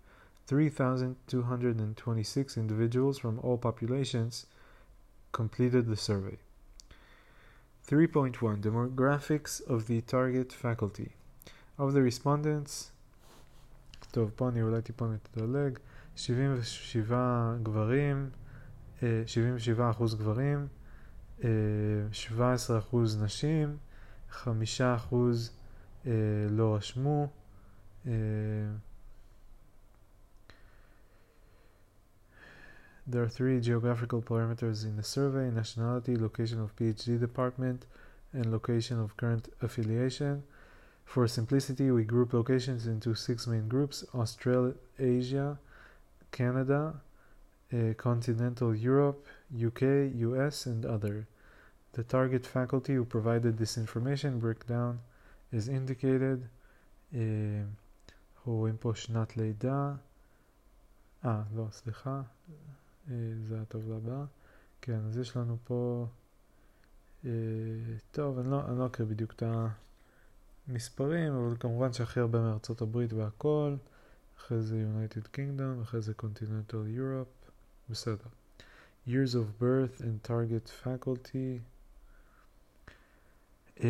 3,226 individuals from all populations completed the survey. 3.1 Demographics of the target faculty. Of the respondents, טוב, פה אני אולי טיפה נתדלג. 77 גברים, 77 אחוז גברים, 17 אחוז נשים, 5 אחוז לא רשמו, There are three geographical parameters in the survey nationality, location of PhD department, and location of current affiliation. For simplicity, we group locations into six main groups Australasia, Canada, uh, continental Europe, UK, US, and other. The target faculty who provided this information breakdown is indicated. רואים פה שנת לידה. אה, לא, סליחה. זה הטבלה הבאה. כן, אז יש לנו פה... טוב, אני לא, אני לא אקריא בדיוק את המספרים, אבל כמובן שהכי הרבה מארצות הברית והכל. אחרי זה United Kingdom, אחרי זה Continental Europe, בסדר. Years of birth and target faculty. Uh,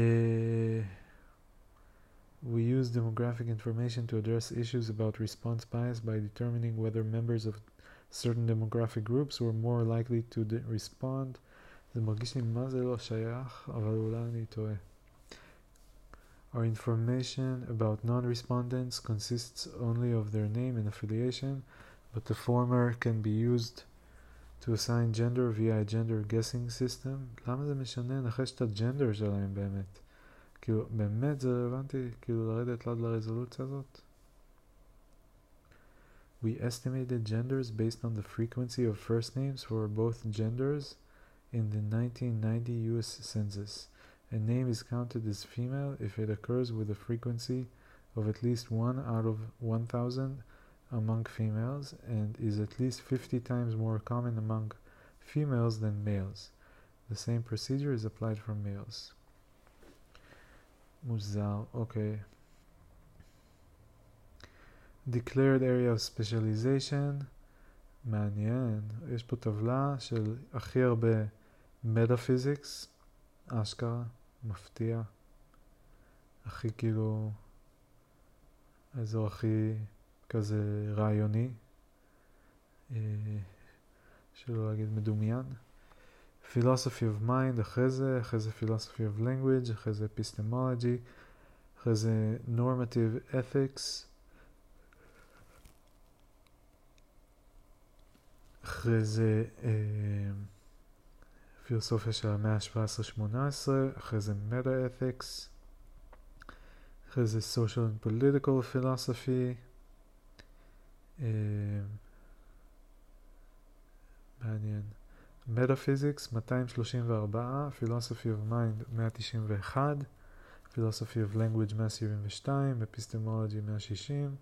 we use demographic information to address issues about response bias by determining whether members of certain demographic groups were more likely to respond. זה מרגיש לי מה זה לא שייך, אבל אולי אני טועה. Our information about non-respondents consists only of their name and affiliation, but the former can be used to assign gender via a gender guessing system. למה זה משנה? נחש את הג'נדר שלהם באמת. כאילו, באמת זה רלוונטי? כאילו, לרדת עד לרזולוציה הזאת? We estimated genders based on the frequency of first names for both genders in the 1990 US Census. A name is counted as female if it occurs with a frequency of at least 1 out of 1000 among females and is at least 50 times more common among females than males. The same procedure is applied for males. Muzal, okay. Declared area of specialization, מעניין, יש פה טבלה של הכי הרבה מטאפיזיקס, אשכרה, מפתיע, הכי כאילו, האזור הכי כזה רעיוני, אה, שלא להגיד מדומיין. philosophy of mind אחרי זה, אחרי זה philosophy of language, אחרי זה epistemology, אחרי זה normative ethics, אחרי זה אה, פילוסופיה של המאה ה-17-18, אחרי זה meta-ethics, אחרי זה social and political philosophy, אה, מעניין. Metaphysics 234, Philosophy of Mind 191, Philosophy of Language 172, Epistemology 160,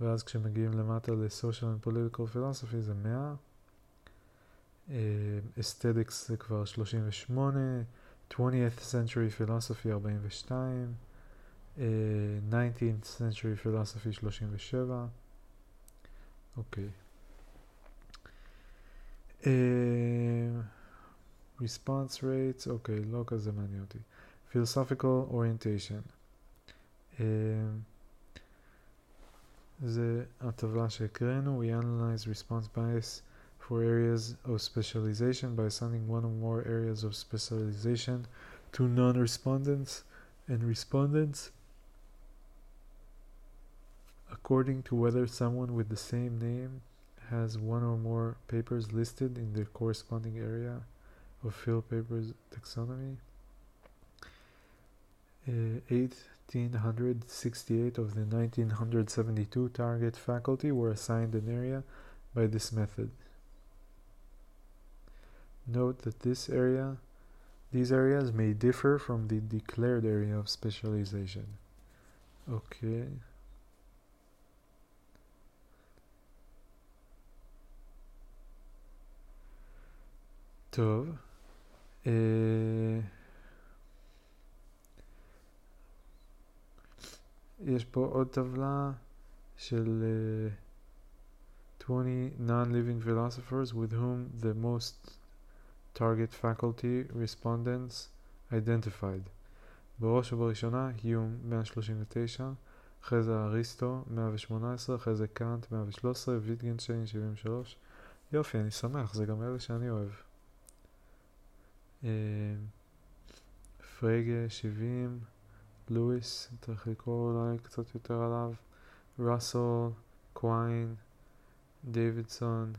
ואז כשמגיעים למטה ל-Social and Political Philosophy זה 100, uh, Aesthetics זה כבר 38, 20th Century Philosophy 42, uh, 19th Century Philosophy 37, אוקיי. Uh, response rates, אוקיי, לא כזה מעניין אותי. orientation. Uh, זה הטבלה שהקראנו. We analyze response bias for areas of specialization by assigning one or more areas of specialization to non-respondents and respondents according to whether someone with the same name has one or more papers listed in the corresponding area of field papers taxonomy. Uh, 1868 of the 1972 target faculty were assigned an area by this method. Note that this area, these areas may differ from the declared area of specialization. Okay. טוב. אה, יש פה עוד טבלה של uh, 20 non-living philosophers with whom the most target faculty respondents identified. בראש ובראשונה היום 139, אחרי זה אריסטו 118, אחרי זה קאנט 113, ויטגנשטיין 73. יופי, אני שמח, זה גם אלה שאני אוהב. פרייגה 70, לואיס, צריך לקרוא אולי קצת יותר עליו, ראסל, קוויין, דיווידסון,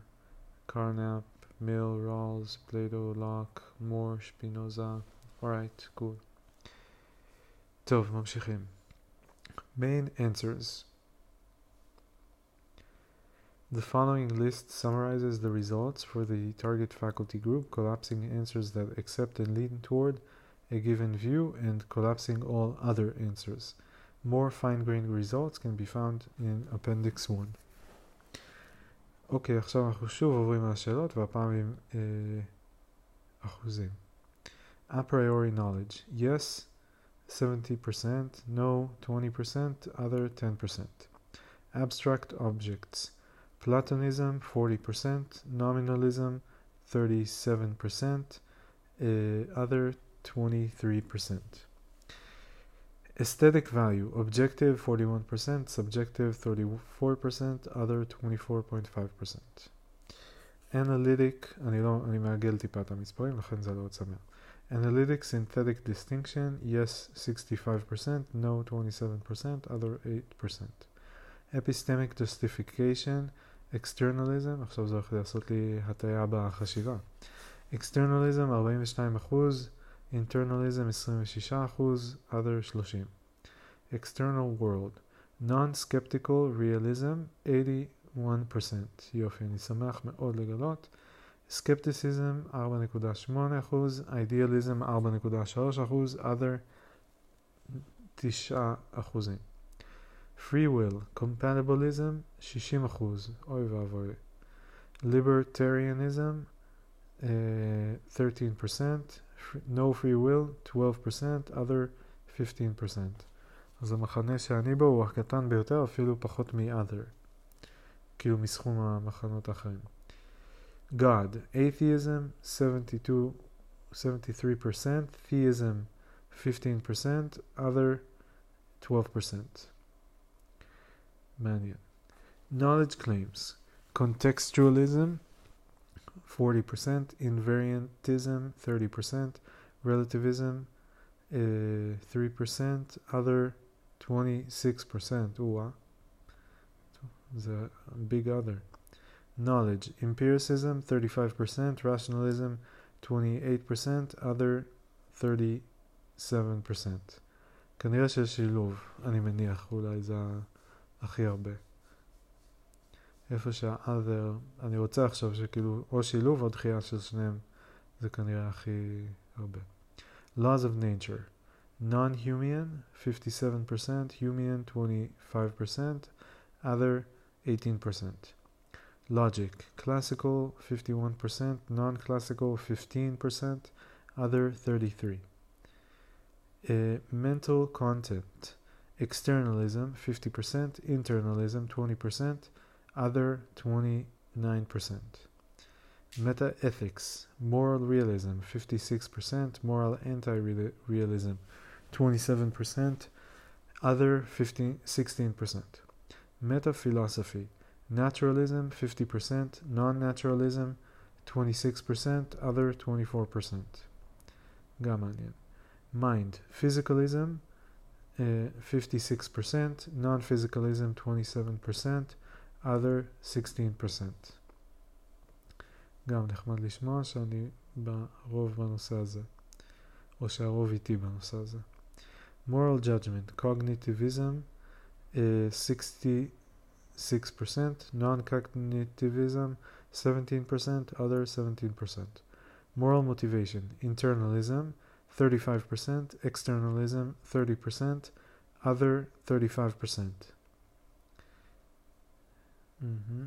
קרנאפ, מיל, רולס, פליידו, לוק, מור, שפינוזה, אורייט, גוד. טוב, ממשיכים. main answers The following list summarizes the results for the target faculty group, collapsing answers that accept and lean toward a given view and collapsing all other answers. More fine-grained results can be found in Appendix 1. אוקיי, okay, עכשיו אנחנו שוב עוברים על השאלות, והפעם עם אה, אחוזים. A priori knowledge, yes, 70%, no, 20%, other 10%. Abstract objects, Platonism 40%, nominalism 37%, uh, other 23%. Aesthetic value objective 41%, subjective 34%, other 24.5%. Analytic, אני לא, אני מעגל טיפה את המספרים, לכן זה לא עוד שמח. Analytic synthetic distinction, yes 65%, no 27%, other 8%. Epistemic justification, externalism, עכשיו זה הולך לעשות לי הטיה בחשיבה. externalism 42%, internalism 26%, other 30. external world, non-skeptical realism 81%. יופי, אני שמח מאוד לגלות. skepticism 4.8%, idealism 4.3%, other 9%. free will, compatibilism 60 אחוז, אוי ואבוי. libertarianism uh, 13%, no free will 12%, other 15%. אז המחנה שאני בו הוא הקטן ביותר, אפילו פחות מ-other. כאילו מסכום המחנות האחרים. God, atheism 72, 73%, theism 15%, other 12%. מעניין. Knowledge claims, contextualism 40%, invariantism 30%, relativism uh, 3%, other 26%. Ooh, the big other. Knowledge, empiricism 35%, rationalism 28%, other 37%. כנראה שיש שילוב, אני מניח, אולי זה הכי הרבה. איפה שה-other, אני רוצה עכשיו שכאילו או שילוב או דחייה של שניהם, זה כנראה הכי הרבה. Laws of nature, non-human 57%, human 25%, other 18%. Logic, classical 51%, non-classical 15%, other 33. Uh, mental content, externalism 50%, internalism 20%, other 29%. Meta ethics, moral realism 56%, moral anti realism 27%, other 15, 16%. Meta philosophy, naturalism 50%, non naturalism 26%, other 24%. Gamalian Mind, physicalism uh, 56%, non physicalism 27% other 16%. גם נחמד לשמוע שאני ברוב בנושא הזה, או שהרוב איתי בנושא הזה. moral judgment, cognitivism, uh, 66%, non-cognitivism, 17%, other 17%. Moral motivation, internalism, 35%, externalism, 30%, other 35%. Mm-hmm.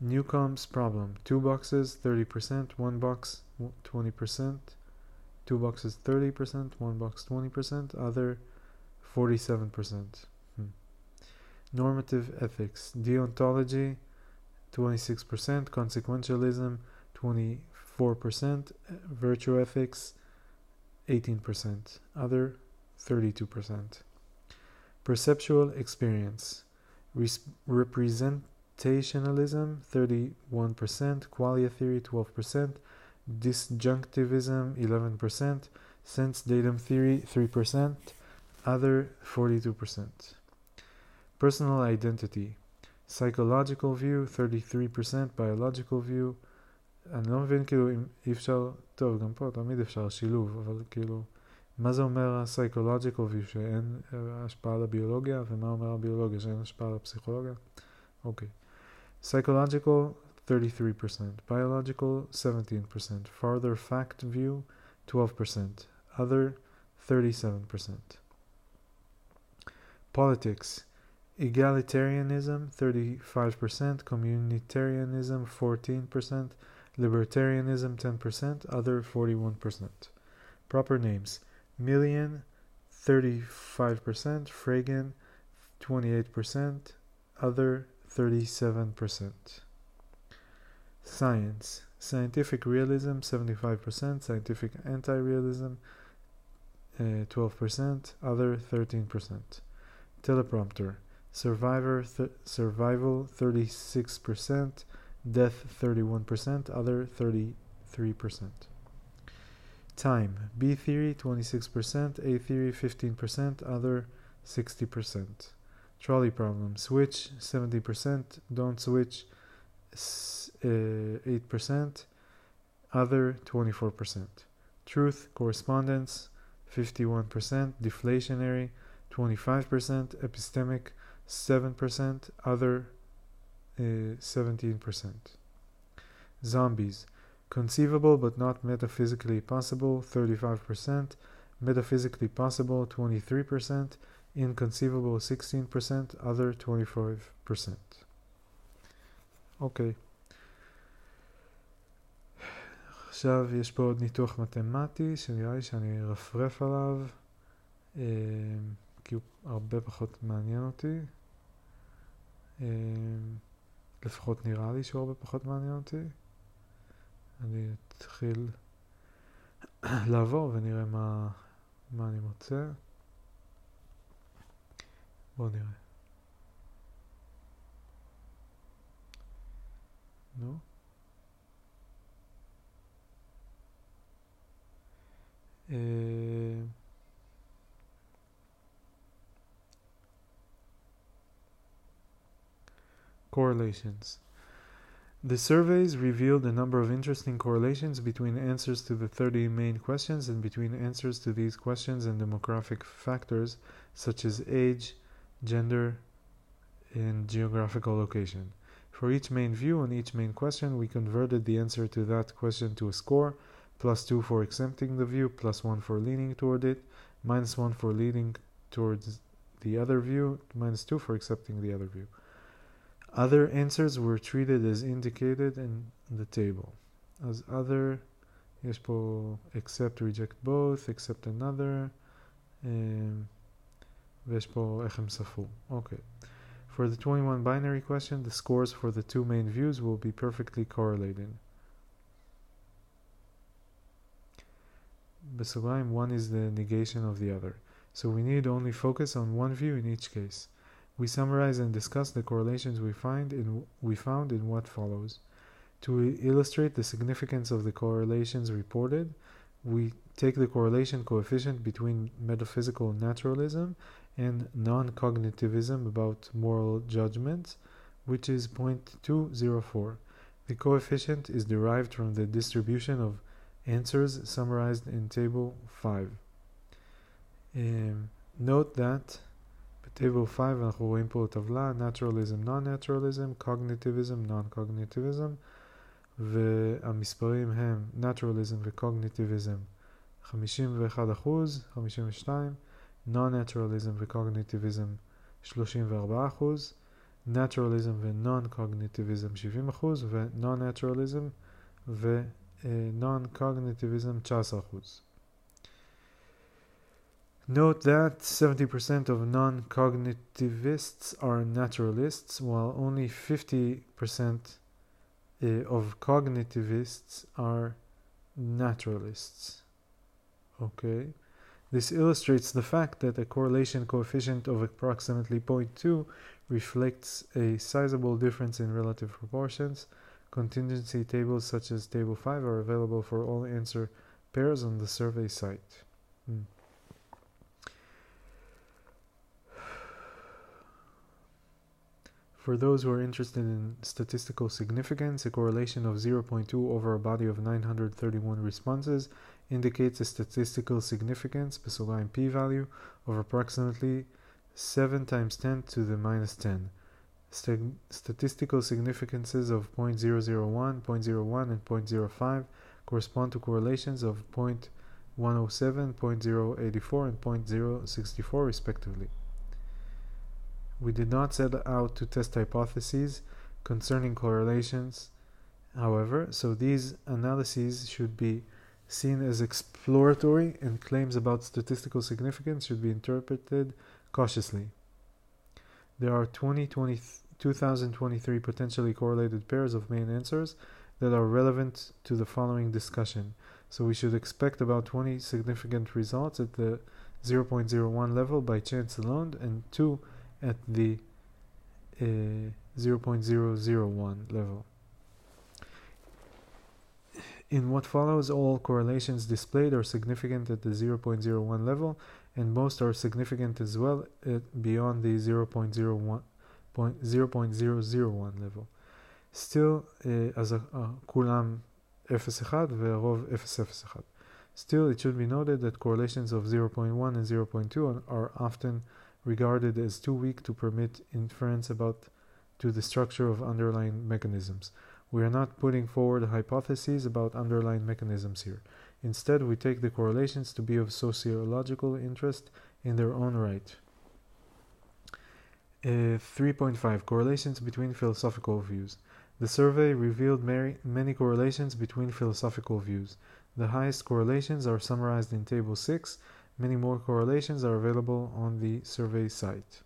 Newcomb's problem. Two boxes, 30%, one box, 20%, two boxes, 30%, one box, 20%, other 47%. Hmm. Normative ethics. Deontology, 26%, consequentialism, 24%, virtue ethics, 18%, other 32%. Perceptual experience. Res- represent Representationalism 31%, qualia theory 12%, disjunctivism 11%, sense datum theory 3%, other 42%. Personal identity, psychological view 33%, biological view, אני לא מבין כאילו אם אי אפשר, טוב גם פה תמיד אפשר שילוב, אבל כאילו מה זה אומר ה-psychological view שאין השפעה על הביולוגיה ומה אומר הביולוגיה שאין השפעה על הפסיכולוגיה? אוקיי. Okay. Psychological 33%, biological 17%, farther fact view 12%, other 37%. Politics. Egalitarianism 35%, communitarianism 14%, libertarianism 10%, other 41%. Proper names. Millian 35%, Fragan 28%, other 37%. Science. Scientific realism 75%, scientific anti-realism uh, 12%, other 13%. Teleprompter. Survivor th survival 36%, death 31%, other 33%. Time. B theory 26%, A theory 15%, other 60%. Trolley problem. Switch 70%. Don't switch uh, 8%. Other 24%. Truth correspondence 51%. Deflationary 25%. Epistemic 7%. Other uh, 17%. Zombies. Conceivable but not metaphysically possible 35%. Metaphysically possible 23%. Inconceivable 16%, other 25%. אוקיי. עכשיו יש פה עוד ניתוח מתמטי שנראה לי שאני ארפרף עליו. כי הוא הרבה פחות מעניין אותי. אה, לפחות נראה לי שהוא הרבה פחות מעניין אותי. אני אתחיל לעבור ונראה מה, מה אני מוצא. בואו נראה. נו. Uh, correlations. The surveys revealed a number of interesting correlations between answers to the 30 main questions and between answers to these questions and demographic factors such as age, gender, and geographical location. For each main view on each main question, we converted the answer to that question to a score plus 2 for accepting the view, plus 1 for leaning toward it, minus 1 for leaning towards the other view, minus 2 for accepting the other view. Other answers were treated as indicated in the table. As other, יש פה accept, reject both, accept another, um, ויש פה איך הם ספרו. Okay. For the 21 binary question, the scores for the two main views will be perfectly correlated. בסוגריים, one is the negation of the other. So we need only focus on one view in each case. We summarize and discuss the correlations we find in we found in what follows. To illustrate the significance of the correlations reported, we take the correlation coefficient between metaphysical naturalism and non-cognitivism about moral judgments, which is 0.204. The coefficient is derived from the distribution of answers summarized in table 5. Um, note that בטייבל 5 אנחנו רואים פה טבלה Naturalism, Non-Naturalism, Cognitivism, Non-Cognitivism והמספרים הם Naturalism ו-Cognitivism 51 אחוז, 52 Non-Naturalism ו-Cognitivism 34 אחוז Naturalism ו-Non-Cognitivism 70 אחוז ו-Non-Naturalism ו-Non-Cognitivism 19 אחוז Note that 70% of non cognitivists are naturalists, while only 50% uh, of cognitivists are naturalists. Okay. This illustrates the fact that a correlation coefficient of approximately 0.2 reflects a sizable difference in relative proportions. Contingency tables such as Table 5 are available for all answer pairs on the survey site. Hmm. For those who are interested in statistical significance, a correlation of 0.2 over a body of 931 responses indicates a statistical significance, Pessoaline p-value, of approximately 7 times 10 to the minus 10. St statistical significances of 0.001, 0.01, and 0.05 correspond to correlations of 0.107, 0.084, and 0.064 respectively. We did not set out to test hypotheses concerning correlations, however, so these analyses should be seen as exploratory and claims about statistical significance should be interpreted cautiously. There are 20, 20, 2023 potentially correlated pairs of main answers that are relevant to the following discussion. So we should expect about 20 significant results at the 0.01 level by chance alone and 2 at the uh, 0.001 level. In what follows, all correlations displayed are significant at the 0.01 level, and most are significant as well at beyond the 0.01 0.001 level. Still, אז כולם 0.1 והרוב 0.01. Still, it should be noted that correlations of 0.1 and 0.2 are often regarded as too weak to permit inference about to the structure of underlying mechanisms. We are not putting forward hypotheses about underlying mechanisms here. Instead, we take the correlations to be of sociological interest in their own right. Uh, 3.5 Correlations between philosophical views. The survey revealed many, many correlations between philosophical views. The highest correlations are summarized in Table 6. Many more correlations are available on the survey site.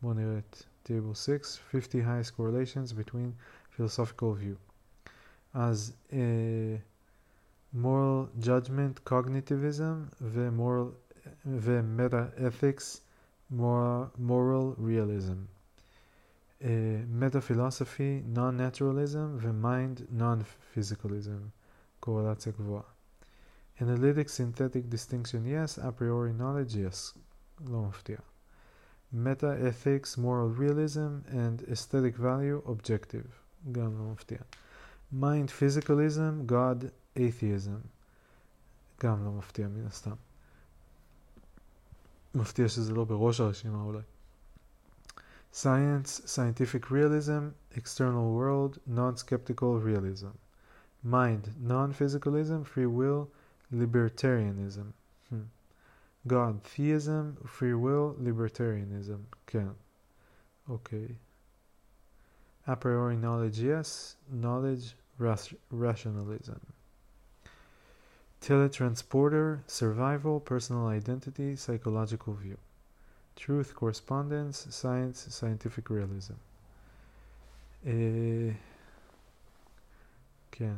Bonneret, Table 6 50 highest correlations between philosophical view. אז uh, moral judgment, cognitivism ו-moral ו-meta-ethics, moral, moral realism. Uh, meta-philosophy, non-naturalism ו-mind non-physicalism, קורלציה גבוהה. Analytic synthetic distinction yes, a priori knowledge yes, לא מפתיע. Meta-ethics, moral realism and aesthetic value objective, גם לא מפתיע. Mind physicalism, God atheism, גם לא מפתיע מן הסתם. מפתיע שזה לא בראש הרשימה אולי. Science, scientific realism, external world, non-skeptical realism. Mind, non-physicalism, free will, libertarianism. Hmm. God, theism, free will, libertarianism. כן. אוקיי. A priori knowledge, yes. Knowledge, rationalism. Teletransporter, survival, personal identity, psychological view. Truth, correspondence, science, scientific realism. Uh, כן.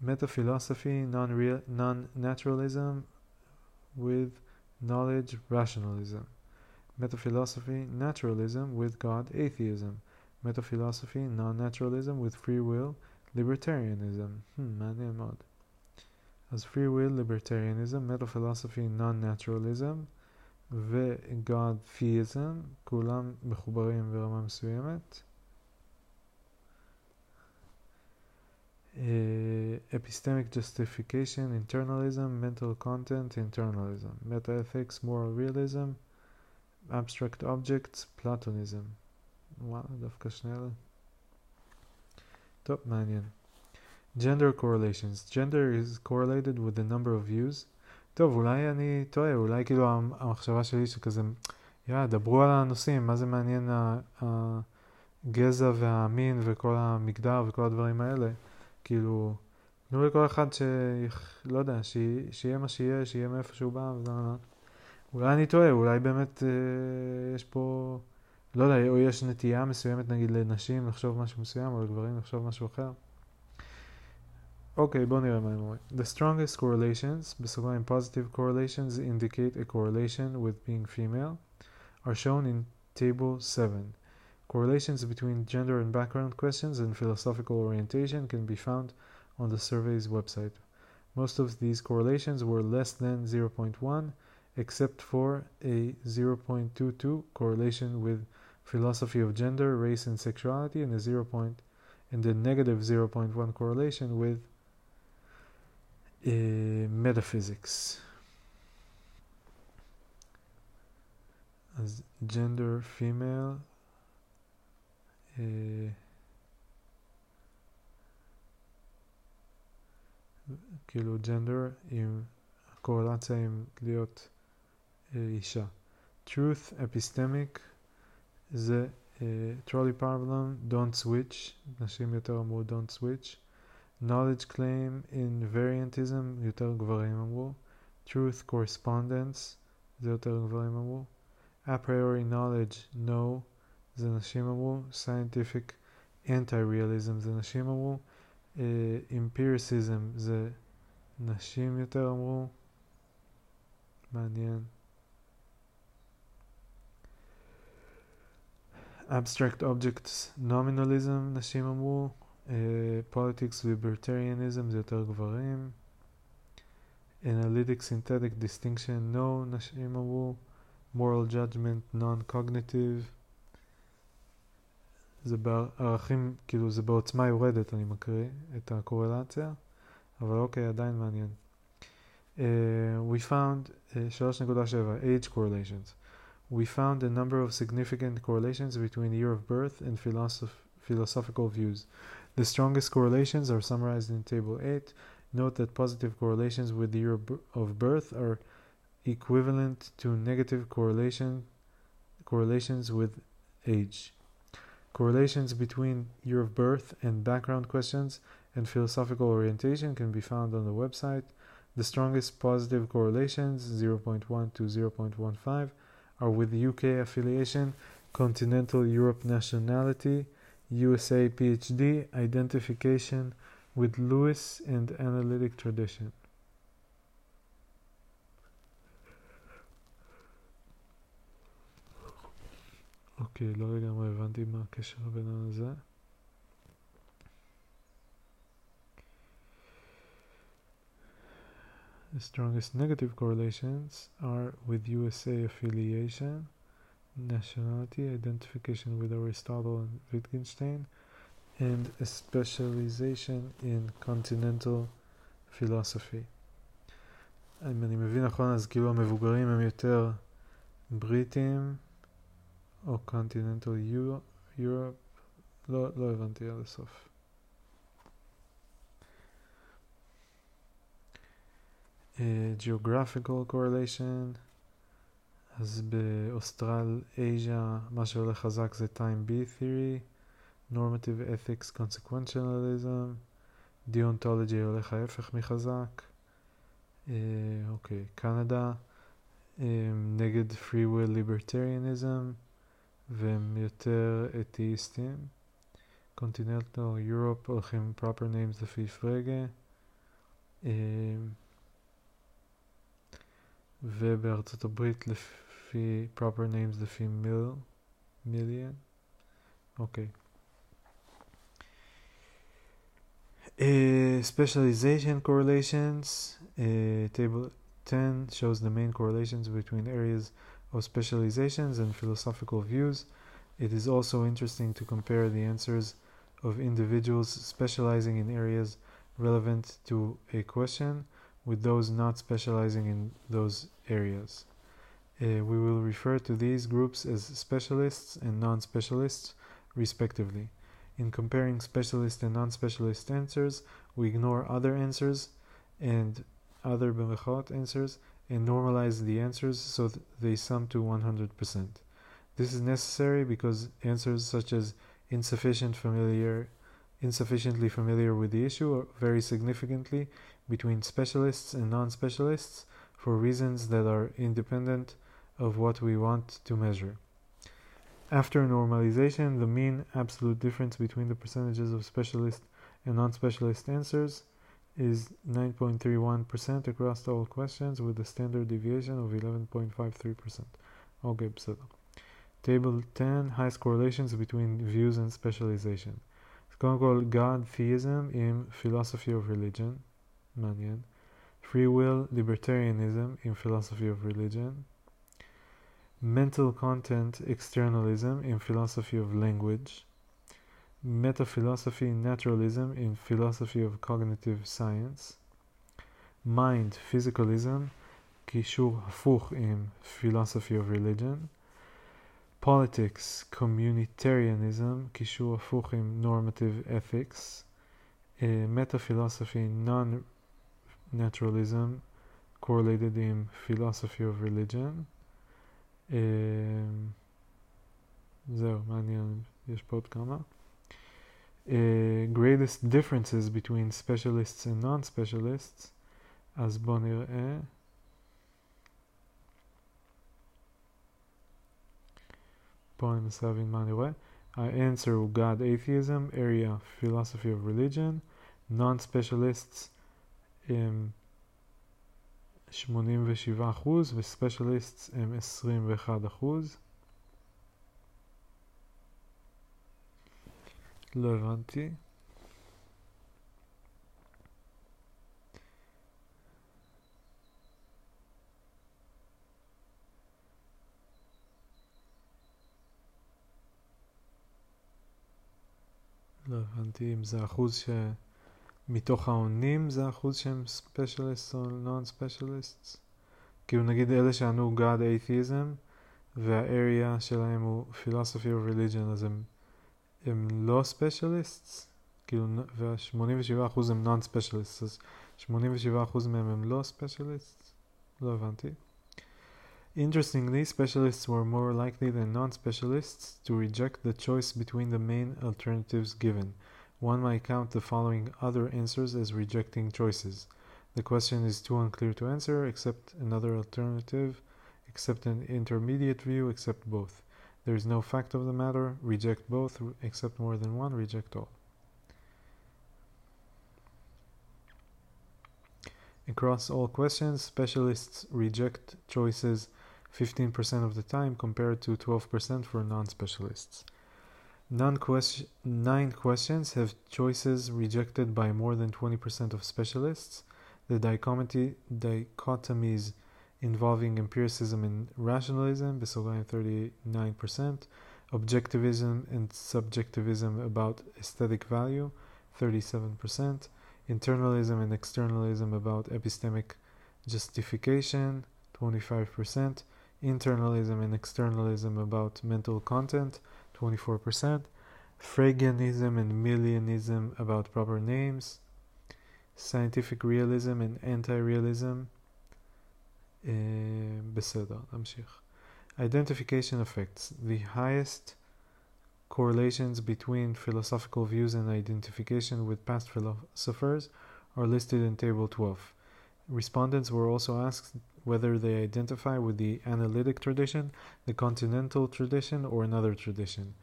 Metaphilosophy, non-naturalism with knowledge, rationalism. Metaphilosophy, naturalism with God, atheism Metaphilosophy, non-naturalism with free will, libertarianism. Hmm, מעניין מאוד. אז free will, libertarianism, metaphilosophy, non-naturalism ו-God theism, כולם מחוברים ברמה מסוימת. Uh, epistemic justification, internalism, mental content, internalism, metaethics, moral realism, abstract objects, platonism. וואלה, דווקא שני אלה. טוב, מעניין. Gender correlations. Gender is correlated with the number of views. טוב, אולי אני טועה, אולי כאילו המחשבה שלי שכזה, יאללה, דברו על הנושאים, מה זה מעניין הגזע והמין וכל המגדר וכל הדברים האלה. כאילו, תנו לכל אחד ש... לא יודע, ש... שיהיה מה שיהיה, שיהיה מאיפה שהוא בא, וזה... אולי אני טועה, אולי באמת אה, יש פה, לא יודע, או יש נטייה מסוימת נגיד לנשים לחשוב משהו מסוים, או לגברים לחשוב משהו אחר. אוקיי, בואו נראה מה הם אומרים. The strongest correlations, בסוגריים positive correlations indicate a correlation with being female, are shown in table 7. Correlations between gender and background questions and philosophical orientation can be found on the survey's website. Most of these correlations were less than 0.1, except for a 0.22 correlation with philosophy of gender, race, and sexuality, and a 0. Point, and a negative 0.1 correlation with uh, metaphysics. As gender female כאילו ג'נדר עם קורלציה עם להיות אישה. truth epistemic זה trolley problem don't switch נשים יותר אמרו don't switch knowledge claim invariantism יותר גברים אמרו truth correspondence זה יותר גברים אמרו a priori knowledge no זה נשים אמרו, scientific anti-realism זה נשים אמרו, uh, empiricism זה נשים יותר אמרו, מעניין. Abstract objects nominalism נשים אמרו, uh, politics libertarianism זה יותר גברים, analytic synthetic distinction no נשים אמרו, moral judgment non-cognitive זה בערכים, כאילו זה בעוצמה יורדת, אני מקריא את הקורלציה, אבל אוקיי, עדיין מעניין. Uh, we found uh, 3.7 age correlations. We found a number of significant correlations between the year of birth and philosoph philosophical views. The strongest correlations are summarized in Table 8. Note that positive correlations with the year of birth are equivalent to negative correlation correlations with age. Correlations between year of birth and background questions and philosophical orientation can be found on the website. The strongest positive correlations, 0.1 to 0.15, are with UK affiliation, continental Europe nationality, USA PhD, identification with Lewis, and analytic tradition. אוקיי, לא לגמרי הבנתי מה הקשר בין הזה. The strongest negative correlations are with USA affiliation, nationality, identification with Aristotle and Wittgenstein, and a specialization in continental philosophy. אם אני מבין נכון, אז כאילו המבוגרים הם יותר בריטים או continental Europe, לא, לא הבנתי עד הסוף. Uh, geographical correlation, אז באוסטרל, אייז'ה, מה שהולך חזק זה time B theory, normative ethics, consequentialism, deontology הולך ההפך מחזק, אוקיי, uh, קנדה, um, נגד free will libertarianism, והם יותר אתאיסטים. קונטיננטל יורופ הולכים proper names לפי פרגה. ובארצות הברית לפי proper names לפי מיל, מיליאן. אוקיי. Uh, specialization correlations. Uh, table 10 shows the main correlations between areas of specializations and philosophical views. It is also interesting to compare the answers of individuals specializing in areas relevant to a question with those not specializing in those areas. Uh, we will refer to these groups as specialists and non specialists, respectively. In comparing specialist and non specialist answers, we ignore other answers and other answers and normalize the answers so they sum to 100%. This is necessary because answers such as insufficient familiar insufficiently familiar with the issue vary significantly between specialists and non-specialists for reasons that are independent of what we want to measure. After normalization, the mean absolute difference between the percentages of specialist and non-specialist answers is 9.31% across all questions with a standard deviation of 11.53%. Okay, בסדר. Table 10, highest correlations between views and specialization. אז קודם כל, God theism עם philosophy of religion, Mannion, Free Will Libertarianism in Philosophy of Religion, Mental Content Externalism in Philosophy of Language, Metaphilosophy Naturalism in Philosophy of Cognitive Science, Mind Physicalism, Kishur Hafuch in Philosophy of Religion, Politics, Communitarianism, kishu afuchim Normative Ethics, uh, Metaphilosophy Non non-naturalism correlated in philosophy of religion. Uh, זהו, מעניין, יש פה עוד כמה. uh, greatest differences between specialists and non-specialists, אז בואו נראה. פה אני מנסה להבין מה אני רואה. ה-answer הוא God atheism, area philosophy of religion, non-specialists הם 87% ו-specialists הם 21%. לא הבנתי. לא הבנתי אם זה אחוז שמתוך העונים זה אחוז שהם specialist או non specialist. כאילו נגיד אלה שענו God atheism והאריה שלהם הוא philosophy of religion אז הם הם לא ספיישליסטס, כאילו, וה-87% הם נון ספיישליסטס, אז 87% מהם הם לא ספיישליסטס? לא הבנתי. Interestingly, specialists were more likely than non-specialists to reject the choice between the main alternatives given. One might count the following other answers as rejecting choices. The question is too unclear to answer, accept another alternative, accept an intermediate view, accept both. There is no fact of the matter, reject both, accept more than one, reject all. Across all questions, specialists reject choices 15% of the time compared to 12% for non specialists. Nine questions have choices rejected by more than 20% of specialists. The dichotomy, dichotomies involving empiricism and rationalism, Besoghain 39%, objectivism and subjectivism about aesthetic value, 37%, internalism and externalism about epistemic justification, 25%, internalism and externalism about mental content, 24%, Fregeanism and Millianism about proper names, scientific realism and anti-realism, בסדר, נמשיך. Identification effects. The highest correlations between philosophical views and identification with past philosophers are listed in Table 12. Respondents were also asked whether they identify with the analytic tradition, the continental tradition, or another tradition.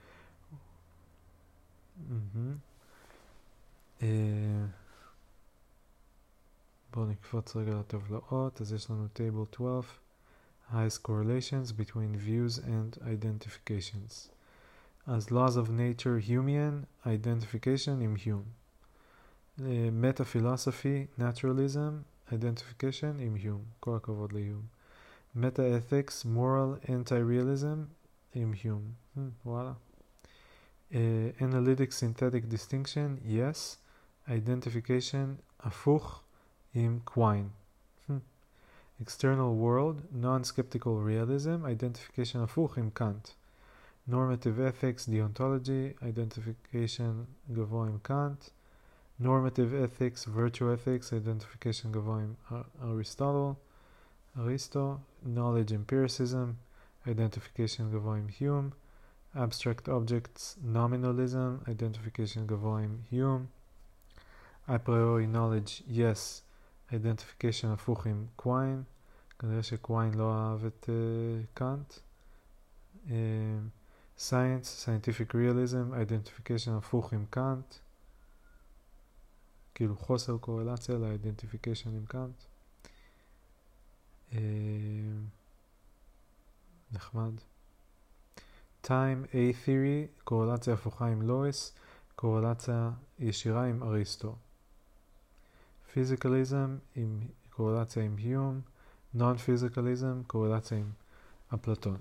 Mm-hmm. בואו נקפוץ רגע לטבלאות, אז יש לנו table 12, highest correlations between views and identifications. אז laws of nature Humean, identification עם Hume. meta philosophy, naturalism, identification עם Hume. כל הכבוד ל-Hume. meta ethics, moral, anti-realism עם Hume. Hmm, וואלה. Uh, analytic synthetic distinction, yes. identification, הפוך. im Quine. Hmm. External world, non-skeptical realism, identification הפוך עם Kant. Normative ethics, deontology, identification גבוה עם Kant. Normative ethics, virtue ethics, identification גבוה עם Aristotle. Aristo. Knowledge empiricism, identification גבוה עם Hume. Abstract objects, nominalism, identification גבוה עם Hume. A priori knowledge, yes, identification הפוך עם קוויין, כנראה שקוויין לא אהב את קאנט. Uh, science, scientific realism, identification הפוך עם קאנט. כאילו חוסר קורלציה ל identification עם קאנט. Uh, נחמד. time A theory, קורלציה הפוכה עם לואיס, קורלציה ישירה עם אריסטו. פיזיקליזם עם קורלציה עם יום, non physicalism קורלציה עם אפלטון.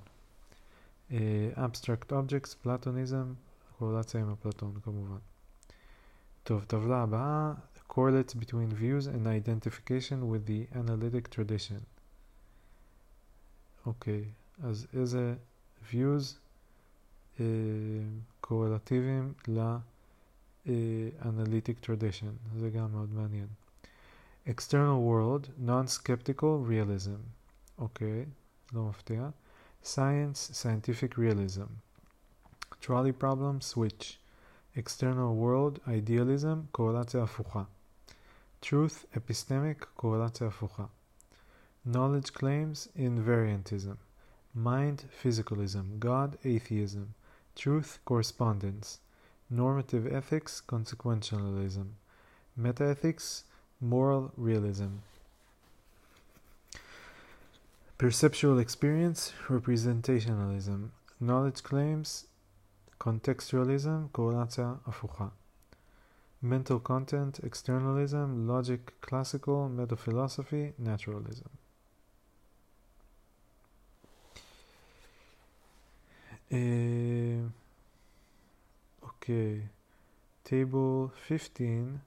abstract objects, פלטוניזם, קורלציה עם אפלטון כמובן. טוב, טבלה הבאה, correlates between views and identification with the analytic tradition. אוקיי, okay, אז איזה views uh, קורלטיביים ל-analytic tradition, זה גם מאוד מעניין. external world, non-skeptical realism. אוקיי, לא מפתיע. science, scientific realism. trolley problem, switch. external world, idealism, קורלציה הפוכה. truth, epistemic, קורלציה הפוכה. knowledge claims, invariantism. mind, physicalism. God, atheism. truth, correspondence. normative ethics, consequentialism. metaethics, moral realism. Perceptual experience, representationalism. Knowledge claims, contextualism, correlația afuha. Mental content, externalism, logic, classical, metaphilosophy, naturalism. Uh, okay, table 15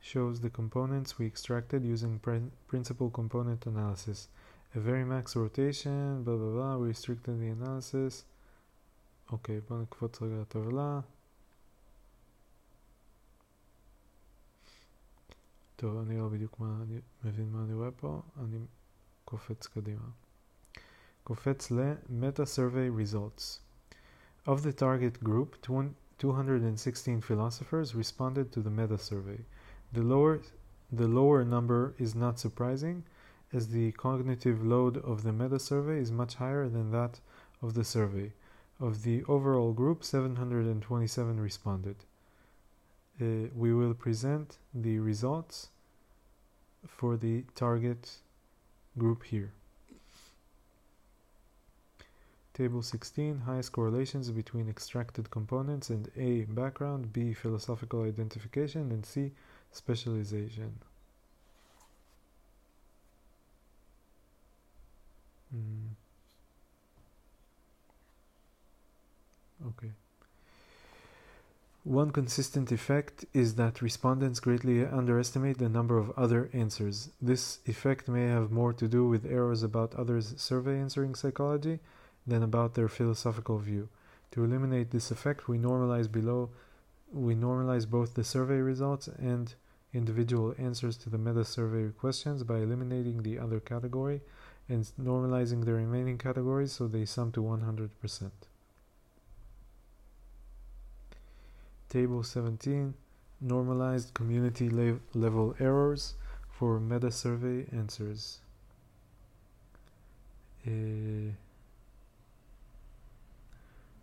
shows the components we extracted using principal component analysis. A very max rotation, blah blah blah, we restricted the analysis. אוקיי, בואו נקפוץ רגע לטבלה. טוב, אני לא בדיוק מה, אני מבין מה אני רואה פה, אני קופץ קדימה. קופץ ל-Meta Survey Results. Of the target group, 216 philosophers responded to the Meta Survey. The lower the lower number is not surprising, as the cognitive load of the meta survey is much higher than that of the survey. Of the overall group, 727 responded. Uh, we will present the results for the target group here. Table 16 highest correlations between extracted components and A background, B philosophical identification, and C specialization. Mm. Okay. One consistent effect is that respondents greatly underestimate the number of other answers. This effect may have more to do with errors about others' survey answering psychology than about their philosophical view. To eliminate this effect, we normalize below we normalize both the survey results and individual answers to the meta survey questions by eliminating the other category and normalizing the remaining categories so they sum to 100%. Table 17 Normalized community le level errors for meta survey answers.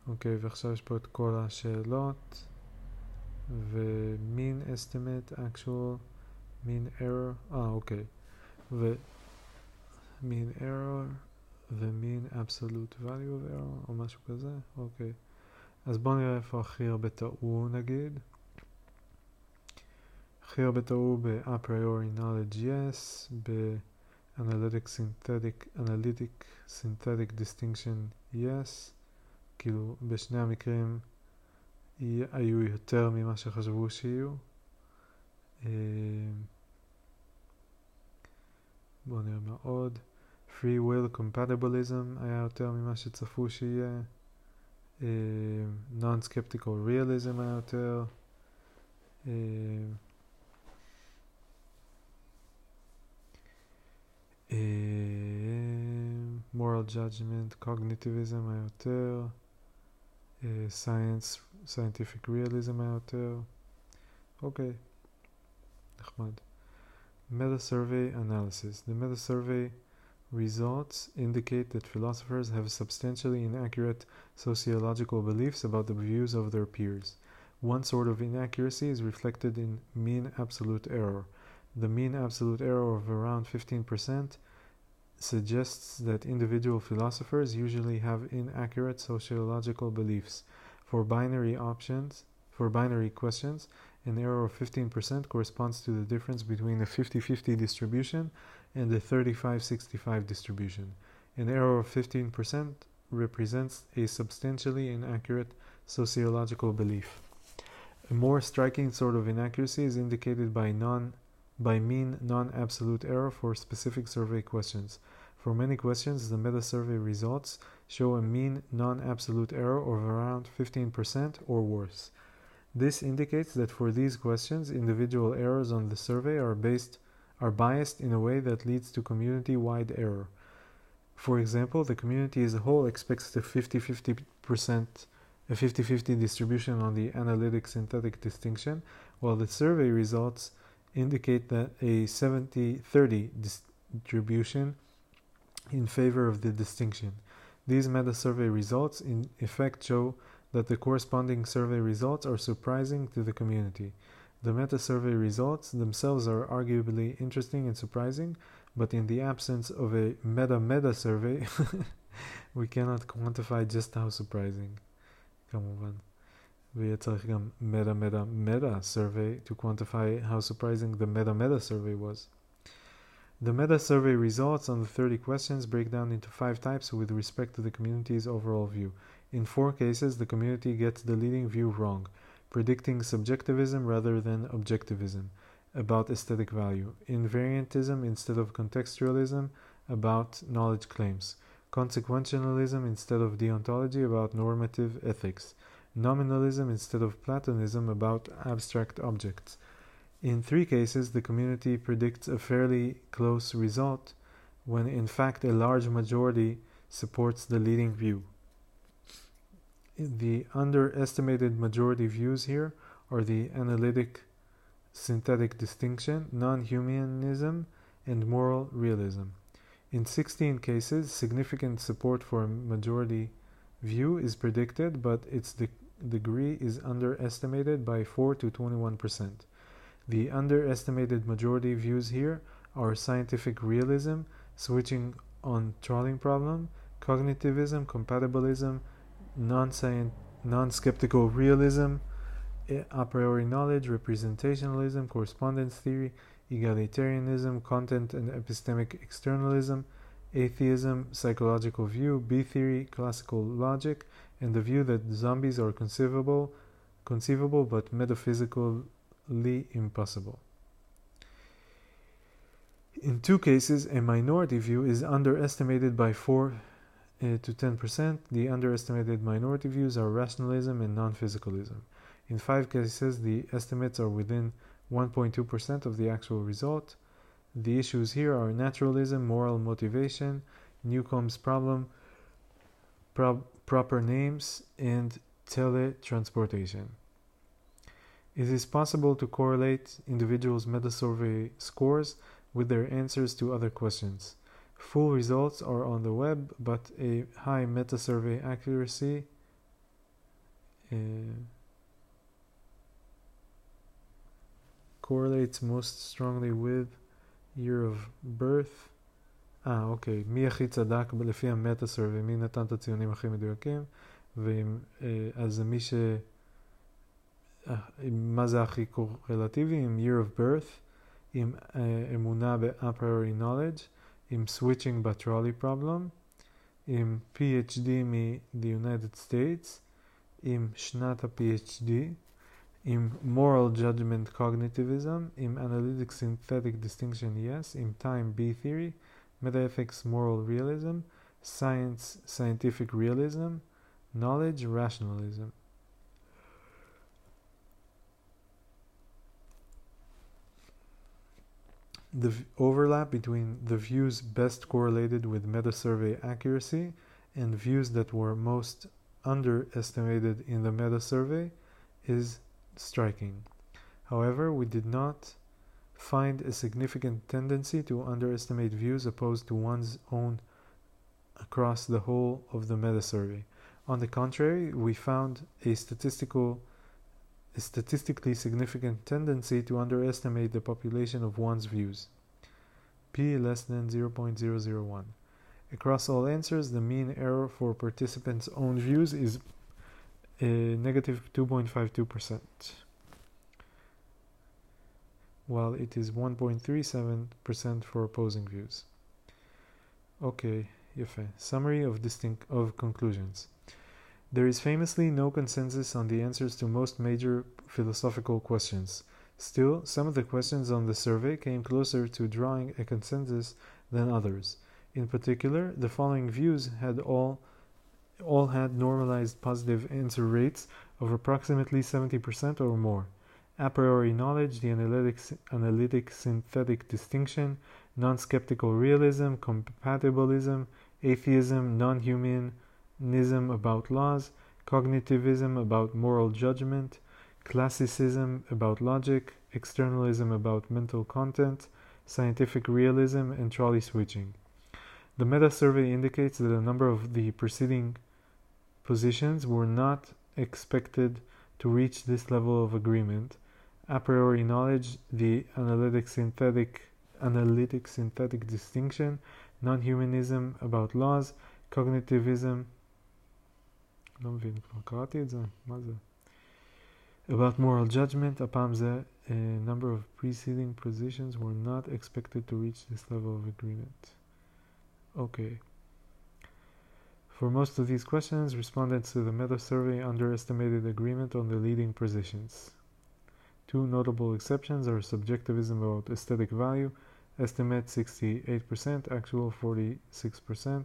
אוקיי, ועכשיו יש פה את כל השאלות. ו-mean estimate, actual, mean error, אה אוקיי, ו-mean error ו-mean absolute value of error או משהו כזה, אוקיי. אז בואו נראה איפה הכי הרבה טעו נגיד. הכי הרבה טעו ב-a priori knowledge yes, ב-analytic synthetic, analytic synthetic distinction yes, כאילו בשני המקרים היו יותר ממה שחשבו שיהיו. בואו נראה מה עוד. free will compatibilism היה יותר ממה שצפו שיהיה. Non-skeptical realism היה יותר. moral judgment, cognitivism היה יותר. science scientific realism היה יותר. אוקיי, נחמד. Meta survey analysis. The meta survey results indicate that philosophers have substantially inaccurate sociological beliefs about the views of their peers. One sort of inaccuracy is reflected in mean absolute error. The mean absolute error of around 15% suggests that individual philosophers usually have inaccurate sociological beliefs. For binary options, for binary questions, an error of 15% corresponds to the difference between a 50-50 distribution and a 35-65 distribution. An error of 15% represents a substantially inaccurate sociological belief. A more striking sort of inaccuracy is indicated by non by mean non-absolute error for specific survey questions. For many questions, the meta-survey results show a mean non-absolute error of around 15% or worse. This indicates that for these questions, individual errors on the survey are based are biased in a way that leads to community-wide error. For example, the community as a whole expects a 50-50% a 50-50 distribution on the analytic synthetic distinction, while the survey results indicate that a 70-30 distribution in favor of the distinction. These meta-survey results in effect show that the corresponding survey results are surprising to the community. The meta-survey results themselves are arguably interesting and surprising, but in the absence of a meta-meta survey, we cannot quantify just how surprising. כמובן. ויהיה צריך גם meta-meta-meta survey to quantify how surprising the meta-meta survey was. The meta survey results on the 30 questions break down into five types with respect to the community's overall view. In four cases, the community gets the leading view wrong, predicting subjectivism rather than objectivism about aesthetic value, invariantism instead of contextualism about knowledge claims, consequentialism instead of deontology about normative ethics, nominalism instead of Platonism about abstract objects. In three cases, the community predicts a fairly close result when in fact a large majority supports the leading view. The underestimated majority views here are the analytic synthetic distinction, non humanism, and moral realism. In 16 cases, significant support for a majority view is predicted, but its de- degree is underestimated by 4 to 21%. The underestimated majority views here are scientific realism, switching on trolling problem, cognitivism, compatibilism, non scient non skeptical realism, a priori knowledge, representationalism, correspondence theory, egalitarianism, content and epistemic externalism, atheism, psychological view, B theory, classical logic, and the view that zombies are conceivable, conceivable but metaphysically impossible. In two cases, a minority view is underestimated by 4 uh, to 10%. The underestimated minority views are rationalism and non physicalism. In five cases, the estimates are within 1.2% of the actual result. The issues here are naturalism, moral motivation, Newcomb's problem, pro- proper names, and teletransportation. It is possible to correlate individuals' meta-survey scores with their answers to other questions. Full results are on the web, but a high meta-survey accuracy uh, correlates most strongly with year of birth. אה, אוקיי. מי הכי צדק לפי המטה סרבי, מי נתן את הציונים הכי מדויקים, ואם, אז מי ש... מה זה הכי קורלטיבי? עם year of birth, עם אמונה ב-a knowledge, עם switching ב-trolley problem, עם PhD מ-the United States, עם שנת ה-PhD, עם moral judgment cognitivism, עם analytic synthetic distinction yes, עם time B theory, metaphysics moral realism, science scientific realism, knowledge rationalism. The overlap between the views best correlated with meta survey accuracy and views that were most underestimated in the meta survey is striking. However, we did not find a significant tendency to underestimate views opposed to one's own across the whole of the meta survey. On the contrary, we found a statistical a statistically significant tendency to underestimate the population of one's views. P less than 0.001. Across all answers, the mean error for participants' own views is uh, negative 2.52%, while it is 1.37% for opposing views. Okay, יפה. Summary of distinct of conclusions. There is famously no consensus on the answers to most major philosophical questions. Still, some of the questions on the survey came closer to drawing a consensus than others. In particular, the following views had all all had normalized positive answer rates of approximately 70% or more. A priori knowledge, the analytic, analytic synthetic distinction, non skeptical realism, compatibilism, atheism, non humanism about laws, cognitivism about moral judgment, classicism about logic, externalism about mental content, scientific realism, and trolley switching. The meta survey indicates that a number of the preceding positions were not expected to reach this level of agreement. A priori knowledge, the analytic synthetic analytic synthetic distinction, non-humanism about laws, cognitivism לא מבין, כבר קראתי את זה? מה זה? About moral judgment, הפעם זה a number of preceding positions were not expected to reach this level of agreement. Okay. For most of these questions, respondents to the meta survey underestimated agreement on the leading positions. Two notable exceptions are subjectivism about aesthetic value, estimate 68%, actual 46%,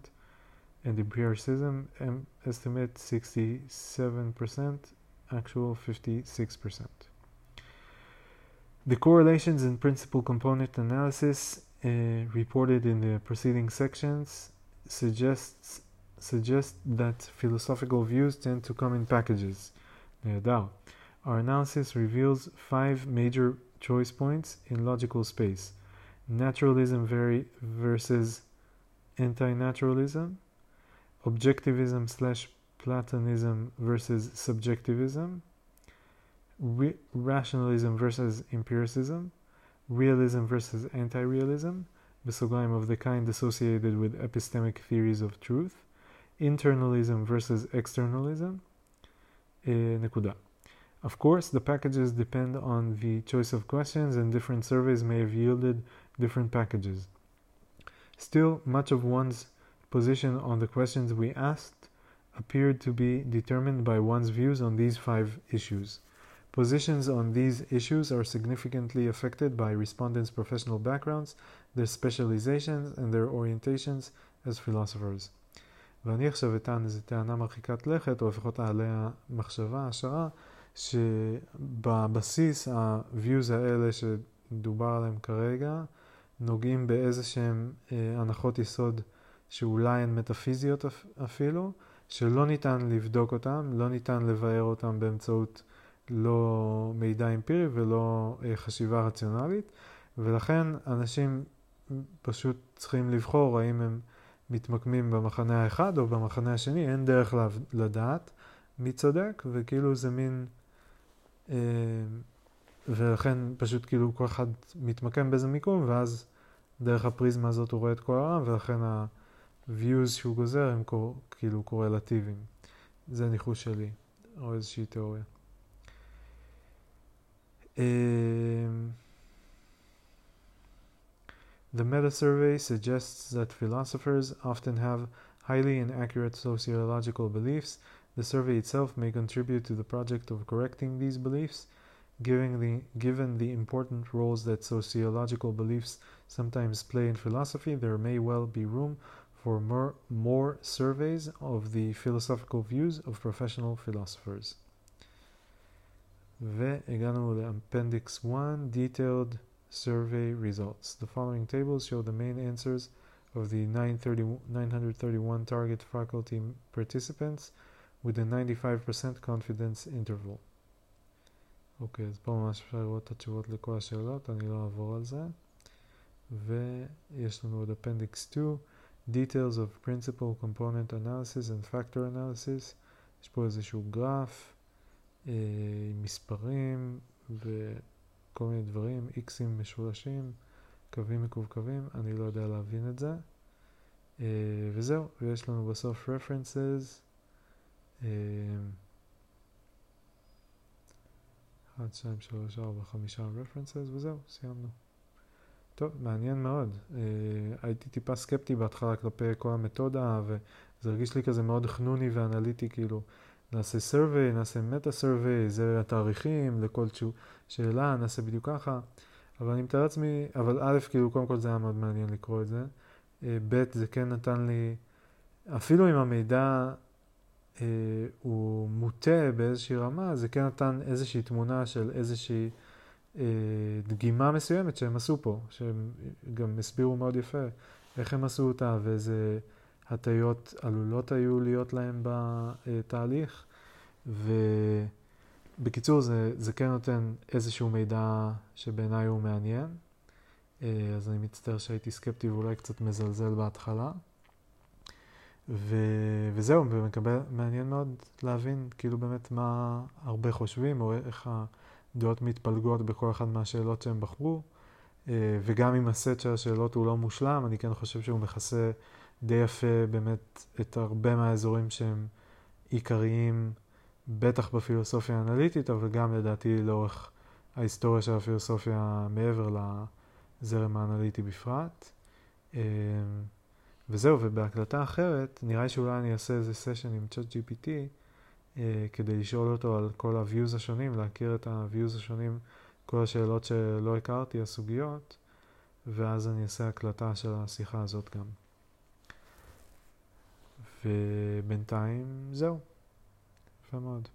and empiricism, estimate 67%, actual 56%. The correlations in principal component analysis uh, reported in the preceding sections suggests suggest that philosophical views tend to come in packages. Our analysis reveals five major choice points in logical space. Naturalism versus anti-naturalism Objectivism slash Platonism versus subjectivism. Re- rationalism versus empiricism. Realism versus anti-realism. בסוגריים of the kind associated with epistemic theories of truth. Internalism versus externalism. Uh, נקודה. Of course, the packages depend on the choice of questions, and different surveys may have yielded different packages. Still, much of one's position on the questions we asked appeared to be determined by one's views on these five issues. Positions on these issues are significantly affected by respondents' professional backgrounds, their specializations, and their orientations as philosophers. ואני עכשיו אטען איזו טענה מרחיקת לכת, או לפחות אעלה מחשבה, השערה, שבבסיס ה-views האלה שדובר עליהם כרגע, נוגעים באיזה שהם אה, הנחות יסוד שאולי הן מטאפיזיות אפילו, שלא ניתן לבדוק אותן, לא ניתן לבאר אותן באמצעות לא מידע אמפירי ולא אה, חשיבה רציונלית, ולכן אנשים פשוט צריכים לבחור האם הם מתמקמים במחנה האחד או במחנה השני, אין דרך לדעת מי צודק, וכאילו זה מין... אה, ולכן פשוט כאילו כל אחד מתמקם באיזה מיקום, ואז דרך הפריזמה הזאת הוא רואה את כל העולם, ולכן ה-views שהוא גוזר הם קור, כאילו קורלטיביים. זה ניחוש שלי, או איזושהי תיאוריה. Um, the meta survey suggests that philosophers often have highly inaccurate sociological beliefs. The survey itself may contribute to the project of correcting these beliefs. Given the, given the important roles that sociological beliefs sometimes play in philosophy, there may well be room for more, more surveys of the philosophical views of professional philosophers. והגענו לאפנדיקס 1, detailed survey results. The following tables show the main answers of the 931 target faculty participants with a 95% confidence interval. אוקיי, אז פה ממש אפשר לראות את התשובות לכל השאלות, אני לא אעבור על זה. ויש לנו עוד Appendix 2, Details of Principal Component Analysis and Factor Analysis. יש פה איזשהו גרף אה, עם מספרים וכל מיני דברים, איקסים משולשים, קווים מקווקווים, אני לא יודע להבין את זה. אה, וזהו, ויש לנו בסוף references. אה, 1, 2, 3, 4, 5 references וזהו, סיימנו. טוב, מעניין מאוד. Uh, הייתי טיפה סקפטי בהתחלה כלפי כל המתודה, וזה הרגיש לי כזה מאוד חנוני ואנליטי, כאילו, נעשה survey, נעשה מטה survey, זה התאריכים, לכל שאלה, נעשה בדיוק ככה. אבל אני מתאר לעצמי, אבל א', כאילו, קודם כל זה היה מאוד מעניין לקרוא את זה. Uh, ב', זה כן נתן לי, אפילו אם המידע אה, הוא מוטה באיזושהי רמה, זה כן נתן איזושהי תמונה של איזושהי אה, דגימה מסוימת שהם עשו פה, שהם גם הסבירו מאוד יפה איך הם עשו אותה ואיזה הטיות עלולות היו להיות להם בתהליך. ובקיצור, זה, זה כן נותן איזשהו מידע שבעיניי הוא מעניין. אה, אז אני מצטער שהייתי סקפטי ואולי קצת מזלזל בהתחלה. ו... וזהו, ומקבל, מעניין מאוד להבין כאילו באמת מה הרבה חושבים, או איך הדעות מתפלגות בכל אחת מהשאלות שהם בחרו. אה, וגם אם הסט של השאלות הוא לא מושלם, אני כן חושב שהוא מכסה די יפה באמת את הרבה מהאזורים שהם עיקריים, בטח בפילוסופיה האנליטית, אבל גם לדעתי לאורך ההיסטוריה של הפילוסופיה מעבר לזרם האנליטי בפרט. אה, וזהו, ובהקלטה אחרת, נראה לי שאולי אני אעשה איזה סשן עם צ'אט GPT כדי לשאול אותו על כל ה-views השונים, להכיר את ה-views השונים, כל השאלות שלא הכרתי, הסוגיות, ואז אני אעשה הקלטה של השיחה הזאת גם. ובינתיים זהו, יפה מאוד.